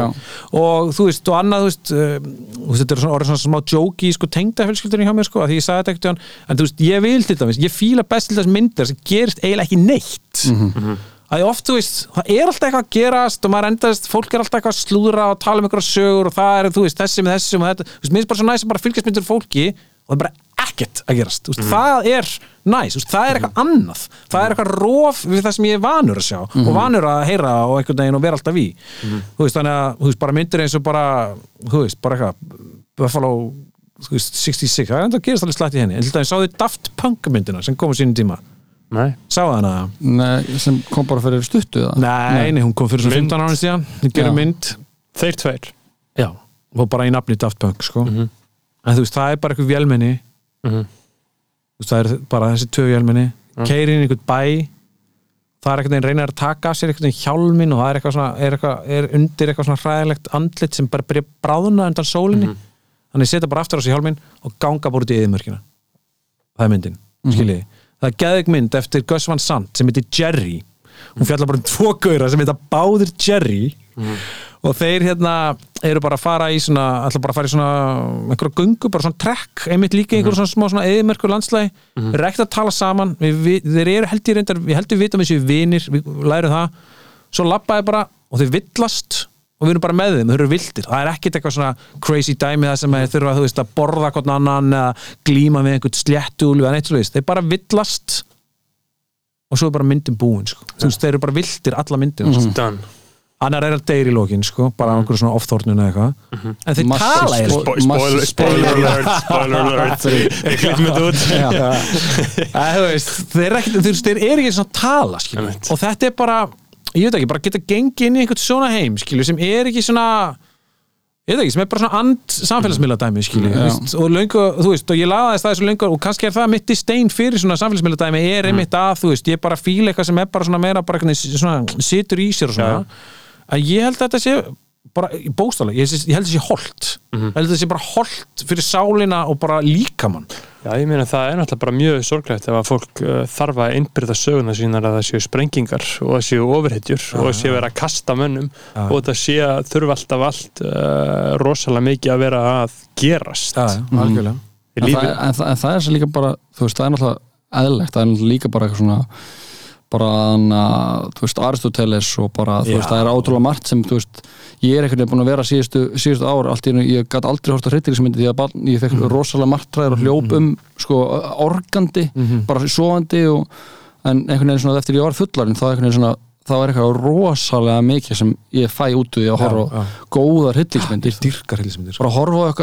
og þú veist, og annað, þú veist, um, þú veist þetta er svona orðið svona smá jóki í sko tengda fjölskyldunni hjá mér sko, að því ég sagði þetta ekkert en þú veist, ég vil til dæmis, ég fíla best til þess myndir sem gerist eiginlega ekki neitt að ég oft, þú veist, það er alltaf eitthvað að gerast og maður endast, fólk er alltaf eitthvað að slúðra og tala um einhverja sögur og það er, þú veist, þessi með þessum og þetta, þú veist, mér finnst bara svo næst að bara fylgjast myndir fólki og það er bara ekkert að gerast, þú veist, það er næs, þú veist, það er eitthvað annað. Það er eitthvað rof við það sem ég er vanur að sjá og vanur að heyra og einhvern veginn og vera alltaf í, þú veist, þannig að þú veist, bara myndir eins og bara, þú veist, bara eitthvað Buffalo, þú veist, 66 það er enda að gerast alveg slætt í henni, en til dæmis sáðu Daft Punk myndina sem kom á sínum tíma. Sáðu hana? Nei, sem kom bara fyrir stuttu það Nei, nei, hún kom fyrir svona Mynd. 15 ára síðan. Hún gerir Já. mynd. Þeir tveir. Já, og bara í nafni Daft Punk sko. En þú veist, það er bara eitthvað vélmenni. Mhm. Þú veist, það er bara þessi tvö vélmenni. Mm. Keiri inn í einhvern bæ. Það er eitthvað veginn reynir að taka af sér eitthvað hjálmin og það er eitthvað svona er, eitthvað, er undir eitthvað svona hræðilegt andlit sem bara byrja bráðuna undan sólinni. Þannig setja bara aftur á sig hjálmin og ganga bara út í yðimörkina Það er myndin, skiljiði Það er geðveik mynd eftir Gus Van Sant sem heitir Jerry. Hún fjallar bara um tvo gauðra sem heita báðir Jerry. Og þeir hérna eru bara að fara í svona ætla bara að fara í svona einhverja gungu, bara svona trekk einmitt líka í einhverjum svona smá svona eðimerkur landslægi mm -hmm. rekt að tala saman. Við, við, þeir eru held ég reyndar, við heldum við vitum þessi vinir, við lærum það. Svo labbaði bara og þeir villast og við erum bara með þeim, þeir eru vildir það er ekkit eitthvað svona crazy dæmi það sem þeir þurfa veist, að borða hvern annan eða glíma með einhvern sléttúl eða neitt svo veist, þeir bara villast. Og svo er bara myndin búin sko. þú veist, þeir eru bara vildir alla myndin mm annar er að deyra í lokin sko, bara á einhverju svona ofþórnun eða eitthvað. En þeir tala Spo- spoiler, alert spoiler alert. Við þeir, er eru ekki svona tala og þetta er bara ég veit ekki, bara geta gengið inn í einhvern svona heim skilur, sem er ekki svona ég veit ekki, sem er bara svona and samfélagsmiðla dæmi skilur, Já. veist, og löngu, þú veist og ég laðaðist það þessu löngu og kannski er það mitt í stein fyrir svona samfélagsmiðla dæmi er einmitt að, þú veist, ég bara fíla eitthvað sem er bara svona meira, bara svona situr í sér og svona, að ég held að þetta sé bara bóstalega, ég, ég held þetta sé holt ég held þetta sé bara holt fyrir sálina og bara líkamann. Já, ég meina það er náttúrulega bara mjög sorglegt ef að fólk uh, þarf að innbyrða söguna sínar að það séu sprengingar og það séu ofurhetjur og það séu vera að kasta mönnum og það sé að þurfa alltaf allt uh, rosalega mikið að vera að gerast. Já, algjörlega. Í en, það, en, það, en það er svo líka bara þú veist, það er náttúrulega eðlegt það er náttúrulega líka bara eitthvað svona bara þannig að, þú veist, Aristoteles og bara, þú veist, það er ótrúlega margt sem, þú veist, ég er einhvern veginn búin að vera síðustu, síðustu ár, allt í einu, ég gæti aldrei hort á hryllingsmyndi því að barn, ég fekk rosalega margtræðir og hljóp um, sko, organdi, bara sofandi og, en einhvern veginn svona eftir ég var fullarinn, þá einhvern veginn svona þá er eitthvað rosalega mikið sem ég fæ út úr því að horfa góðar hryllingsmyndir. Dyrkar hilsmyndir bara horfa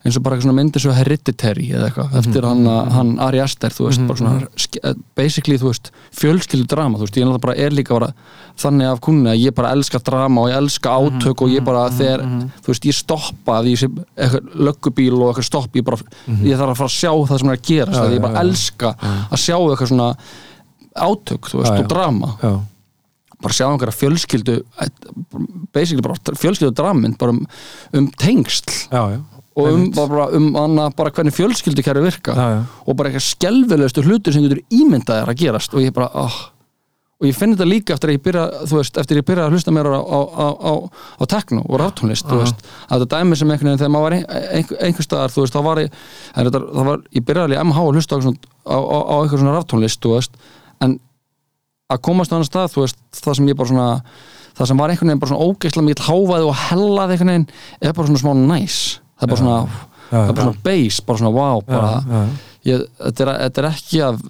eins og bara eitthvað svona myndir svo hereditary eða eitthvað, eftir hann, hann Ari Aster þú veist, bara svona, ske- eh, basically þú veist, fjölskyldu drama, þú veist, ég náttúrulega bara er líka bara þannig af kunni að ég bara elska drama og ég elska átök og ég bara þegar, þú veist, ég stoppa því sem eitthvað löggubíl og eitthvað stopp ég bara, ég þarf að fara að sjá það sem er að gerast, Já, að ég já, bara já. elska að sjá eitthvað svona átök, þú veist, Já, já. og drama. Já, bara sjá einhverja fjölskyldu basically bara fjölskyldu dramin bara um, um tengsl. Já, já og um, bara, um hana, bara hvernig fjölskyldu kæri virka. Já, já. og bara eitthvað skelfilegustu hlutur sem getur ímyndað er að gerast. Og ég bara oh. og ég finn þetta líka eftir að ég byrja þú veist, eftir að ég byrja að hlusta mér á, á, á, á, á tekno og rátónlist þú veist, að þetta dæmi sem einhvern veginn þegar maður var ein, ein, einhver staðar, þú veist, þá var ég þetta, það var, ég byrjaði alveg MH að hlusta á, svona- á, á, á einhver svona rátónlist þú veist, en að komast á annan stað, þú veist, það sem ég bara svona það sem var einhvern veginn bara svona ógeðslega mikið háfaði og hellaði einhvern veginn er bara svona smá næs það er bara svona, það er bara svona base bara svona wow, bara ég, þetta, er, þetta er ekki að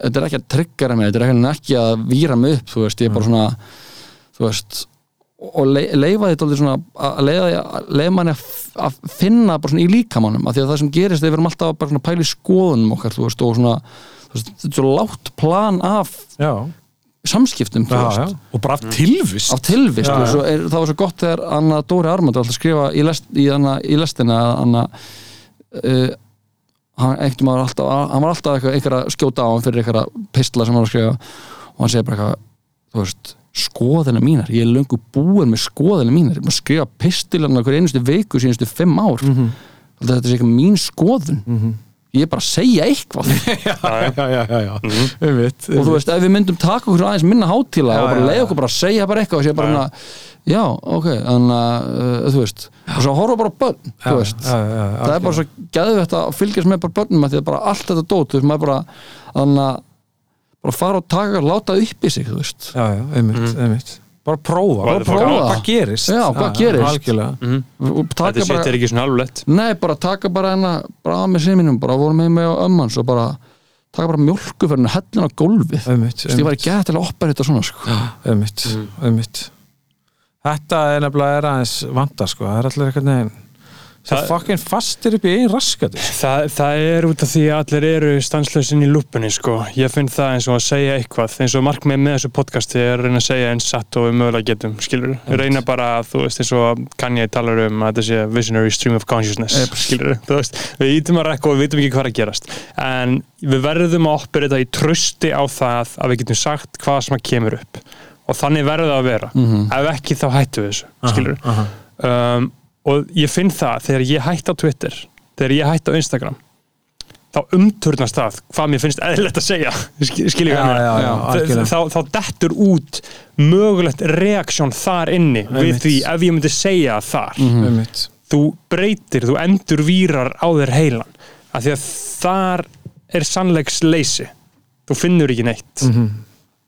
þetta er ekki að tryggara mig, þetta er ekki, að víra mig upp, þú veist, ég er bara svona þú veist og le, leifa þetta svona að leifa, manni að, finna bara svona í líkamannum af því að það sem gerist er við erum alltaf bara svona í skoðunum okkar þú veist og svona þú veist, þetta er svo látt plan af já, samskiptum já, já. og bara af tilvist af tilvist Já, og já. svo er, það var svo gott þegar Anna Dóri Armand var alltaf að skrifa í, lest, í, hana, í lestina að Anna uh, hann, var alltaf, hann var alltaf eitthvað, að skjóta á hann fyrir eitthvað pistla sem hann var að skrifa og hann segir bara eitthvað skoðina mínar ég er löngu búin með skoðina mínar ég er búin að skrifa pistilana hver einustu viku sínustu fimm ár mm Mhm. -hmm. þetta er eitthvað mín skoðun ég er bara að segja eitthvað. Já, já, já, já, já. Um mitt, og þú veist, ef við myndum taka okkur aðeins minna hátíla og bara leiða okkur bara að segja bara eitthvað og segja bara Já, já. ok, þannig að uh, þú veist, og svo horfa bara börn þú veist, já, já, já, það er bara svo gæðvett að fylgjast með bara börnum því að bara allt þetta dót, þú veist, maður bara þannig að bara fara og taka, láta upp í sig, þú veist. Já, já, einmitt, einmitt bara prófa, Bara prófa. hvað gerist? Já, hvað gerist? Mhm. og taka Þetta bara, er ekki svona alveg nei, bara taka bara hennar bara að með sinninum, bara vorum með mig á ömmans og bara taka bara mjölkuferðinu hellin á gólfið, ég var ekki til að oppa þetta svona, sko. Einmitt, einmitt. Þetta er nefnilega er aðeins vanda sko, það er allir eitthvað neginn það Það- fucking fastir upp í einn raskatu Þa, það er út af því að allir eru stanslösin í lúpunni sko. Ég finn það eins og að segja eitthvað eins og markmið með þessu podcasti er að reyna að segja eins satt og við mögulega getum skilur. Reyna bara, þú veist, eins og Kanye talar um að þetta sé visionary stream of consciousness Yep. skilur. Þú veist, við ítum að rekka og við vitum ekki hvað er að gerast. En við verðum að oppur þetta í trösti á það að við getum sagt hvað sem að kemur upp. Og þannig verður það að vera. Ef ekki þá hættu við þessu, skilur. um, og ég finn það þegar ég hætti á Twitter þegar ég hætti á Instagram þá umturnast það hvað mér finnst eðlilegt að segja. Skil- skilji Já, hvað algjörlega. þá, þá dettur út mögulegt reaksjón þar inni við Einmitt. því ef ég myndi segja þar. Einmitt. Þú breytir, þú endur vírar á þér heilan af því að þar er sannleiksleysi þú finnur ekki neitt. Ja, þú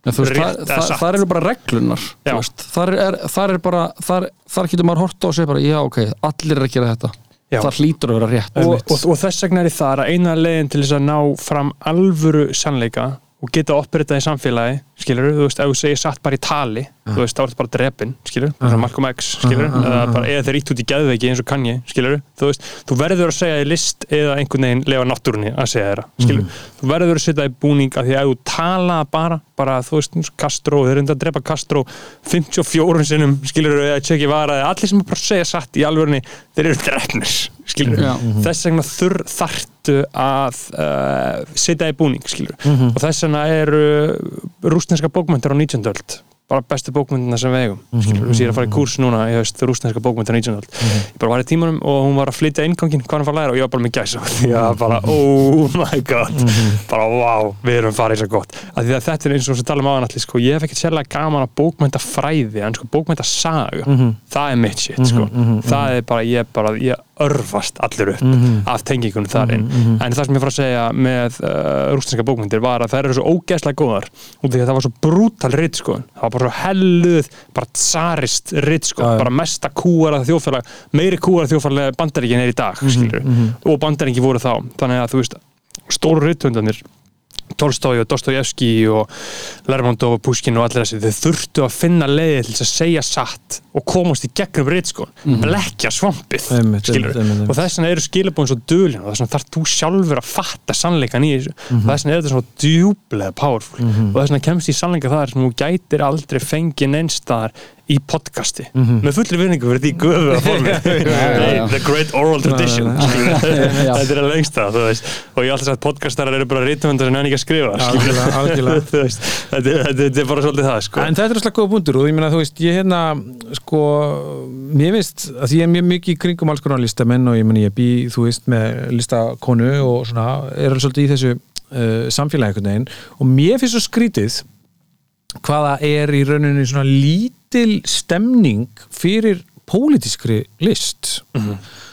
veist, satt. það eru bara reglunar veist, þar, er, þar er bara þar, þar getur maður hort á sig bara, já ok, allir er að gera þetta Já. það hlýtur að vera rétt og, og, og þess vegna er það að eina leiðin til þess að ná fram alvöru sannleika og geta operitað í samfélagi skilur, þú veist, ef þú segir satt bara í tali þú veist, þá er þetta bara drepin, skilur bara Malcolm X, skilur, eða bara eða þeir ítt út í geðveiki eins og Kanye, skilur þú veist, þú verður að segja í list eða einhvern veginn lefa náttúrunni að segja þeirra, skilur þú verður að setja í búning að því að þú tala bara, bara þú veist, Castro þeir eru að drepa Castro 54 sinnum, skilur, eða tjekki vara allir sem bara segja satt í alvörunni þeir eru drefnir, skilur Já. þess vegna þurr þartu að uh, setja í búning skilur og þess vegna eru rústneska bókmyndir á 19. öld. Bara bestu bókmyndina sem við eigum. Skilur, við séum að fara í kúrs núna í haust rústneska bókmyndir á 19. öld. Ég bara var í tímanum og hún var að flytja inngangin hvað hann fara að læra? Og ég var bara með gæsa. Ég var bara oh my god. Bara wow, við erum farið svo gott. Að því að þetta er eins og sem tala um áðan sko, ég hef ekkert sérlega gaman að bókmyndafræði en sko bókmyndasaga það er mitt shit sko. Það er bara, ég bara, ég örfast allir upp af tengingunum þar inn. En það sem ég fór að segja með uh, rústinska bókmyndir var að þær eru svo ógeðslega góðar út af því að það var svo brútal ritt sko það var bara svo helluð, bara tsarist ritt Já, já. bara mesta kúara þjóðfélag, meiri kúara þjóðfélag bandaríkin er í dag, skilur og bandaríkin voru þá, þannig að þú veist stóru ritthundanir Tolstói og Dostojevski og Lermontov og Pushkin og allir þessi þau þurftu að finna leiði til að segja satt og komast í gegnum blekja svampið Einmitt, skilurðu. einmitt, einmitt, einmitt. og þess vegna eru skilabóðin svo dölin og þess vegna þarf þú sjálfur að fatta sannleikan í þessu. Og þess vegna er þetta svo djúblega powerful. Og þess vegna kemst í sannleika þar sem þú gætir aldrei fengið neinstaðar í podcasti. Með fullri vinningu fyrir því guðu að formi the great oral tradition þetta er að lengsta veist. og ég alltaf sagt podcastarar eru bara rítumöndar sem nenni ekki að skrifa veist, þetta, er bara svolítið það sko. En þetta er alltaf góða búndur og ég meina þú veist, ég hérna sko, mér finnst að ég er mjög mikið í kringum alls konar listamenn og ég meina ég bý, þú veist, með listakonu og svona, er svolítið í þessu uh, samfélagi og mér finnst svo skrítið hvaða er í rauninni svona lítil stemning fyrir pólitískri list.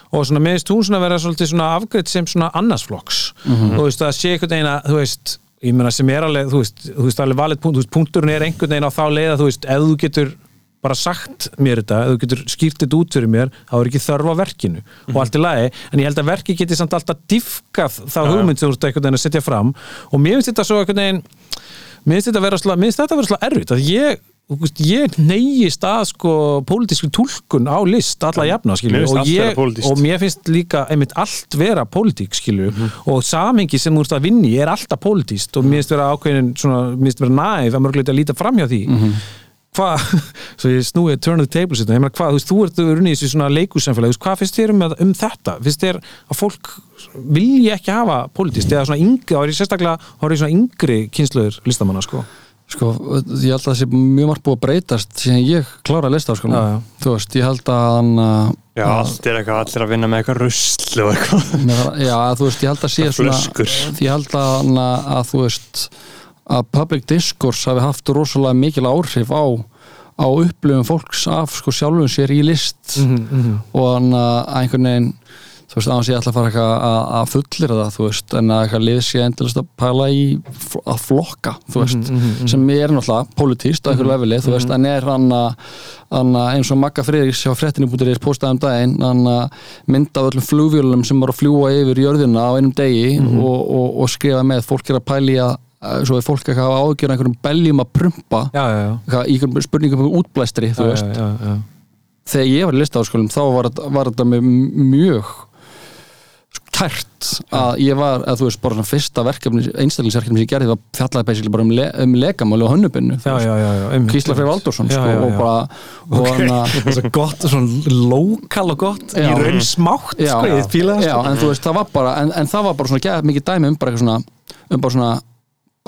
Og svona með þú svona vera svona afgreitt sem svona annarsflokks þú veist að sé einhvern veginn að þú veist ég meina sem er alveg, þú veist, þú veist alveg valið punkt, þú veist, punkturinn er einhvern veginn á þá leið að þú veist, ef þú getur bara sagt mér þetta, ef þú getur skýrt þetta út fyrir mér, þá er ekki þörf á verkinu og allt í lagi, en ég held að verki geti samt alltaf diffkað þá hugmynd sem þú ert einhvern veginn að setja fram. Og mér finnst þetta svo einhvern veginn mér finnst þetta vera slá, mér finnst þetta vera slá erfitt að ég, veist, ég neyist að sko pólitísku túlkun á list alla jafna finnst og, og mér finnst líka einmitt allt vera pólitík skilur Mhm. og samengi sem þú ert að vinni er alltaf pólitíst og mér finnst vera ákveðin svona, mér finnst vera næf að mörguleita að líta framhjá því. Mhm. hvað, svo ég snúið turn of the tables hérna, ég meina hvað, þú veist, þú ert runni í þessu svona veist, hvað finnst þér um, um þetta? Finnst þér að fólk vilji ekki hafa pólitíst, eða svona yngri þá er ég sérstaklega, sko Sko, ég held að það sé mjög margt búið að breytast síðan ég klára að lista sko. Já, já. þú veist, ég held að hann að- Já, allt er eitthvað, allir að vinna með eitthvað rusl og eitthvað já, þú veist, ég held að sé svona ég held að, hann að, að þú veist að public discourse hafi haft rosalega mikil áhrif á á upplifum fólks af sko sjálfum sér í list Mhm, og hann að einhvern veginn þú veist, annars ég ætla að fara að, fullir það, þú veist, en að eitthvað lið sé endilist að pæla í að flokka, þú veist, sem er náttúrulega politíst á einhverju leveli, þú veist, en er hann að, eins og Magga Friðriks hjá að postaði um daginn, hann að mynda öllum flugvjölum sem var að fljúa yfir jörðina á einum degi og, og, og skrifa með, fólk er að pæli að svo er fólk að ágjöra einhverjum beljum að prumpa já, já, já, í spurningum um útblæstri, þú veist. þegar ég var í listaháskólum þá var, var þetta mjög kært að ég var, að þú veist, bara svona fyrsta verkefni, einstaklingsverkefni sem ég gerði var fjallaði basically bara um, le, um legamáli og einmitt. Kísla Freyr Valdursson sko, og bara og Ok, hann að gott, svona lokal og gott í Já. raun smátt, sko, ég fíla það já, sko. en þú veist, það var bara en, en það var bara svona gæð mikið dæmi um bara eitthvað svona um bara svona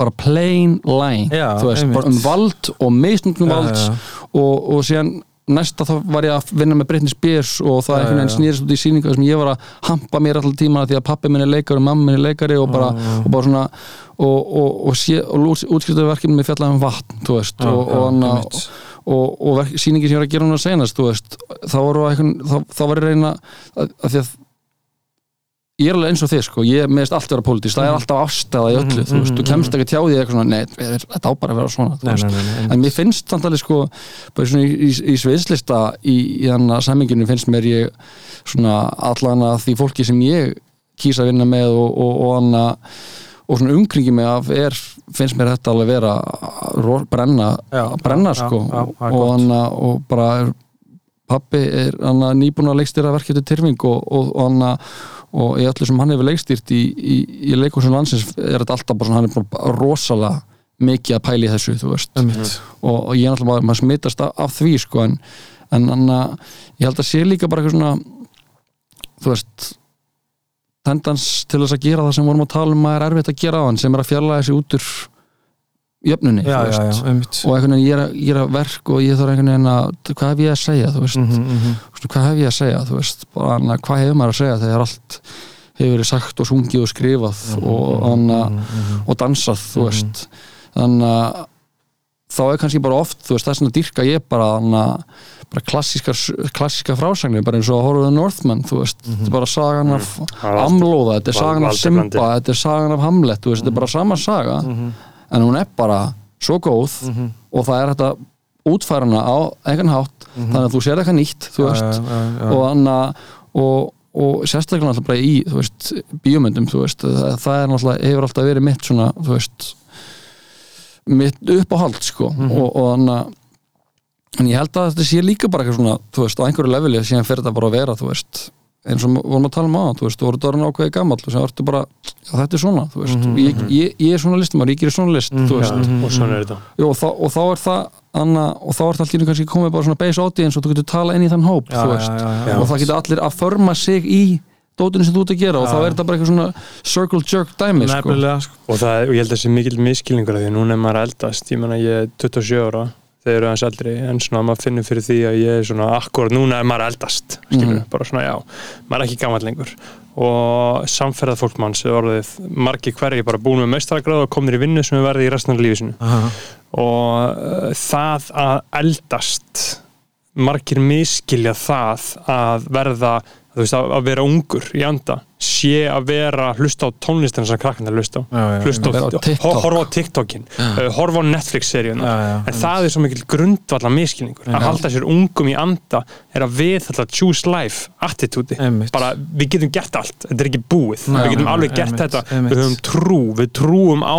bara plain line, Já, þú veist, einmitt. bara um vald og misnundum Já, valds og, og síðan næsta þá var ég að vinna með Britney Spears og það Já, einhvern veginn já. snýrist út í sýningu sem ég var að hampa mér alltaf tíma því að pappi minn er leikari og mamma minn er leikari og bara, og bara svona og, og, og, útskiptaðu verkefni með fjallaði um vatn, þú veist og, já, og, og, einmitt. og, og verk, sýningi sem ég var að gera hún að senast þú veist, þá var ég reyna að því að ég er alveg eins og þið sko, ég meðist allt vera pólitísk, það er alltaf ástæða í öllu, þú veist, þú kemst ekki tjá því eitthvað svona, nei, þetta á bara að vera svona Nei, nei, nei, en mér finnst samt alveg sko bara svona í, í, í sviðslista í, í þannig að samminginu finnst mér ég svona allan að því fólki sem ég kýsa að vinna með og, og, og, hana, og svona umkringi mig af er, finnst mér þetta alveg vera ro- brenna, Já, brenna já, sko. já, er og, hana, og bara pappi er hana, nýbúin að leikstýra verkefni Tyrfing og, og, hana, og í öllu sem hann hefur leikstýrt í, í, í leikúsum landsins er þetta alltaf bara svona, hann er bara rosalega mikið að pæli þessu, þú veist Einmitt. og, og ég er náttúrulega bara, maður smittast af, af því sko, en, en hann að ég held að sé líka bara eitthvað svona þú veist tendans til þess að gera það sem vorum að tala um að er erfitt að gera á hann, sem er að fjalla þessi út úr jöfnunni, já, já, já, og einhvern veginn ég er, að, ég er að verk og ég þarf einhvern veginn að, hvað hef ég að segja þú veist, Mhm, mhm. Þú veist, hvað hef ég að segja þú veist, bara hvað hefur maður að segja þegar allt hefur verið sagt og sungið og skrifað Mhm, og, hann að og dansað, þú veist? Þannig að þá er kannski bara oft, þú veist, þess að dyrka ég bara, hann að bara klassískar, klassíska frásagnir, bara eins og The Northman, þú veist, þetta er bara sagan af Það er Amlóða, þetta er sagan af Simba, þetta er sagan af Hamlet, þú veist, þetta er bara sama saga en hún er bara svo góð og það er þetta útfæra hana á einhvern hátt. Þannig að þú sér eitthvað nýtt, veist. já, já, já. og, anna, og, og sérstaklega náttúrulega bara í veist, bíómyndum þú veist, það, það er náttúrulega, hefur alltaf verið mitt svona, mitt uppáhald sko. Og, og anna, en ég held að þetta sé líka bara eitthvað svona, á einhverju leveli síðan fyrir þetta bara að vera, þú veist eins og vorum að tala um á, þú veist, þú voru dörrun ákveði gammal og sem ertu bara, já, þetta er svona þú veist, ég, ég, ég er svona listamar, ég gerir svona list þú Já, veist, og svona er þetta. Jú, og, þá, og þá er það Anna, og þá er það allir kannski komið bara svona base audience og þú getur tala inn í þann hóp Já, þú veist, já, já. og það getur allir að förma sig í dótinu sem þú ert að gera og þá er þetta bara eitthvað svona circle jerk dæmi sko. sko. og, það, og ég held að það sé mikil miskilningur af því að núna er maður eldast, ég menna ég er 27 ára þeir eru aðeins eldri en svona maður finnur fyrir því að ég er svona akkurat núna er maður eldast skilur, Mhm. bara svona já, maður er ekki gammal lengur og samferðað fólk manns er orðið margir hvergi bara búin með meistaragráð og komnir í vinnu sem er verið í restan af lífi sinu Aha. og uh, það að eldast margir miskilja það að verða þú veist, að, að vera ungur í anda sé að vera að hlusta á tónlistina sem krakkan er að hlusta á. Já, já, hlusta á á, horfa á TikTokin uh, horfa á Netflix-seríuna. Já, já, en það er svo mikil grundvalla miskilningur að halda sér ungum í anda er að við þetta choose life attitúti bara við getum gert allt. Þetta er ekki búið, Nei, við getum alveg gert þetta. Við höfum trú, við trúum á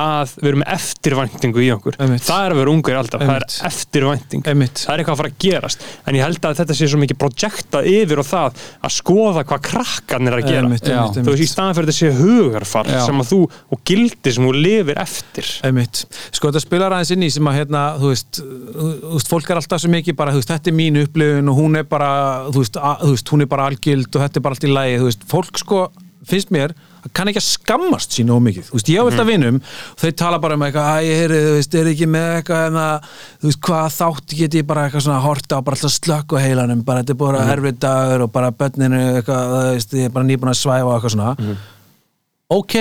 að við erum eftirvæntingu í okkur. Það er að vera ungur alltaf, það er eftirvænting. Það er eitthvað að fara að gerast. En ég held að þetta sé svo mikið projektað yfir og það að skoða hvað krakkarnir er að gera Einmitt, Já. einmitt, þú veist, í einmitt. staðan fyrir sé hugarfar Já. sem að þú, og gildi sem þú lifir eftir Einmitt. Sko þetta spilar aðeins inn í sem að hérna, þú veist, þú veist, fólk er alltaf svo mikið bara, þú veist, þetta er mín upplifun og hún er bara, þú veist, að, þú veist hún er bara algild og þetta er bara allt í lagi, þú veist, fólk sko, finnst mér, kann ekki að skammast sín of mikið, þú veist, ég á alltaf vinum þau tala bara um eitthvað, að ég heyri, þú veist, er ekki með eitthvað, en að, þú veist, hvað þátt get ég bara eitthvað svona horta á, bara alltaf slökk á heilanum, bara þetta er bara erfið dagur og bara börninu eitthvað, þú veist, ég er bara nýbúin að svæfa og eitthvað svona. Ok,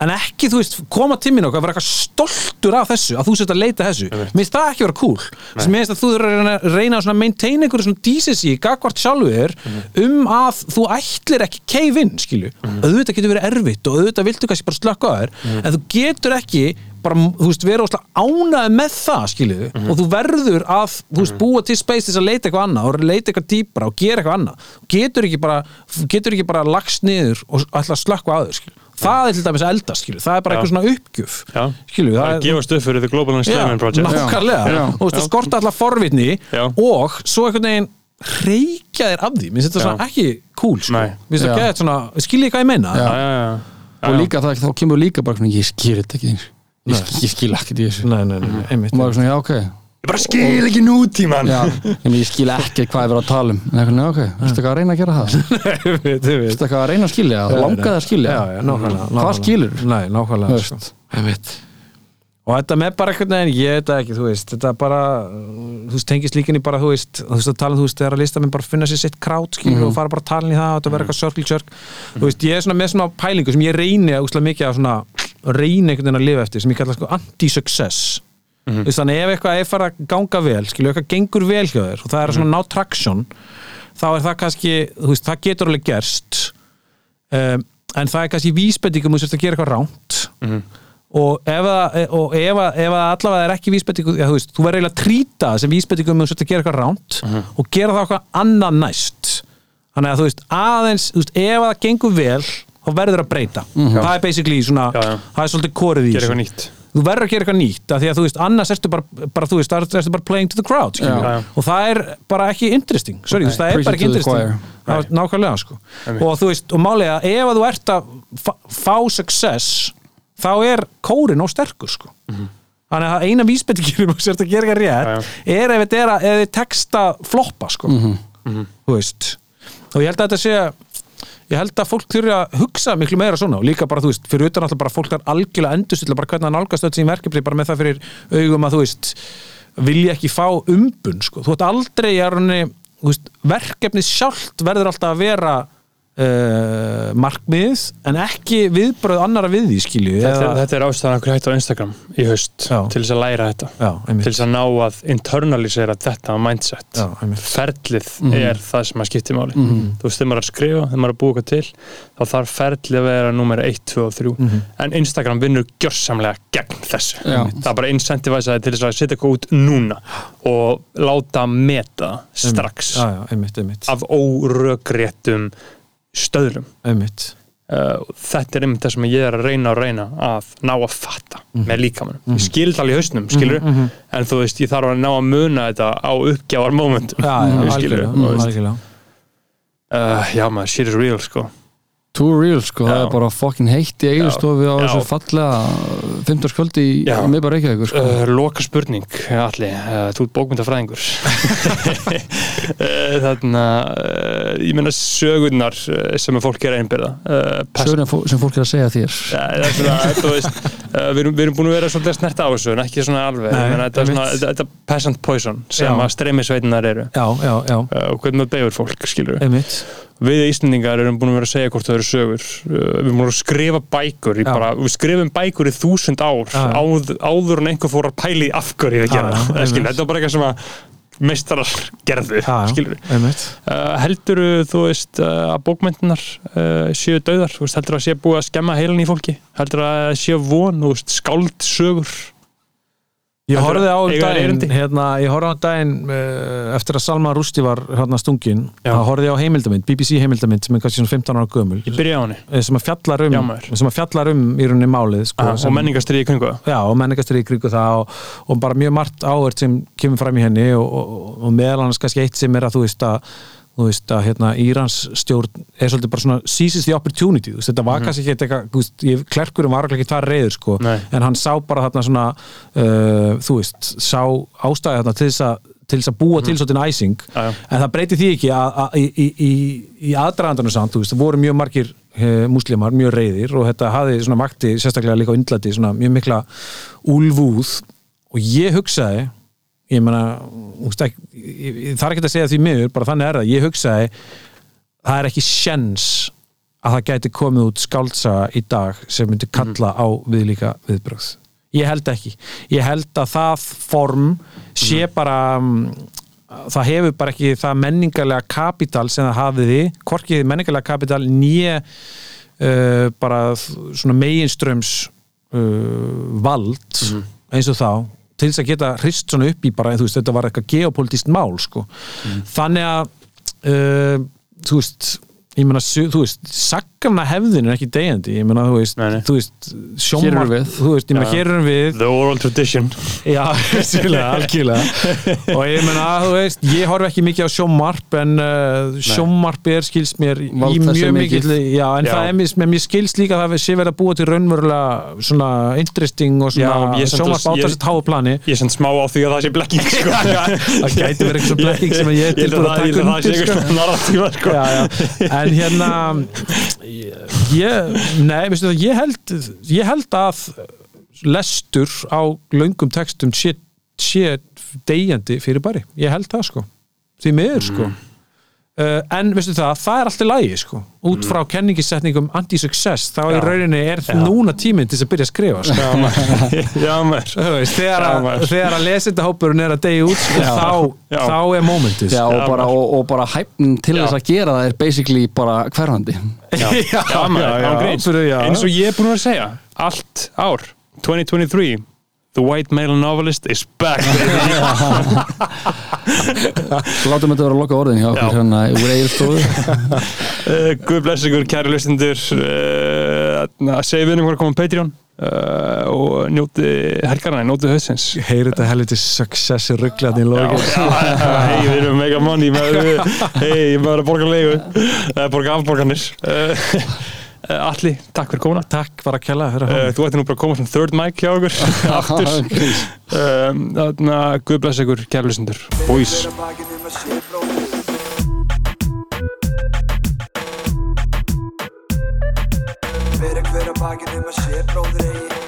en ekki þú veist koma til mín og vera eitthvað stoltur af þessu að þú sért að leita þessu. Mér finnst það ekki vera cool. Mér finnst að þú reyna, reyna að maintain einhverju svona decency gagvart sjálfu þér um að þú ætlir ekki cave in skilu, auðvitað getur verið erfitt og auðvitað viltu kannski bara slökka á þér en þú getur ekki bara, þú veist, vera óslega ánæði með það, skilu og þú verður að, þú veist, búa til space til þess að leita eitthvað annað og leita eitthvað dýpra og gera eitthvað annað. Þú getur ekki bara, getur ekki bara lagst niður og ætla að slökka á þér, skilu það er til dæmis eldast, skilu, það er bara Já. eitthvað svona uppgjöf Já. skilu, það er að gefast upp fyrir The Global Unemployment Project. nákvæmlega, Já. og þú veist, skorta alltaf forvitni Já. og svo veginn reykja þér af því, mér finnst þetta Já. svona ekki cool, sko, svona skiljið hvað ég meina? Já. Já, já, já. og líka það, þá kemur líka bara ég skil þetta ekki ég, skil- ég skil ekkert í þessu. Nei, nei, nei, einmitt, og maður er svona, já, ok. Ég bara skil ekki nútíman já, en ég skil ekki hvað er verið að tala um. En eitthvað, ok, veistu eitthvað að reyna að gera það? Veistu eitthvað að reyna að skilja? Það, langaði að skilja? Hvað skilur Nei, nákvæmlega sko. og þetta með bara einhvern veginn ég veit ekki, þú veist, þetta bara þú veist, tengist líkinni bara, þú veist þú veist, að tala, þú veist, þegar að lista minn bara finna sér sitt krát skilur og fara bara að tala í það og þetta verður eitthvað circle jerk. Þú veist, ég er svona með svona pælingu sem ég reyni að úslega mikið að svona reyni einhvern veginn að lifa eftir, sem ég kalla sko anti-success. Þú veist, þannig ef eitthvað er fara að ganga vel skilur, eitthvað gengur vel hjá þér og það er svona ná traction þá er það kannski, þú veist, það getur alveg gerst um, en það er kannski vísbendingum þú sérst að gera eitthvað ránt og ef það, og ef, að- ef að allavega er ekki vísbendingu, ja, þú veist, þú verður eiginlega að trýta sem vísbendingum þú sérst að gera eitthvað ránt og gera það eitthvað annað næst. Þannig að þú veist, aðeins þú veist, ef það gengur vel, þá verður að breyta. Það er basically svona, Já, já. það er svolítið korið í þessu. eitthvað nýtt. Þú verður að gera eitthvað nýtt af því að þú veist, annars ertu bara, bara þú veist, það ertu bara playing to the crowd já. og það er bara ekki interesting. Sorry, þú veist, það er bara ekki interesting. er nákvæmlega sko. Einmitt. og þú veist, og málega að ef að þú ert að fá, success þá er kórin og sterkur sko. Þannig að eina vísbendingin og sért að gera eitthvað rétt. Já, er ef þetta er að, ef þið texta floppa sko. Mhm. þú veist. Og ég held að þetta sé ég held að fólk þurfi að hugsa miklu meira svona og líka bara, þú veist, fyrir utan alltaf bara fólk er algjörlega endurstilla bara hvernig hann nálgast öll sín verkefni bara með það fyrir augum að þú veist vilja ekki fá umbun sko. þú ert aldrei í rauninni, þú veist, verkefni sjálft verður alltaf að vera uh, markmið en ekki viðbröð annara við því skilju Þetta, er- þetta er ástæðan okkur hægt á Instagram í haust Já. til þess að læra þetta. Já, til þess að ná að internalisera þetta mindset. Já, ferlið er það sem að skipti máli. Þú veist, þegar maður er að skrifa, þegar maður er að búa eitthvað til þá þarf ferlið að vera nummer 1, 2 og 3 en Instagram vinnur gjörsamlega gegn þessu. Já. það er bara incentivisaði til þess að setja eitthvað út núna og láta meta strax. Já, já, einmitt, einmitt, af órökréttum stöðlum. Einmitt. uh, þetta er einmitt það sem ég er að reyna að reyna að ná að fatta með líkamannum ég skil það alveg í hausnum, skilur en þú veist, ég þarf að ná að muna þetta á uppgjávar momentum já, já, skilur algjörlega, mm, algjörlega. uh, já maður, shit is real sko too real sko, það Já. er bara fucking heitt í eiginstofi á Já. þessu fallega 15. kvöldi í Já. miðbar Reykjavíkur sko. Uh, loka spurning, Alli, uh, þú ert bókmyndafræðingur Þannig að ég meina sögurnar sem fólk er einbyrða uh, Sögurinn fó- sem fólk er að segja þér Ja, það er svona, þú veist, við, erum, við erum búin að vera svolítið að snerta á þessu en ekki svona alveg, þetta er peasant poison sem Já. að streymisveitinar eru já, já, já, og hvernig það beigur fólk, skilur við við Íslandingar erum búin að vera að segja hvort það eru sögur. Uh, við erum búin að skrifa bækur Já. bara, við skrifum bækur í þúsund ár Já. áð, áður en einhver fór að pæli af hverju ég að Já, gera já, það, þetta er bara eitthvað sem að meistarar gerðu, Já, já, uh, heldur þú veist uh, að bókmyndunar uh, séu döðar, heldur að sé búið að skemma heilan í fólki, heldur að séu von, veist, skáldsögur Ég horfði á um daginn, hérna, ég horfði á um daginn uh, eftir að Salma Rústi var hérna stungin, þá horfði á heimildamind, BBC heimildamind sem er kannski svona 15 ára gömul, ég byrja á henni, eh, sem að fjallar um, Já, sem að fjallar um í rauninni málið, sko, ah, sem, og menningastriði kringu það? Já, og menningastur í kringu það og, og bara mjög margt áhört sem kemur fram í henni og, og, og meðal annars kannski eitt sem er að þú veist að þú veist að hérna Írans stjórn er svolítið bara svona seizes the opportunity veist, þetta var kannski ekki eitthvað, klerkurum var ekki tvær reyður sko, Nei. en hann sá bara þarna svona uh, þú veist, sá ástæði þarna til þess að til þess að búa til svolítið æsing Já, já. en það breyti því ekki að, í, í, í, í aðdraðandanum samt, þú veist, það voru mjög margir eh, múslimar, mjög reyðir og þetta hafði svona makti, sérstaklega líka á Indlandi svona mjög mikla úlfúð og ég hugsaði ég meina, það er ekki að segja því miður, bara þannig er það. Ég hugsaði, það er ekki sjens að það gæti komið út skáldsaga í dag sem myndi kalla á viðlíka viðbrögð. Ég held ekki, ég held að það form sé bara um, það hefur bara ekki það menningarlega kapital sem það hafiði hvorki menningarlega kapital nýja uh, bara svona meginströms uh, vald eins og þá til þess að geta hrist svona upp í bara, þú veist, þetta var eitthvað geopolítist mál, sko. Þannig að uh, þú veist ég meina, su- þú veist, saggana hefðin er ekki degjandi, ég meina, þú veist, Nei, þú veist sjómar, þú veist, ég meina, Já. hér erum við the oral tradition Já, algjörlega, algjörlega og ég meina, þú veist, ég horf ekki mikið á sjómarp en uh, sjómarp er skils mér í Vald þessi mjög mikið. já, en Já. það er mér, mér skils líka að það sé verið að búa til raunverulega svona interesting og Já, svona samt- sjómarp á ég- þessi táu plani ég sem smá á því að það sé blekking sko. það gæti verið eitthvað blekking sem ég er tilbúin að að taka að já, já. en hérna ég, nei, veistu það ég held, ég held að lestur á löngum textum sé, sé degjandi fyrir bari, ég held það sko. Því miður sko uh, en veistu það, það er alltaf lægi sko út frá kenningisetningum anti-success þá í Já. rauninni er Já. núna tíminn til þess að byrja að skrifa sko. já maður veist, þegar, maður. þegar að lesendahópurinn er að degja út sko, Já. þá, Já. þá er momentið Já, sko. og bara, og, og bara hæfnin til Já. þess að gera það er basically bara hverfandi eins og ég er búin að segja allt ár, 2023 the white male novelist is back. Látum þetta vera að loka orðin hjá Já. okkur hérna úr eigirstofu uh, Guð bless ykkur, kæri lustendur uh, að segja við um hvað að koma á Patreon uh, og njóti helgarna, njóti höfðsins heyri þetta helviti successi rugglaðin í já, hei, við erum mega money maður, hei, ég maður að borga leigu. Uh, borga afborganir. Uh, Alli, takk fyrir komuna. Takk bara að kella fyrir uh, þú ætti nú bara að koma sem third mic hjá okkur. Aftur. Um, þannig að Guð bless ykkur, kæri lustendur Boys. Um bróðir Hver að bakið um að sé bróðir eigi